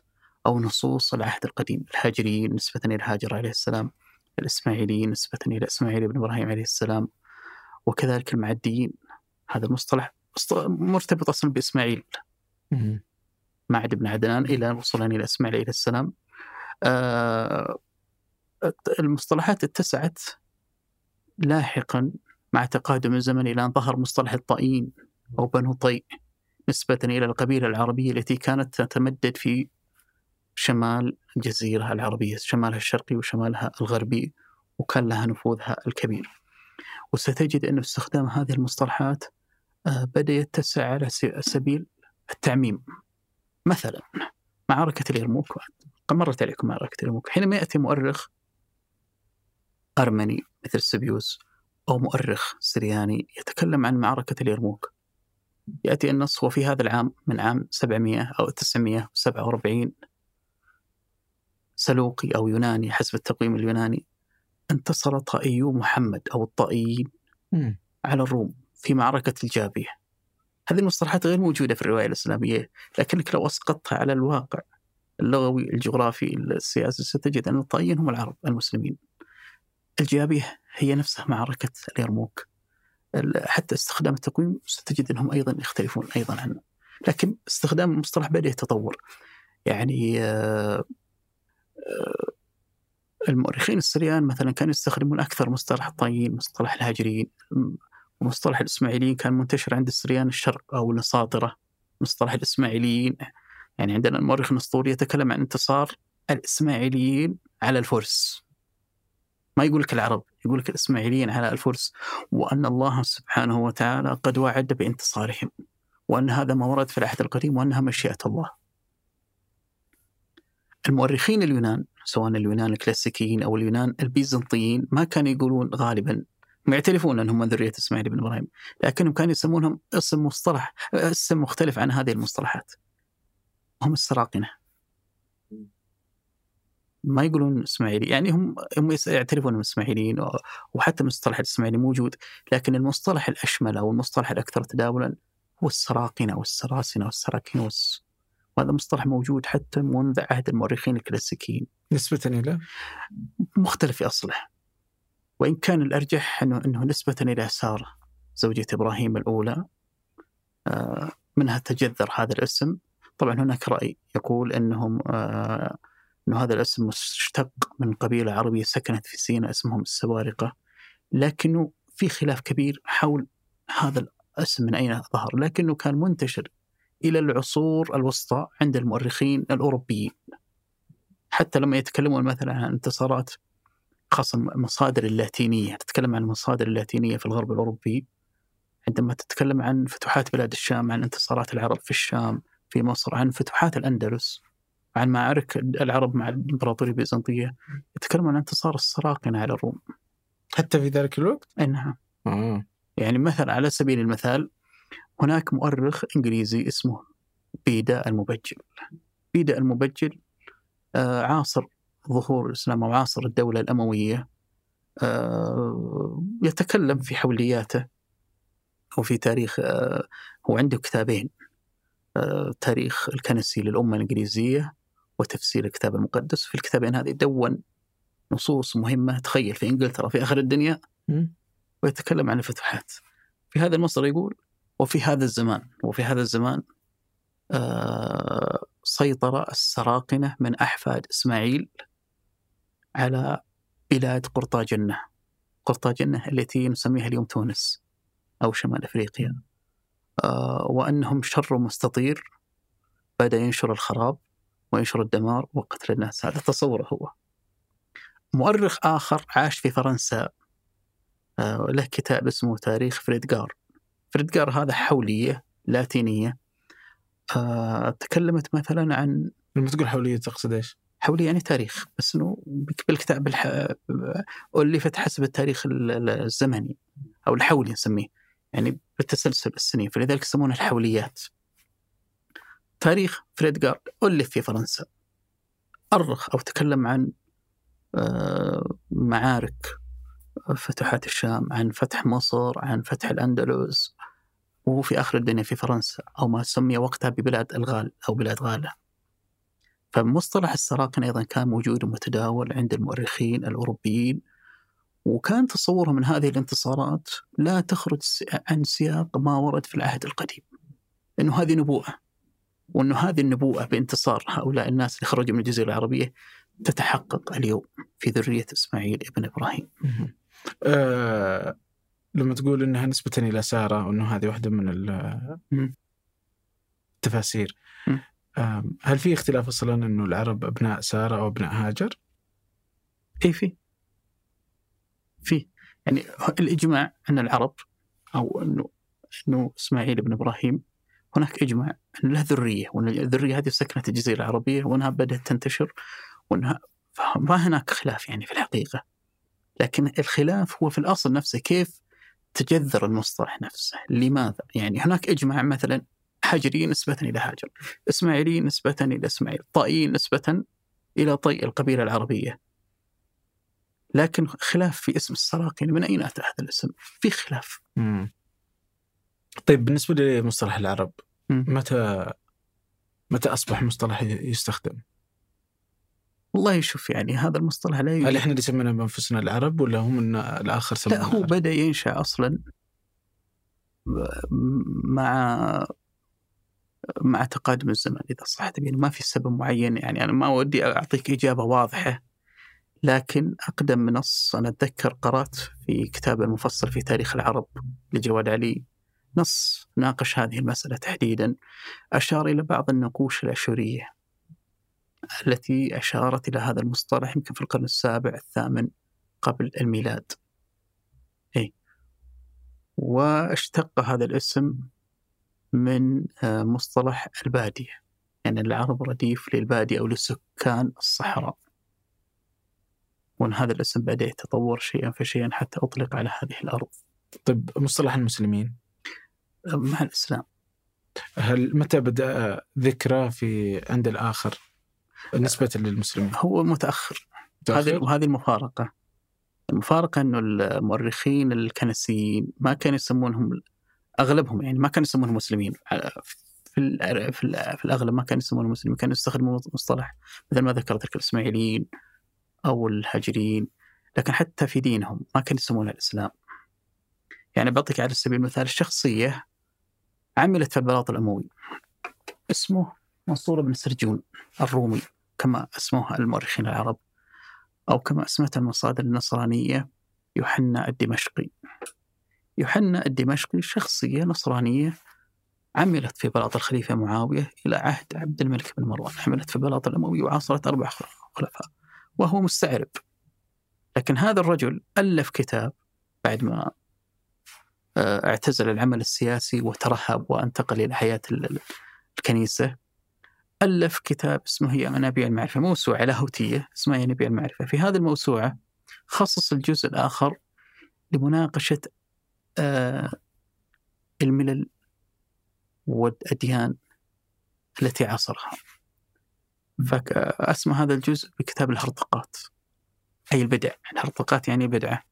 أو نصوص العهد القديم. الهاجريين نسبة إلى هاجر عليه السلام الإسماعيليين نسبة إلى إسماعيل بن إبراهيم عليه السلام. وكذلك المعديين. هذا المصطلح مصط- مرتبط أصلا بإسماعيل. مم. معد بن عدنان إلى وصولا إلى إسماعيل عليه السلام. آه، المصطلحات اتسعت لاحقا مع تقادم الزمن إلى أن ظهر مصطلح الطائين أو بنو طيء نسبة إلى القبيلة العربية التي كانت تتمدد في شمال الجزيرة العربية شمالها الشرقي وشمالها الغربي وكان لها نفوذها الكبير. وستجد أن استخدام هذه المصطلحات آه، بدأ يتسع على سبيل التعميم. مثلا معركة اليرموك مرت عليكم معركة اليرموك. حينما يأتي مؤرخ أرمني مثل سبيوس أو مؤرخ سرياني يتكلم عن معركة اليرموك يأتي النص وفي هذا العام من عام 700 أو 947 سلوقي أو يوناني حسب التقويم اليوناني انتصر طائيو محمد أو الطائيين. على الروم في معركة الجابية. هذه المصطلحات غير موجودة في الرواية الإسلامية لكنك لو أسقطتها على الواقع اللغوي الجغرافي السياسي ستجد أن الطائيين هم العرب المسلمين. الجابية هي نفسها معركة اليرموك. ال- حتى استخدام التقويم ستجد أنهم أيضا يختلفون أيضا عنه. لكن استخدام المصطلح بدأ يتطور. يعني آه، آه، المؤرخين السريان مثلا كانوا يستخدمون أكثر مصطلح الطائيين مصطلح الهاجريين ومصطلح الإسماعيليين كان منتشر عند السريان الشرق أو النصاطرة مصطلح الإسماعيليين. يعني عندنا المؤرخ الأسطوري يتكلم عن انتصار الإسماعيليين على الفرس. ما يقول لك العرب يقول لك الإسماعيليين على الفرس وأن الله سبحانه وتعالى قد وعد بانتصارهم وأن هذا ما ورد في العهد القديم وأنها مشيئة الله. المؤرخين اليونان سواء اليونان الكلاسيكيين أو اليونان البيزنطيين ما كانوا يقولون غالبا هم يعترفون أنهم من ذرية إسماعيل بن إبراهيم لكنهم كانوا يسمونهم اسم مصطلح اسم مختلف عن هذه المصطلحات. هم السراقنة. ما يقولون إسماعيلي يعني هم هم يعترفون إنهم إسماعيليين وحتى مصطلح الإسماعيلي موجود لكن المصطلح الأشمل أو المصطلح الأكثر تداولا هو السراقنة والسراسنة والسراكين والس... وهذا مصطلح موجود حتى منذ عهد المؤرخين الكلاسيكيين. نسبة إلى؟ مختلف في أصله. وإن كان الأرجح انه أنه نسبة إلى سارة زوجة إبراهيم الأولى آه، منها تجذر هذا الاسم. طبعا هناك رأي يقول إنهم آه، إنه هذا الاسم مشتق من قبيلة عربية سكنت في سيناء اسمهم السوارقة. لكنه في خلاف كبير حول هذا الاسم من أين ظهر. لكنه كان منتشر إلى العصور الوسطى عند المؤرخين الأوروبيين. حتى لما يتكلمون مثلا عن انتصارات خاصة المصادر اللاتينية تتكلم عن المصادر اللاتينية في الغرب الأوروبي. عندما تتكلم عن فتوحات بلاد الشام عن انتصارات العرب في الشام في مصر عن فتوحات الأندلس عن معارك العرب مع الإمبراطورية البيزنطية يتكلم عن انتصار السراقنة على الروم. حتى في ذلك الوقت؟ نعم. آه. يعني مثلا على سبيل المثال هناك مؤرخ إنجليزي اسمه بيدا المبجل. بيدا المبجل آه، عاصر ظهور الإسلام أو عاصر الدولة الأموية آه، يتكلم في حولياته وفي تاريخ آه، هو عنده كتابين تاريخ الكنسي للأمة الإنجليزية وتفسير الكتاب المقدس. في الكتابين هذه دون نصوص مهمة. تخيل في إنجلترا في آخر الدنيا. ويتكلم عن الفتوحات. في هذا المصدر يقول وفي هذا الزمان وفي هذا الزمان آه، سيطر السراقنة من أحفاد إسماعيل على بلاد قرطاجنة قرطاجنة التي نسميها اليوم تونس أو شمال أفريقيا. آه، وأنهم شر مستطير بدأ ينشر الخراب وينشر الدمار وقتل الناس. هذا تصوره هو. مؤرخ آخر عاش في فرنسا آه، له كتاب اسمه تاريخ فريدغار فريدغار هذا حولية لاتينية. آه، تكلمت مثلا عن لما تقول حولية تقصد إيش؟ حولي يعني تاريخ بس إنه بالكتاب الح... ألفت حسب التاريخ ال- ال- الزمني أو الحولي نسميه يعني بالتسلسل السنين فلذلك يسمونه الحوليات. تاريخ فريدغار ألف في فرنسا. أرخ أو تكلم عن آه، معارك فتوحات الشام عن فتح مصر عن فتح الأندلس وهو في آخر الدنيا في فرنسا أو ما سمي وقتها ببلاد الغال أو بلاد غالة. فمصطلح السراقنة أيضا كان موجود ومتداول عند المؤرخين الأوروبيين وكان تصورهم من هذه الانتصارات لا تخرج عن سياق ما ورد في العهد القديم. إنه هذه نبوءة وإنه هذه النبوءة بانتصار هؤلاء الناس اللي خرجوا من الجزيرة العربية تتحقق اليوم في ذرية إسماعيل ابن إبراهيم. آه لما تقول إنها نسبة إلى سارة وإنه هذه واحدة من. التفاسير هل في اختلاف أصلا إنه العرب أبناء سارة أو أبناء هاجر؟ اي في في يعني الإجماع أن العرب أو إنه إنه إسماعيل بن إبراهيم هناك إجماع أن له ذرية وإن الذرية هذه سكنت الجزيرة العربية وإنها بدأت تنتشر وإنها ما هناك خلاف يعني في الحقيقة لكن الخلاف هو في الأصل نفسه كيف تجذر المصطلح نفسه لماذا؟ يعني هناك إجماع مثلا هاجري نسبة إلى هاجر إسماعيلي نسبة إلى إسماعيل طائي نسبة إلى طي القبيلة العربية لكن خلاف في اسم السراقين من أين أتى هذا الاسم؟ في خلاف مم. طيب بالنسبة لمصطلح العرب مم. متى متى أصبح مصطلح يستخدم؟ والله شوف يعني هذا المصطلح لا هل يوجد إحنا اللي سمينا بأنفسنا العرب ولا هم الآخر سمونا لا هو العرب؟ بدأ ينشأ أصلا مع مع تقادم الزمن إذا صح تبين ما في سبب معين يعني أنا ما ودي أعطيك إجابة واضحة لكن أقدم نص أنا أتذكر قرأت في كتاب المفصل في تاريخ العرب لجواد علي نص ناقش هذه المسألة تحديدا أشار إلى بعض النقوش الأشورية التي أشارت إلى هذا المصطلح يمكن في القرن السابع الثامن قبل الميلاد. أي واشتق هذا الاسم من آه، مصطلح البادية. يعني العرب رديف للبادية أو لسكان الصحراء. وأن هذا الاسم بدأ يتطور شيئا فشيئا حتى أطلق على هذه الأرض. طيب مصطلح المسلمين؟ مع الإسلام. هل متى بدأ ذكره في عند الآخر؟ نسبة للمسلمين؟ هو متأخر. هذه؟ وهذه المفارقة. المفارقة أنه المؤرخين الكنسيين ما كانوا يسمونهم أغلبهم يعني ما كانوا يسمونهم مسلمين. في ال- في, في الأغلب ما كانوا يسمونهم مسلمين. كانوا يستخدموا مصطلح مثل ما ذكرت لك الإسماعيليين أو الهاجريين. لكن حتى في دينهم ما كانوا يسمونها الإسلام. يعني بعطيك على سبيل المثال الشخصية عملت في البلاط الأموي. اسمه منصور بن سرجون الرومي كما اسموها المؤرخين العرب أو كما اسمتها المصادر النصرانية يوحنا الدمشقي. يوحنا الدمشقي شخصية نصرانية عملت في بلاط الخليفة معاوية إلى عهد عبد الملك بن مروان. عملت في بلاط الأموي وعاصرت أربع خلفاء وهو مستعرب. لكن هذا الرجل ألف كتاب بعد ما آه، اعتزل العمل السياسي وترهب وانتقل إلى حياة ال- الكنيسة. ألف كتاب اسمه هي منابيع المعرفة موسوعة لاهوتية اسمها ينابيع المعرفة. في هذه الموسوعة خصص الجزء الآخر لمناقشة آه، الملل والأديان التي عاصرها. فأسمى هذا الجزء بكتاب الهرطقات أي البدع الهرطقات يعني بدعة.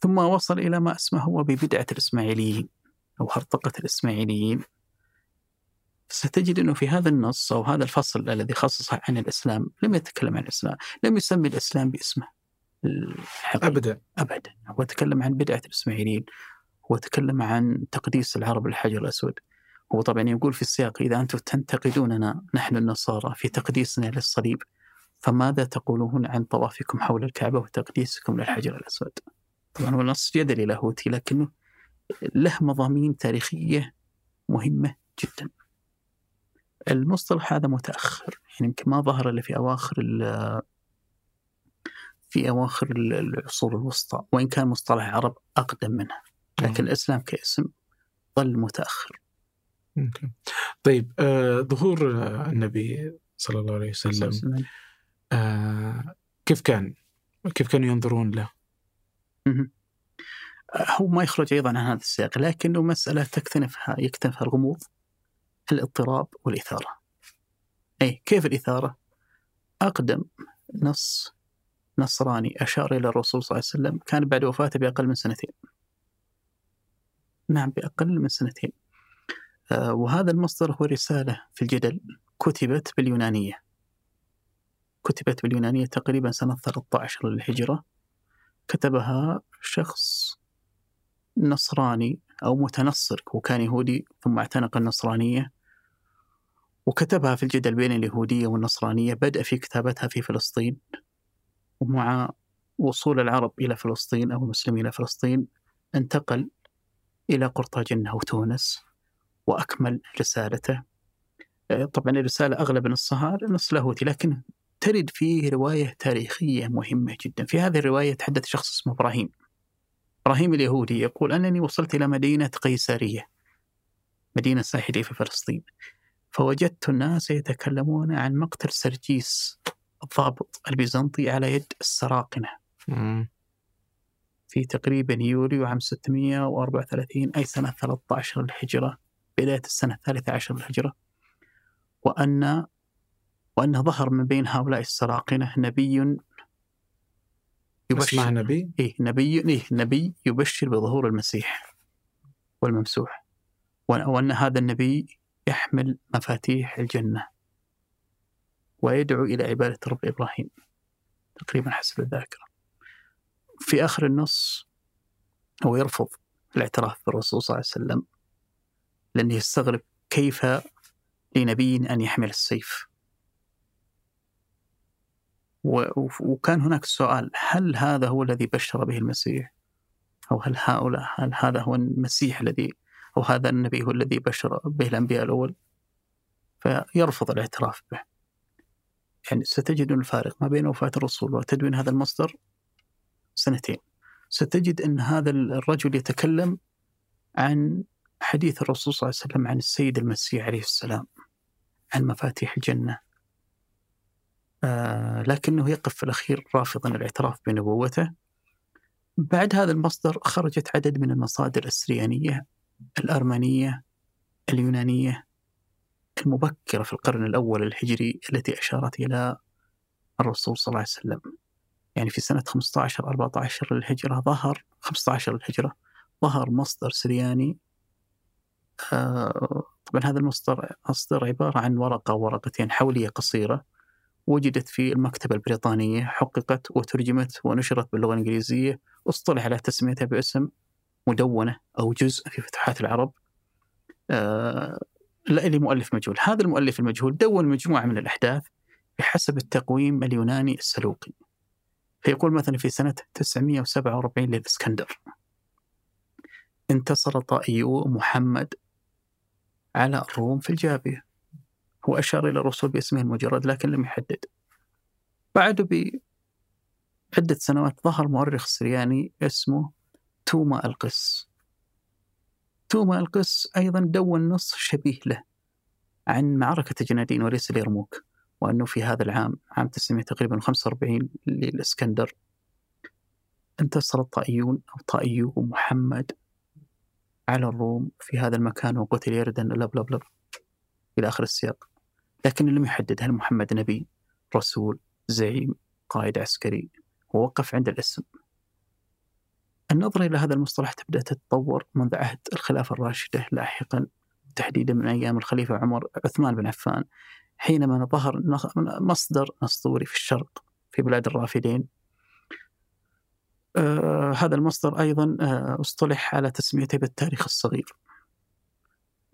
ثم وصل إلى ما اسمه هو ببدعة الإسماعيليين أو هرطقة الإسماعيليين. ستجد أنه في هذا النص أو هذا الفصل الذي خصص عن الإسلام لم يتكلم عن الإسلام لم يسمي الإسلام باسمه الحقيقي. ابدا. أبدا. هو تكلم عن بدعة الإسماعيليين هو تكلم عن تقديس العرب للحجر الأسود. هو طبعا يقول في السياق إذا أنتم تنتقدوننا نحن النصارى في تقديسنا للصليب فماذا تقولون عن طوافكم حول الكعبة وتقديسكم للحجر الأسود؟ طبعا هو نص جدلي لاهوتي لكنه له مضامين تاريخية مهمة جدا. المصطلح هذا متأخر يعني يمكن ما ظهر إلا في أواخر ال- في أواخر ال- العصور الوسطى وإن كان مصطلح عرب أقدم منها لكن الإسلام كاسم ظل متأخر. طيب آه ظهور آه، النبي صلى الله عليه وسلم آه كيف كان؟ كيف كانوا ينظرون له؟ مهم. هو ما يخرج أيضا عن هذا السياق لكنه مسألة تكتنفها يكتنفها الغموض الاضطراب والإثارة. أي كيف الإثارة؟ أقدم نص نصراني أشار إلى الرسول صلى الله عليه وسلم كان بعد وفاته بأقل من سنتين. نعم بأقل من سنتين. آه، وهذا المصدر هو رسالة في الجدل كتبت باليونانية. كتبت باليونانية تقريبا سنة 13 للهجرة. كتبها شخص نصراني أو متنصر وكان يهودي ثم اعتنق النصرانية. وكتبها في الجدل بين اليهودية والنصرانية بدأ في كتابتها في فلسطين ومع وصول العرب إلى فلسطين أو المسلمين إلى فلسطين انتقل إلى قرطاجنة أو تونس وأكمل رسالته. آه، طبعا الرسالة أغلب نصها نص لاهوتي لكن ترد فيه رواية تاريخية مهمة جدا. في هذه الرواية يتحدث شخص اسمه إبراهيم. إبراهيم اليهودي يقول أنني وصلت إلى مدينة قيسارية مدينة ساحلية في فلسطين. فوجدت الناس يتكلمون عن مقتل سرجيس الضابط البيزنطي على يد السراقنة مم. في تقريبا يوليو عام 634 أي سنة 13 للهجرة بداية السنة الثالثة عشر للهجرة وأن وأن ظهر من بين هؤلاء السراقنة نبي اسمه نبي؟ إيه نبي إيه نبي يبشر بظهور المسيح والممسوح وأن هذا النبي يحمل مفاتيح الجنة ويدعو إلى عبادة رب إبراهيم تقريبا حسب الذاكرة. في آخر النص هو يرفض الاعتراف بالرسول صلى الله عليه وسلم لأنه يستغرب كيف لنبي أن يحمل السيف. وكان هناك سؤال هل هذا هو الذي بشر به المسيح؟ أو هل هؤلاء هل هذا هو المسيح الذي أو هذا النبي هو الذي بشر به الأنبياء الأول فيرفض الاعتراف به. يعني ستجد الفارق ما بين وفاة الرسول وتدوين هذا المصدر سنتين. ستجد أن هذا الرجل يتكلم عن حديث الرسول صلى الله عليه وسلم عن السيد المسيح عليه السلام عن مفاتيح الجنة. آه لكنه يقف في الأخير رافضا الاعتراف بنبوته. بعد هذا المصدر خرجت عدد من المصادر السريانية الأرمنية اليونانية المبكرة في القرن الأول الهجري التي أشارت إلى الرسول صلى الله عليه وسلم. يعني في سنة 15 14 للهجرة ظهر 15 للهجرة ظهر مصدر سرياني. آه، طبعا هذا المصدر مصدر عبارة عن ورقة ورقتين حولية قصيرة وجدت في المكتبة البريطانية حققت وترجمت ونشرت باللغة الإنجليزية واصطلح على تسميتها باسم مدونة أو جزء في فتوحات العرب. آه، لمؤلف مجهول. هذا المؤلف المجهول دون مجموعة من الأحداث بحسب التقويم اليوناني السلوقي. فيقول مثلا في سنة 947 للإسكندر انتصر طائيو محمد على الروم في الجابية. هو أشار إلى الرسول باسمه المجرد لكن لم يحدد. بعد بعدة سنوات ظهر مؤرخ سرياني اسمه توما القس. توما القس أيضا دون نص شبيه له عن معركة جنادين وليس اليرموك وأنه في هذا العام عام 900 تقريبا 45 للإسكندر. انتصر الطائيون أو طائيو محمد على الروم في هذا المكان وقتل يردن لب لب لب إلى آخر السياق. لكن لم يحدد هل محمد نبي رسول زعيم قائد عسكري ووقف عند الاسم. النظرة إلى هذا المصطلح تبدأ تتطور منذ عهد الخلافة الراشدة لاحقا تحديدا من أيام الخليفة عمر عثمان بن عفان حينما ظهر مصدر نسطوري في الشرق في بلاد الرافدين. آه هذا المصدر أيضا آه اصطلح على تسميته بالتاريخ الصغير.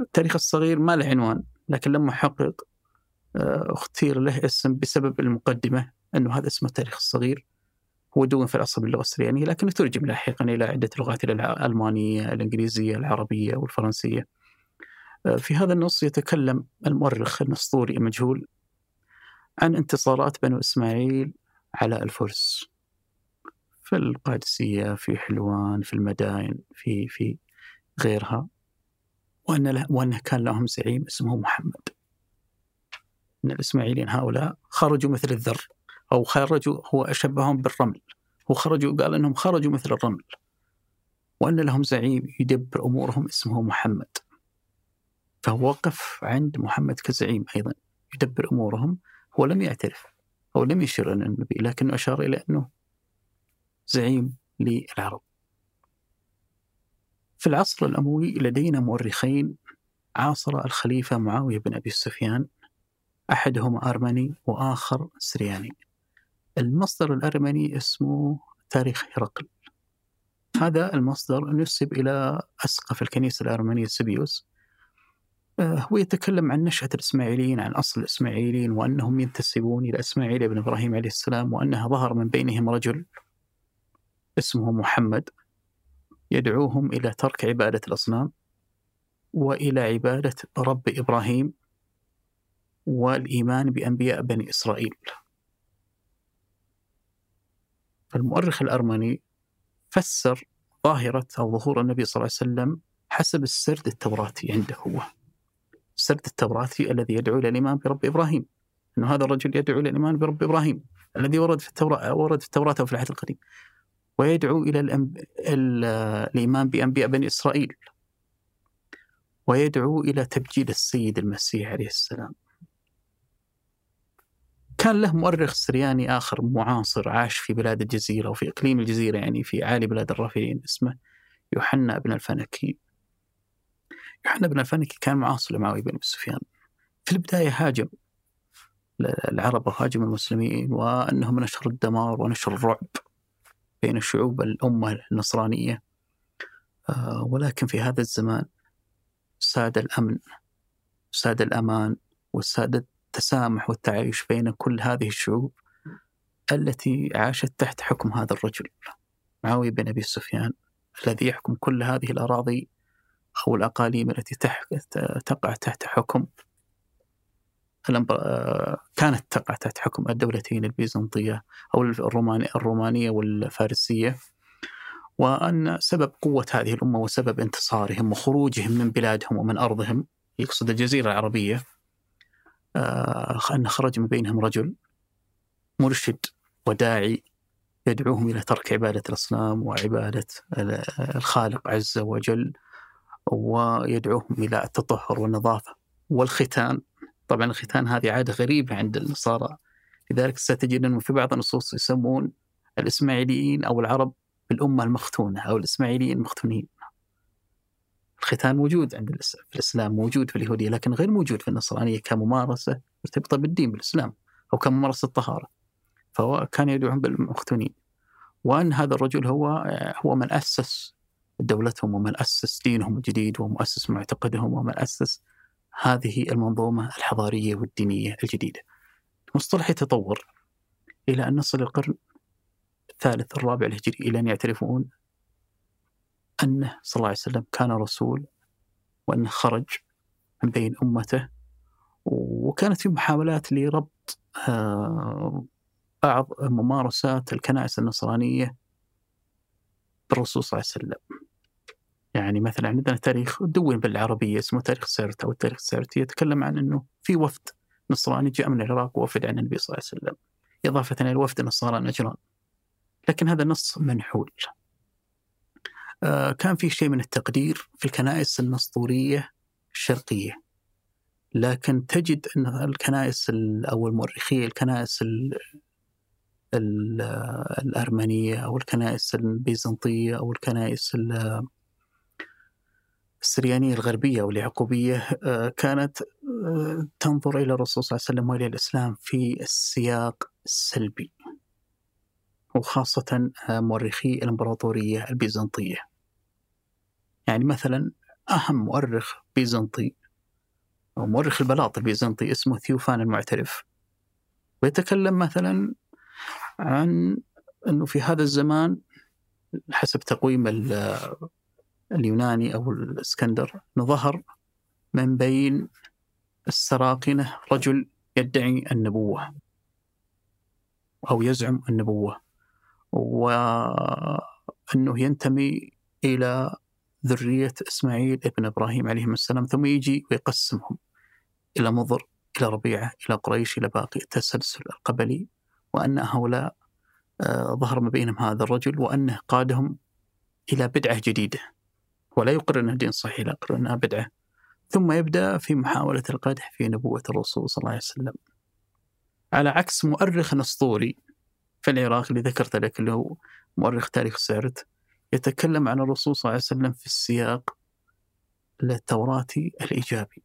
التاريخ الصغير ما له عنوان لكن لما حقق آه اختير له اسم بسبب المقدمة أنه هذا اسمه التاريخ الصغير. هو دون في الأصل باللغة السريانية لكنه ترجم لاحقا إلى عدة لغات الألمانية الإنجليزية العربية والفرنسية. في هذا النص يتكلم المؤرخ النسطوري المجهول عن انتصارات بنو إسماعيل على الفرس في القادسية في حلوان في المدائن في في غيرها وأن له كان لهم زعيم اسمه محمد. أن الإسماعيليين هؤلاء خرجوا مثل الذر. أو خرجوا هو أشبههم بالرمل. وخرجوا قال أنهم خرجوا مثل الرمل. وأن لهم زعيم يدبر أمورهم اسمه محمد. فهو وقف عند محمد كزعيم أيضا يدبر أمورهم. هو لم يعترف أو لم يشر أن النبي لكنه أشار إلى أنه زعيم للعرب. في العصر الأموي لدينا مؤرخين عاصر الخليفة معاوية بن أبي سفيان أحدهما أرمني وآخر سرياني. المصدر الأرمني اسمه تاريخ هرقل هذا المصدر نسب إلى أسقف الكنيسة الأرمنية سبيوس آه، هو يتكلم عن نشأة الإسماعيليين عن أصل الإسماعيليين وأنهم ينتسبون إلى إسماعيل بن إبراهيم عليه السلام وأنها ظهر من بينهم رجل اسمه محمد. يدعوهم إلى ترك عبادة الأصنام وإلى عبادة رب إبراهيم والإيمان بأنبياء بني إسرائيل. فالمؤرخ الأرمني فسر ظاهرة أو ظهور النبي صلى الله عليه وسلم حسب السرد التوراتي عنده هو. السرد التوراتي الذي يدعو إلى الإيمان برب إبراهيم. أنه هذا الرجل يدعو إلى الإيمان برب إبراهيم الذي ورد في التوراة ورد في التوراة وفي العهد القديم. ويدعو إلى الأنب... الإيمان بأنبياء بني إسرائيل. ويدعو إلى تبجيل السيد المسيح عليه السلام. كان له مؤرخ سرياني آخر معاصر عاش في بلاد الجزيرة وفي إقليم الجزيرة يعني في أعالي بلاد الرافدين اسمه يوحنا بن الفنكي. يوحنا بن الفنكي كان معاصر لمعاوية بن سفيان. في البداية هاجم العرب وهاجم المسلمين وأنهم نشر الدمار ونشر الرعب بين الشعوب الأمة النصرانية. آه، ولكن في هذا الزمان ساد الأمن ساد الأمان وساد التسامح والتعايش بين كل هذه الشعوب التي عاشت تحت حكم هذا الرجل معاوية بن أبي سفيان الذي يحكم كل هذه الأراضي أو الأقاليم التي تقع تحت حكم كانت تقع تحت حكم الدولتين البيزنطية أو الرومانية, والفارسية. وأن سبب قوة هذه الأمة وسبب انتصارهم وخروجهم من بلادهم ومن أرضهم يقصد الجزيرة العربية أن خرج من بينهم رجل مرشد وداعي يدعوهم إلى ترك عبادة الأصنام وعبادة الخالق عز وجل ويدعوهم إلى التطهر والنظافة والختان. طبعا الختان هذه عادة غريبة عند النصارى لذلك ستجد أنه في بعض النصوص يسمون الإسماعيليين أو العرب بالأمة المختونة أو الإسماعيليين المختونين. الختان موجود عند في الإسلام موجود في اليهودية لكن غير موجود في النصرانية كممارسة مرتبطة بالدين بالإسلام أو كممارسة الطهارة. فهو كان يدعوهم بالمختونين وأن هذا الرجل هو هو من أسس دولتهم ومن أسس دينهم الجديد ومؤسس معتقدهم ومن أسس هذه المنظومة الحضارية والدينية الجديدة. المصطلح يتطور إلى أن نصل القرن الثالث الرابع الهجري إلى أن يعترفون أنه صلى الله عليه وسلم كان رسول وأنه خرج من بين أمته وكانت في محاولات لربط آه، بعض ممارسات الكنائس النصرانية بالرسول صلى الله عليه وسلم. يعني مثلا عندنا تاريخ دون بالعربية اسمه تاريخ سيرت أو التاريخ السيرتي يتكلم عن أنه في وفد نصراني جاء من العراق ووفد عن النبي صلى الله عليه وسلم إضافة إلى الوفد النصارى نجران لكن هذا نص منحول. كان في شيء من التقدير في الكنائس النسطورية الشرقية. لكن تجد أن الكنائس أو المؤرخية الكنائس الأرمنية أو الكنائس البيزنطية أو الكنائس السريانية الغربية أو اليعقوبية آه، كانت آه، تنظر إلى الرسول صلى الله عليه وسلم وإلى الإسلام في السياق السلبي وخاصة آه، مؤرخي الإمبراطورية البيزنطية. يعني مثلا أهم مؤرخ بيزنطي أو مؤرخ البلاط البيزنطي اسمه ثيوفان المعترف. ويتكلم مثلا عن أنه في هذا الزمان حسب تقويم اليوناني أو الإسكندر ظهر من بين السراقنة رجل يدعي النبوة أو يزعم النبوة وأنه ينتمي إلى ذرية إسماعيل ابن إبراهيم عليهم السلام ثم يجي ويقسمهم إلى مضر إلى ربيعة إلى قريش إلى باقي التسلسل القبلي وأن هؤلاء آه، ظهر ما بينهم هذا الرجل وأنه قادهم إلى بدعة جديدة. ولا يقر أنها دين صحيح لا يقر أنها بدعة. ثم يبدأ في محاولة القدح في نبوة الرسول صلى الله عليه وسلم. على عكس مؤرخ أسطوري في العراق اللي ذكرت لك اللي هو مؤرخ تاريخ سعرت يتكلم عن الرسول صلى الله عليه وسلم في السياق التوراتي الإيجابي.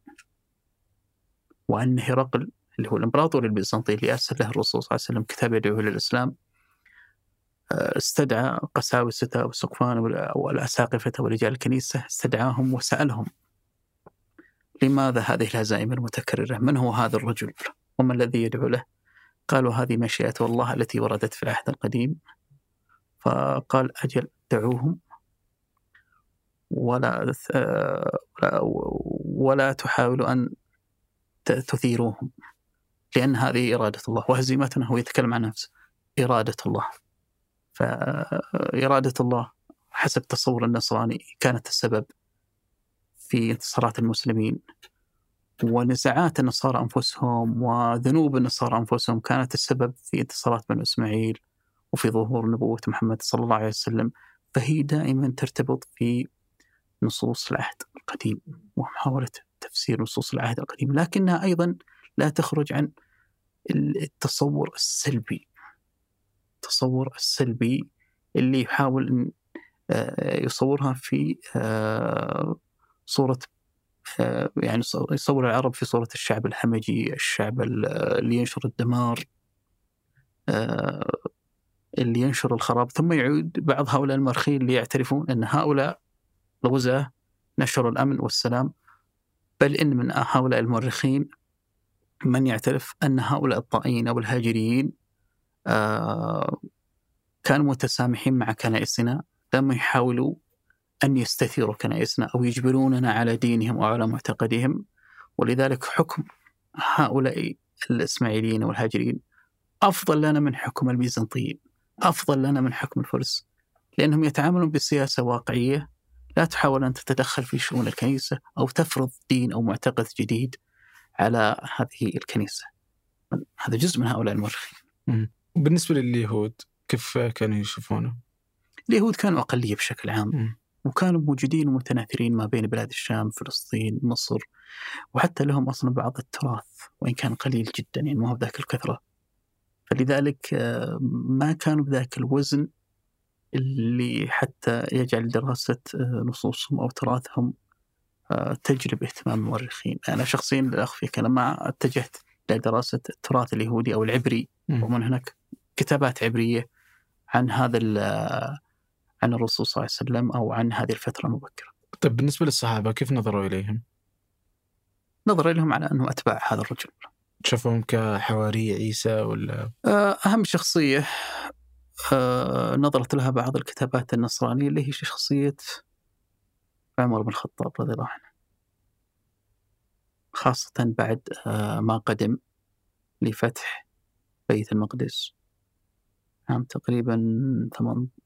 وأن هرقل اللي هو الإمبراطور البيزنطي اللي أرسل له الرسول صلى الله عليه وسلم كتاب يدعوه للإسلام آه، استدعى قساوسته وسقفان والأساقفة ورجال الكنيسة استدعاهم وسألهم لماذا هذه الهزائم المتكررة؟ من هو هذا الرجل؟ وما الذي يدعو له؟ قالوا هذه مشيئة الله التي وردت في العهد القديم. فقال أجل دعوهم ولا ولا تحاولوا أن تثيروهم لأن هذه إرادة الله وهزيمتنا هو يتكلم عن نفسه إرادة الله. فإرادة الله حسب تصور النصراني كانت السبب في انتصارات المسلمين. ونزاعات النصارى أنفسهم وذنوب النصارى أنفسهم كانت السبب في انتصارات بنو إسماعيل وفي ظهور نبوة محمد صلى الله عليه وسلم. فهي دائما ترتبط في نصوص العهد القديم ومحاولة تفسير نصوص العهد القديم لكنها أيضا لا تخرج عن التصور السلبي. التصور السلبي اللي يحاول أن آه، يصورها في آه، صورة آه، يعني يصور العرب في صورة الشعب الهمجي الشعب اللي ينشر الدمار اللي ينشر الخراب ثم يعود بعض هؤلاء المؤرخين اللي يعترفون أن هؤلاء الغزاة نشروا الأمن والسلام. بل إن من هؤلاء المؤرخين من يعترف أن هؤلاء الطائين أو الهاجريين آه، كانوا متسامحين مع كنائسنا. لما يحاولوا أن يستثيروا كنائسنا أو يجبروننا على دينهم أو على معتقدهم. ولذلك حكم هؤلاء الإسماعيليين والهاجرين أفضل لنا من حكم البيزنطيين. أفضل لنا من حكم الفرس لأنهم يتعاملون بسياسة واقعية لا تحاول أن تتدخل في شؤون الكنيسة أو تفرض دين أو معتقد جديد على هذه الكنيسة هذا جزء من هؤلاء المؤرخين بالنسبة لليهود كيف كانوا يشوفونه؟ اليهود كانوا أقلية بشكل عام م. وكانوا موجودين ومتناثرين ما بين بلاد الشام فلسطين مصر وحتى لهم أصلا بعض التراث وإن كان قليل جدا يعني ما هو بذاك الكثرة فلذلك آه، ما كانوا بذاك الوزن اللي حتى يجعل دراسة آه، نصوصهم أو تراثهم آه، تجلب اهتمام المؤرخين. أنا شخصيا لا أخفيك أنا ما اتجهت لدراسة التراث اليهودي أو العبري. ومن هناك كتابات عبرية عن هذا عن الرسول صلى الله عليه وسلم أو عن هذه الفترة المبكرة. طيب بالنسبة للصحابة كيف نظروا إليهم؟ نظر إليهم على أنه أتباع هذا الرجل. شافهم كحواري عيسى ولا؟ آه، أهم شخصية آه، نظرت لها بعض الكتابات النصرانية اللي هي شخصية عمر بن الخطاب رضي الله عنه. خاصة بعد آه، ما قدم لفتح بيت المقدس. عام تقريبا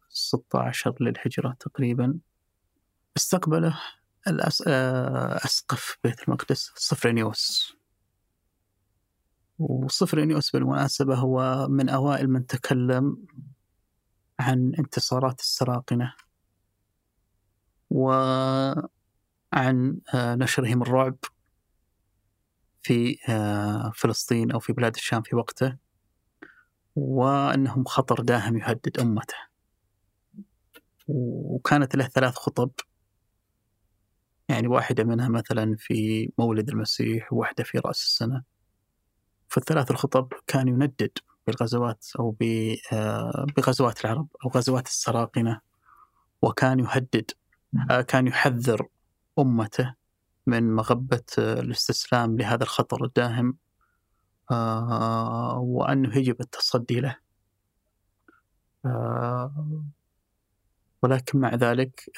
16 للهجرة تقريبا. استقبله أسقف بيت المقدس صفرانيوس وصفرانيوس بالمناسبة هو من أوائل من تكلم عن انتصارات السراقنة وعن آه، نشرهم الرعب في آه، فلسطين أو في بلاد الشام في وقته وأنهم خطر داهم يهدد أمته. وكانت له ثلاث خطب يعني واحدة منها مثلا في مولد المسيح وواحدة في رأس السنة. في الثلاث الخطب كان يندد بالغزوات أو آه، بغزوات العرب أو غزوات السراقنة وكان يهدد آه، كان يحذر أمته من مغبة آه، الاستسلام لهذا الخطر الداهم وأنه يجب التصدي له. ولكن مع ذلك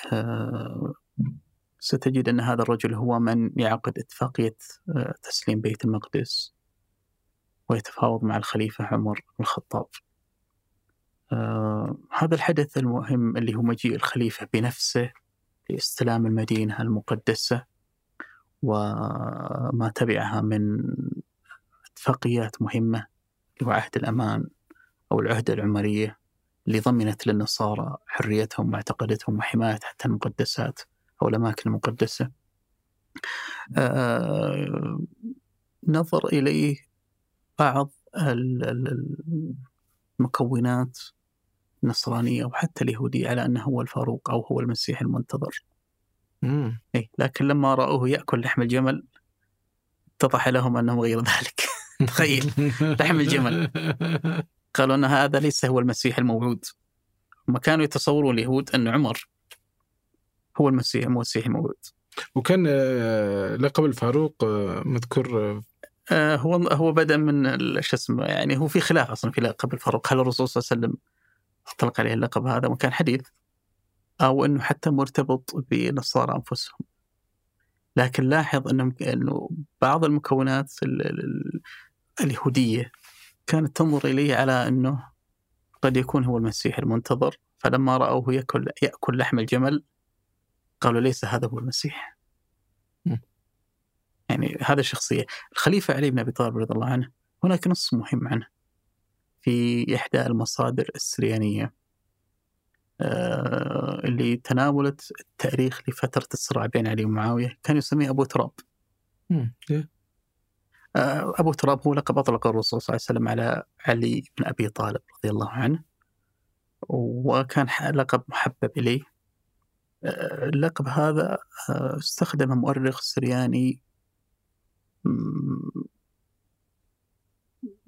ستجد أن هذا الرجل هو من يعقد إتفاقية تسليم بيت المقدس. ويتفاوض مع الخليفة عمر بن الخطاب. آه هذا الحدث المهم اللي هو مجيء الخليفة بنفسه لاستلام المدينة المقدسة وما تبعها من اتفاقيات مهمة اللي هو عهد الأمان أو العهدة العمرية اللي ضمنت للنصارى حريتهم ومعتقداتهم وحماية حتى المقدسات أو الأماكن المقدسة. آه، نظر إليه بعض ال- ال- المكونات النصرانية وحتى اليهودية على أنه هو الفاروق أو هو المسيح المنتظر مم. إيه لكن لما رأوه يأكل لحم الجمل اتضح لهم أنه غير ذلك تخيل لحم الجمل. قالوا أن هذا ليس هو المسيح الموعود هم كانوا يتصورون اليهود أن عمر هو المسيح المسيح الموعود وكان آه، لقب الفاروق آه، مذكور آه، هو هو بدأ من شو اسمه يعني هو في خلاف أصلا في لقب الفاروق. هل الرسول صلى الله عليه وسلم اطلق عليه اللقب هذا؟ وكان حديث. أو إنه حتى مرتبط بنصارى أنفسهم. لكن لاحظ إنه إنه بعض المكونات ال- ال- اليهودية كانت تنظر إليه على إنه قد يكون هو المسيح المنتظر. فلما رأوه ياكل يأكل لحم الجمل قالوا ليس هذا هو المسيح. يعني هذا الشخصيه الخليفة علي بن أبي طالب رضي الله عنه هناك نص مهم عنه في إحدى المصادر السريانية آه، اللي تناولت التاريخ لفترة الصراع بين علي ومعاوية كان يسميه أبو تراب. إيه. آه، أبو تراب هو لقب أطلق الرسول صلى الله عليه وسلم على علي بن أبي طالب رضي الله عنه وكان لقب محبب إليه آه، اللقب هذا آه، استخدم مؤرخ سرياني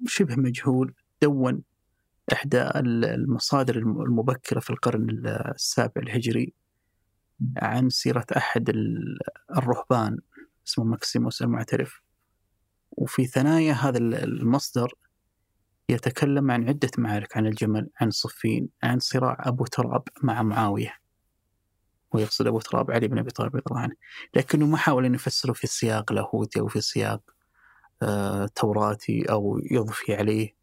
شبه مجهول دون إحدى ال- المصادر الم- المبكرة في القرن السابع الهجري عن سيرة أحد ال- الرهبان اسمه ماكسيموس المعترف. وفي ثنايا هذا ال- المصدر يتكلم عن عدة معارك عن الجمل عن صفين عن صراع أبو تراب مع معاوية. ويقصد أبو تراب علي بن أبي طالب رضي الله عنه. لكنه ما حاول أن يفسره في سياق لاهوتي أو في سياق آه، توراتي أو يضفي عليه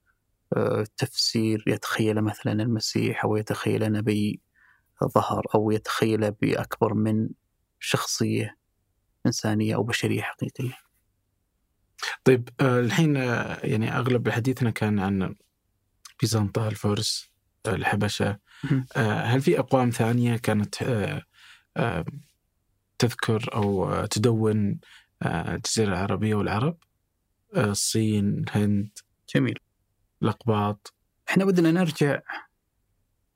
آه، تفسير يتخيل مثلا المسيح أو يتخيل نبي ظهر أو يتخيل بأكبر من شخصية إنسانية أو بشرية حقيقية. طيب آه، الحين آه، يعني أغلب حديثنا كان عن بيزنطة الفرس آه،. آه، هل في أقوام ثانية كانت تذكر أو آه، تدون آه، الجزيرة العربية والعرب؟ آه، الصين، الهند، جميل الأقباط إحنا بدنا نرجع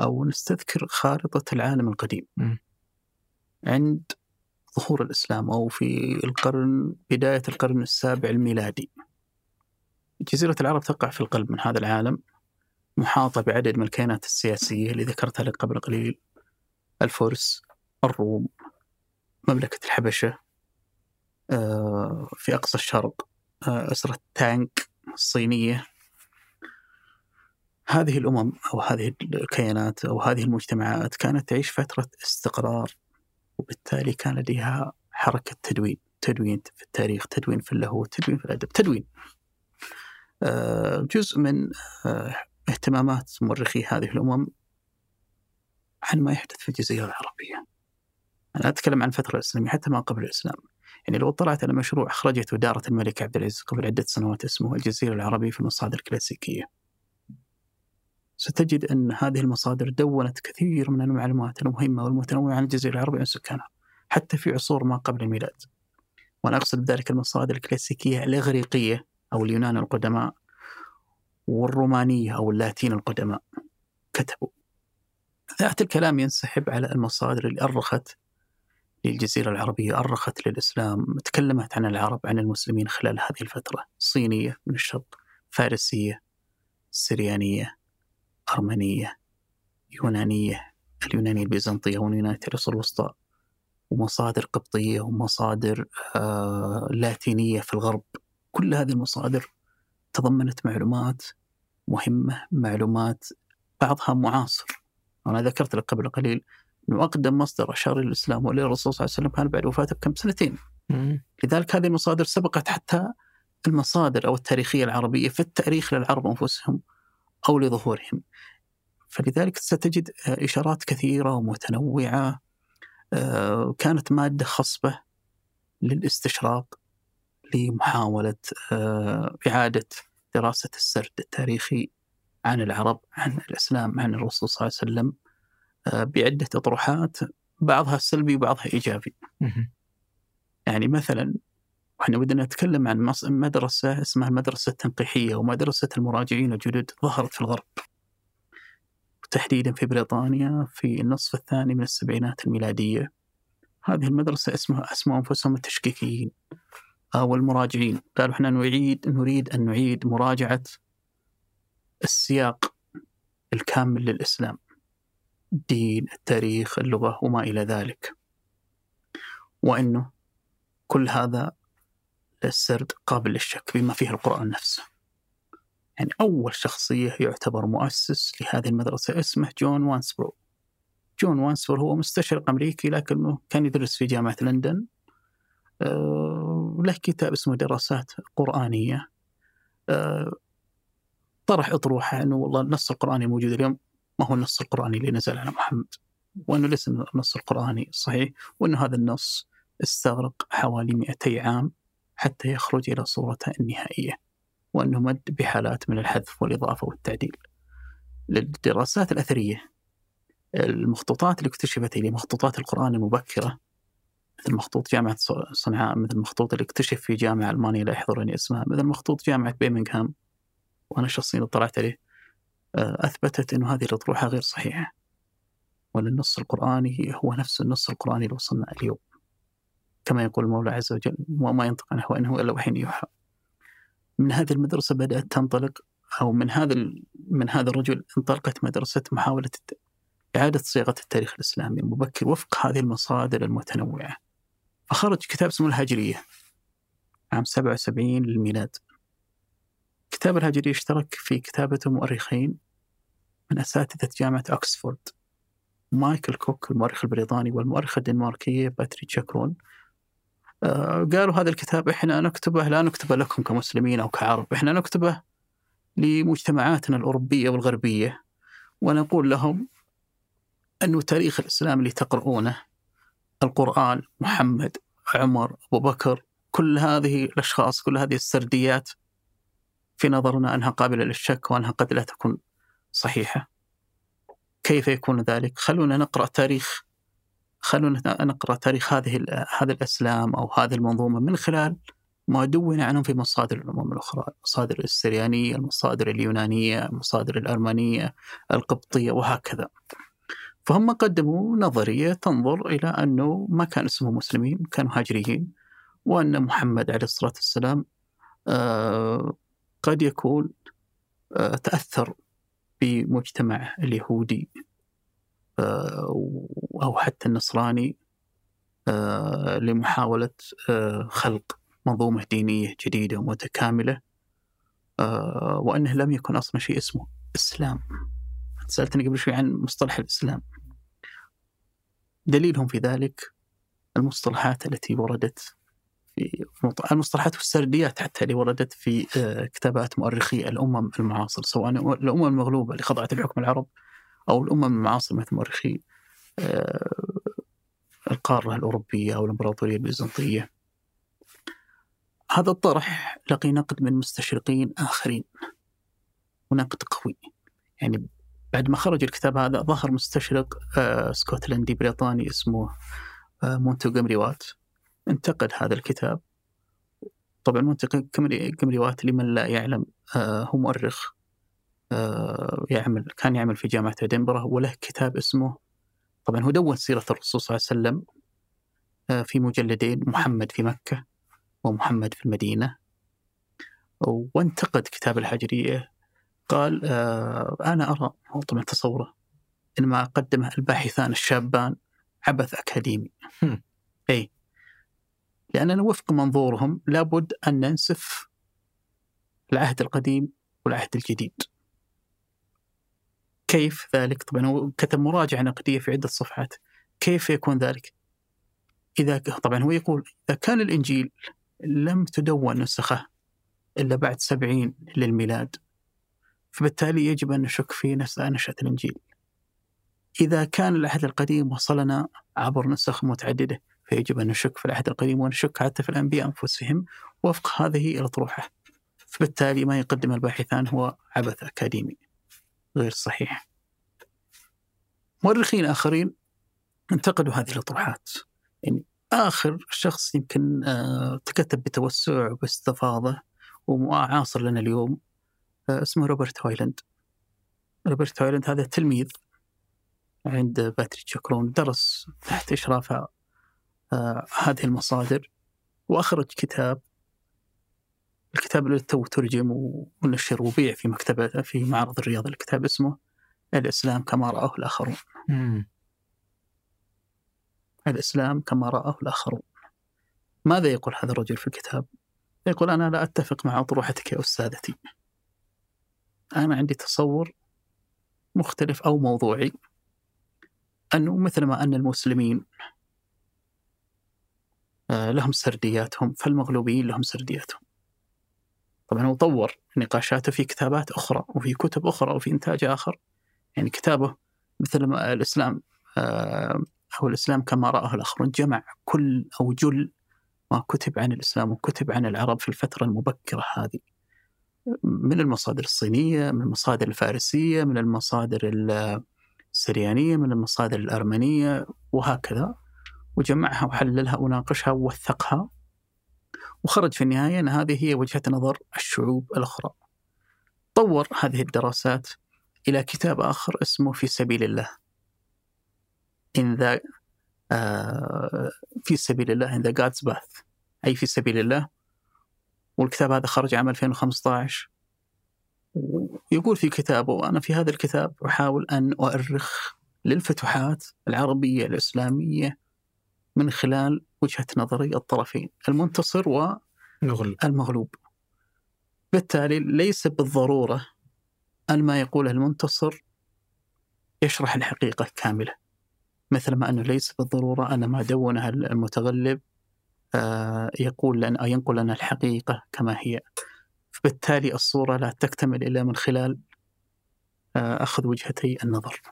أو نستذكر خارطة العالم القديم مم. عند ظهور الإسلام أو في القرن بداية القرن السابع الميلادي جزيرة العرب تقع في القلب من هذا العالم محاطة بعدد من الكيانات السياسية اللي ذكرتها لك قبل قليل الفرس الروم مملكة الحبشة آه، في أقصى الشرق آه، أسرة تانك الصينية هذه الأمم أو هذه الكيانات أو هذه المجتمعات كانت تعيش فترة استقرار وبالتالي كان لديها حركة تدوين تدوين في التاريخ تدوين في اللاهوت تدوين في الأدب تدوين. آه، جزء من اهتمامات مؤرخي هذه الأمم عن ما يحدث في الجزيرة العربية. أنا أتكلم عن الفترة الإسلامية حتى ما قبل الإسلام. يعني لو اطلعت على مشروع أخرجته دارة الملك عبد العزيز قبل عدة سنوات اسمه الجزيرة العربية في المصادر الكلاسيكية. ستجد أن هذه المصادر دونت كثير من المعلومات المهمة والمتنوعة عن الجزيرة العربية وعن سكانها حتى في عصور ما قبل الميلاد. وأنا أقصد بذلك المصادر الكلاسيكية الإغريقية أو اليونان القدماء والرومانية أو اللاتين القدماء. كتبوا. ذات الكلام ينسحب على المصادر اللي أرخت للجزيرة العربية أرخت للإسلام تكلمت عن العرب عن المسلمين خلال هذه الفترة صينية من الشرق فارسية سريانية أرمنية يونانية اليونانية البيزنطية واليونانية العصور الوسطى ومصادر قبطية ومصادر آه لاتينية في الغرب. كل هذه المصادر تضمنت معلومات مهمة معلومات بعضها معاصر. أنا ذكرت لك قبل قليل أنه أقدم مصدر أشار إلى الإسلام وإلى الرسول صلى الله عليه وسلم كان بعد وفاته بكم سنتين. مم. لذلك هذه المصادر سبقت حتى المصادر أو التاريخية العربية في التاريخ للعرب أنفسهم أو لظهورهم. فلذلك ستجد إشارات كثيرة ومتنوعة آه، كانت مادة خصبة للاستشراق لمحاولة آه، إعادة دراسة السرد التاريخي عن العرب عن الإسلام عن الرسول صلى الله عليه وسلم. بعدة أطروحات بعضها سلبي وبعضها إيجابي. يعني مثلا وإحنا بدنا نتكلم عن مدرسة اسمها المدرسة التنقيحية ومدرسة المراجعين الجدد ظهرت في الغرب. تحديدا في بريطانيا في النصف الثاني من السبعينات الميلادية. هذه المدرسة اسمها اسموا أنفسهم التشكيكيين أو المراجعين قالوا إحنا نعيد نريد أن نعيد مراجعة السياق الكامل للإسلام. الدين التاريخ اللغة وما إلى ذلك. وأنه كل هذا السرد قابل للشك بما فيه القرآن نفسه. يعني أول شخصية يعتبر مؤسس لهذه المدرسة اسمه جون وانسبرو جون وانسبرو هو مستشرق أمريكي لكنه كان يدرس في جامعة لندن. أه له كتاب اسمه دراسات قرآنية. أه طرح أطروحة أنه والله النص القرآني الموجود اليوم. ما هو النص القرآني اللي نزل على محمد وأنه ليس النص القرآني الصحيح وأنه هذا النص استغرق حوالي 200 عام حتى يخرج إلى صورته النهائية وأنه مد بحالات من الحذف والإضافة والتعديل. للدراسات الأثرية المخطوطات اللي اكتشفت هي مخطوطات القرآن المبكرة مثل مخطوط جامعة صنعاء مثل المخطوط اللي اكتشف في جامعة ألمانية لا يحضرني اسمها مثل مخطوط جامعة بيمنغهام وأنا شخصيا اطلعت عليه. أثبتت أن هذه الأطروحة غير صحيحة. وأن النص القرآني هو نفس النص القرآني اللي وصلنا اليوم. كما يقول المولى عز وجل وما ينطق عنه وإنه إلا وحي يوحى. من هذه المدرسة بدأت تنطلق أو من هذا من هذا الرجل انطلقت مدرسة محاولة إعادة صياغة التاريخ الإسلامي المبكر وفق هذه المصادر المتنوعة. فخرج كتاب اسمه الهاجرية عام 77 للميلاد. كتاب الهاجرية اشترك في كتابته مؤرخين من أساتذة جامعة أكسفورد. مايكل كوك المؤرخ البريطاني والمؤرخة الدنماركية باتري تشاكرون آه، قالوا هذا الكتاب إحنا نكتبه لا نكتبه لكم كمسلمين أو كعرب، إحنا نكتبه لمجتمعاتنا الأوروبية والغربية. ونقول لهم انه تاريخ الإسلام اللي تقرؤونه القرآن، محمد، عمر، أبو بكر، كل هذه الأشخاص، كل هذه السرديات في نظرنا أنها قابلة للشك وأنها قد لا تكون صحيحة. كيف يكون ذلك؟ خلونا نقرأ تاريخ خلونا نقرأ تاريخ هذه هذا الأسلام أو هذه المنظومة من خلال ما دون عنهم في مصادر الأمم الأخرى، المصادر السريانية، المصادر اليونانية، المصادر الارمنيه، القبطية وهكذا. فهم قدموا نظرية تنظر إلى أنه ما كان اسمهم مسلمين، كانوا هاجريين، وأن محمد عليه الصلاة والسلام آه قد يكون آه تأثر بمجتمع اليهودي آه، أو حتى النصراني آه، لمحاولة خلق منظومة دينية جديدة ومتكاملة وأنه لم يكن أصلا شيء اسمه إسلام. سألتني قبل شوي عن مصطلح الإسلام. دليلهم في ذلك المصطلحات التي وردت في المصطلحات والسرديات حتى اللي وردت في كتابات مؤرخي الأمم المعاصرة سواء الأمم المغلوبة اللي خضعت لحكم العرب أو الأمم المعاصرة مثل مؤرخي آه، القارة الأوروبية أو الإمبراطورية البيزنطية. هذا الطرح لقي نقد من مستشرقين آخرين. ونقد قوي يعني بعد ما خرج الكتاب هذا ظهر مستشرق آه، سكوتلندي بريطاني اسمه آه، مونتو وات انتقد هذا الكتاب. طبعا مونتو وات لمن لا يعلم هو مؤرخ آه، يعمل كان يعمل في جامعة إدنبرا وله كتاب اسمه طبعا هو دون سيرة الرسول صلى الله عليه وسلم آه، في مجلدين محمد في مكة ومحمد في المدينة. وانتقد كتاب الحجرية قال آه، أنا أرى هو طبعا تصوره إن ما قدمه الباحثان الشابان عبث أكاديمي. أي لأننا وفق منظورهم لابد أن ننسف العهد القديم والعهد الجديد كيف ذلك؟ طبعا كتب مراجعة نقدية في عدة صفحات كيف يكون ذلك؟ إذا طبعا هو يقول إذا كان الإنجيل لم تدون نسخه إلا بعد سبعين للميلاد فبالتالي يجب أن نشك في نشأة الإنجيل إذا كان العهد القديم وصلنا عبر نسخ متعددة فيجب أن نشك في العهد القديم ونشك حتى في الأنبياء أنفسهم وفق هذه الأطروحة فبالتالي ما يقدم الباحثان هو عبث أكاديمي غير صحيح. مؤرخين آخرين انتقدوا هذه الأطروحات. يعني آخر شخص يمكن آه، تكتب بتوسع وباستفاضة ومعاصر لنا اليوم آه، اسمه روبرت هايلاند روبرت هويلاند هذا تلميذ عند باتريشيا كرون درس تحت إشراف آه، هذه المصادر وأخرج كتاب. الكتاب اللي تو ترجم ونشر وبيع في مكتبة في معرض الرياض الكتاب اسمه الإسلام كما رآه الآخرون. مم. الإسلام كما رآه الآخرون. ماذا يقول هذا الرجل في الكتاب؟ يقول أنا لا أتفق مع أطروحتك يا أستاذتي. أنا عندي تصور مختلف أو موضوعي. أنه مثل ما أن المسلمين آه، لهم سردياتهم فالمغلوبين لهم سردياتهم. طبعا هو طور نقاشاته في كتابات أخرى وفي كتب أخرى وفي إنتاج آخر. يعني كتابه مثل الإسلام آه، أو الإسلام كما رآه الآخرون جمع كل أو جل ما كتب عن الإسلام وكتب عن العرب في الفترة المبكرة هذه. من المصادر الصينية من المصادر الفارسية من المصادر السريانية من المصادر الأرمنية وهكذا. وجمعها وحللها وناقشها ووثقها. وخرج في النهاية أن هذه هي وجهة نظر الشعوب الأخرى. طور هذه الدراسات إلى كتاب آخر اسمه في سبيل الله in the آه في سبيل الله in the God's path. أي في سبيل الله. والكتاب هذا خرج عام 2015 يقول في كتابه أنا في هذا الكتاب أحاول أن أؤرخ للفتوحات العربية الإسلامية من خلال وجهة نظري الطرفين المنتصر والمغلوب. بالتالي ليس بالضرورة أن ما يقوله المنتصر يشرح الحقيقة كاملة مثل ما أنه ليس بالضرورة أن ما دونه المتغلب آه، يقول لنا أو ينقل لنا الحقيقة كما هي. فبالتالي الصورة لا تكتمل إلا من خلال آه، أخذ وجهتي النظر.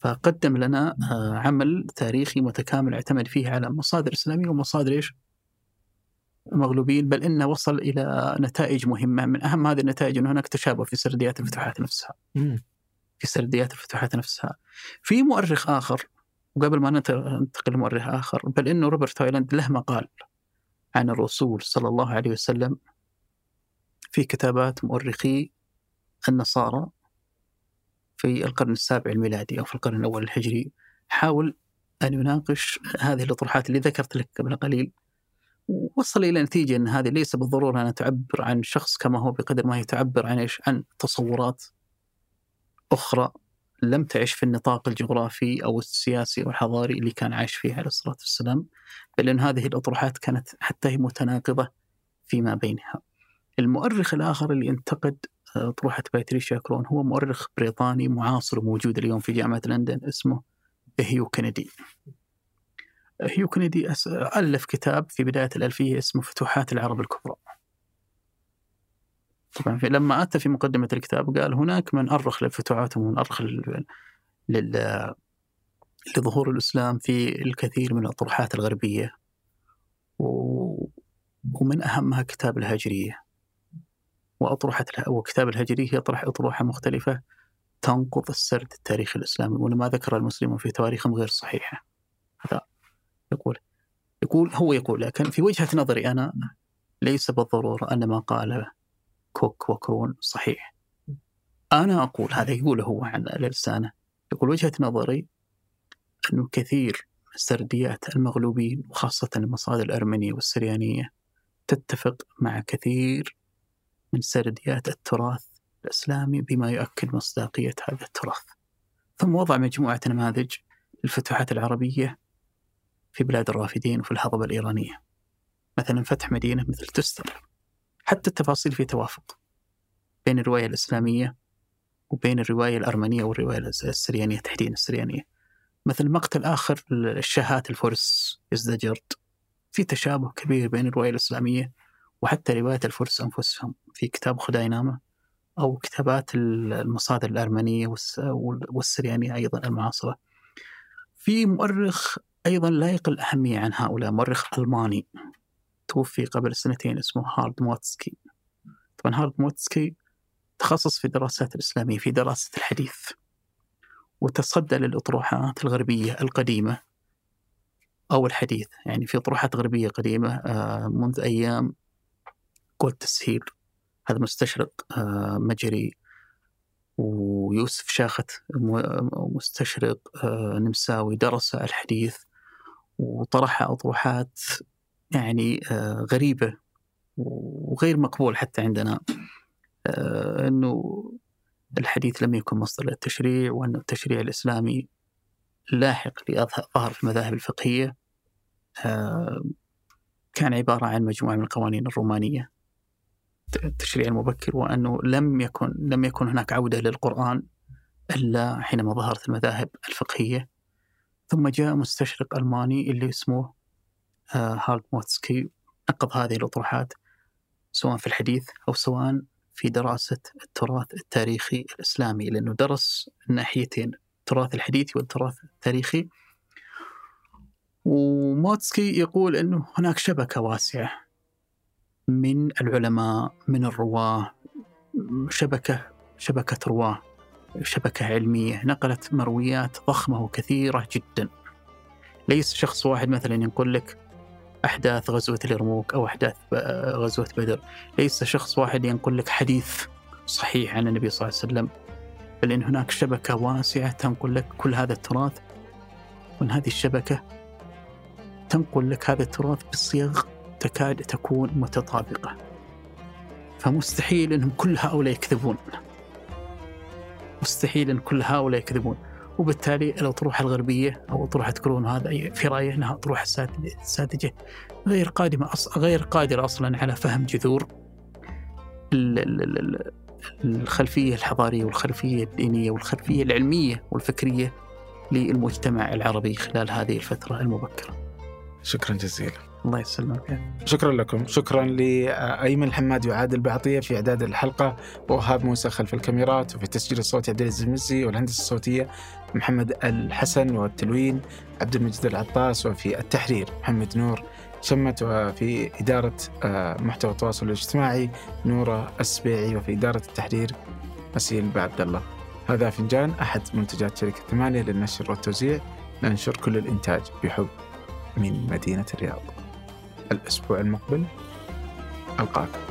فقدم لنا آه، عمل تاريخي متكامل اعتمد فيه على مصادر إسلامية ومصادر إيش؟ مغلوبين بل إنه وصل إلى نتائج مهمة من أهم هذه النتائج أن هناك تشابه في سرديات الفتوحات نفسها. في سرديات الفتوحات نفسها في مؤرخ آخر وقبل ما ننت- ننتقل لمؤرخ آخر بل إنه روبرت هايلاند له مقال عن الرسول صلى الله عليه وسلم في كتابات مؤرخي النصارى في القرن السابع الميلادي أو في القرن الأول الهجري. حاول أن يناقش هذه الأطروحات اللي ذكرت لك قبل قليل وصل إلى نتيجة أن هذه ليس بالضرورة أن تعبر عن شخص كما هو بقدر ما هي تعبر عن إيش؟ عن تصورات أخرى لم تعش في النطاق الجغرافي أو السياسي أو الحضاري اللي كان عايش فيه عليه الصلاة والسلام بل أن هذه الأطروحات كانت حتى هي متناقضة فيما بينها. المؤرخ الآخر اللي انتقد أطروحة باتريشيا كرون هو مؤرخ بريطاني معاصر وموجود اليوم في جامعة لندن اسمه هيو كندي هيو كندي ألف كتاب في بداية الألفية اسمه فتوحات العرب الكبرى طبعا لما أتى في مقدمة الكتاب قال هناك من أرخ للفتوحات ومن أرخ لل... لظهور الإسلام في الكثير من الأطروحات الغربية. ومن أهمها كتاب الهاجرية وأطروحة وكتاب الهجري يطرح أطروحة مختلفة تنقض السرد التاريخي الإسلامي ولما ذكر المسلمون في تواريخهم غير صحيحة. هذا يقول يقول هو يقول لكن في وجهة نظري أنا ليس بالضرورة أن ما قاله كوك وكرون صحيح. أنا أقول هذا يقوله هو عن لسانه يقول وجهة نظري أنه كثير سرديات المغلوبين وخاصة المصادر الأرمنية والسريانية تتفق مع كثير من سرديات التراث الإسلامي بما يؤكد مصداقية هذا التراث. ثم وضع مجموعة نماذج للفتوحات العربية في بلاد الرافدين وفي الهضبة الإيرانية. مثلا فتح مدينة مثل تستر. حتى التفاصيل في توافق بين الرواية الإسلامية وبين الرواية الأرمنية والرواية السريانية تحديدا السريانية. مثل مقتل آخر الشهات الفرس يزدجرد في تشابه كبير بين الرواية الإسلامية وحتى رواية الفرس أنفسهم في كتاب خداي نامة أو كتابات المصادر الأرمنية والس- والسريانية أيضا المعاصرة. في مؤرخ أيضا لا يقل أهمية عن هؤلاء مؤرخ ألماني توفي قبل سنتين اسمه هارالد موتسكي طبعا هارالد موتسكي تخصص في الدراسات الإسلامية في دراسة الحديث وتصدى للأطروحات الغربية القديمة أو الحديث. يعني في أطروحات غربية قديمة آه، منذ أيام قولدتسيهر. هذا مستشرق آه، مجري. ويوسف شاخت مستشرق آه، نمساوي درس الحديث. وطرح أطروحات يعني آه، غريبة وغير مقبول حتى عندنا. أنه الحديث لم يكن مصدر للتشريع وأن التشريع الإسلامي لاحق لظهر في المذاهب الفقهية. كان عبارة عن مجموعة من القوانين الرومانية. التشريع المبكر وأنه لم يكن لم يكن هناك عودة للقرآن إلا حينما ظهرت المذاهب الفقهية. ثم جاء مستشرق ألماني اللي اسمه آه، هارد موتسكي نقض هذه الأطروحات سواء في الحديث أو سواء في دراسة التراث التاريخي الإسلامي لأنه درس الناحيتين التراث الحديثي والتراث التاريخي. وموتسكي يقول أنه هناك شبكة واسعة. من العلماء من الرواة شبكة شبكة رواة شبكة علمية. نقلت مرويات ضخمة وكثيرة جدا. ليس شخص واحد مثلا ينقل لك أحداث غزوة اليرموك أو أحداث ب- غزوة بدر. ليس شخص واحد ينقل لك حديث صحيح عن النبي صلى الله عليه وسلم. بل إن هناك شبكة واسعة تنقل لك كل هذا التراث. وأن هذه الشبكة تنقل لك هذا التراث بصيغ تكاد تكون متطابقة. فمستحيل أنهم كل هؤلاء يكذبون. مستحيل أن كل هؤلاء يكذبون. وبالتالي الأطروحة الغربية أو أطروحة كرون هذا في رأيي أنها أطروحة ساذجة- غير قادمة. غير قادرة أصلا على فهم جذور ال- ال- ال- ال- الخلفية الحضارية والخلفية الدينية والخلفية العلمية والفكرية للمجتمع العربي خلال هذه الفترة المبكرة. شكرا جزيلا. الله يسلمك. شكرا لكم. شكرا لأيمن الحمادي وعادل بعطية في إعداد الحلقة. ووهاب موسى خلف الكاميرات. وفي التسجيل الصوتي عبد العزيز المزي والهندسة الصوتية محمد الحسن والتلوين عبد المجيد العطاس. وفي التحرير محمد نور شمت. وفي إدارة آه، محتوى التواصل الاجتماعي نورة السبيعي. وفي إدارة التحرير أسيل بعبد الله. هذا فنجان أحد منتجات شركة ثمانية للنشر والتوزيع. ننشر كل الإنتاج بحب من مدينة الرياض. الأسبوع المقبل. ألقاكم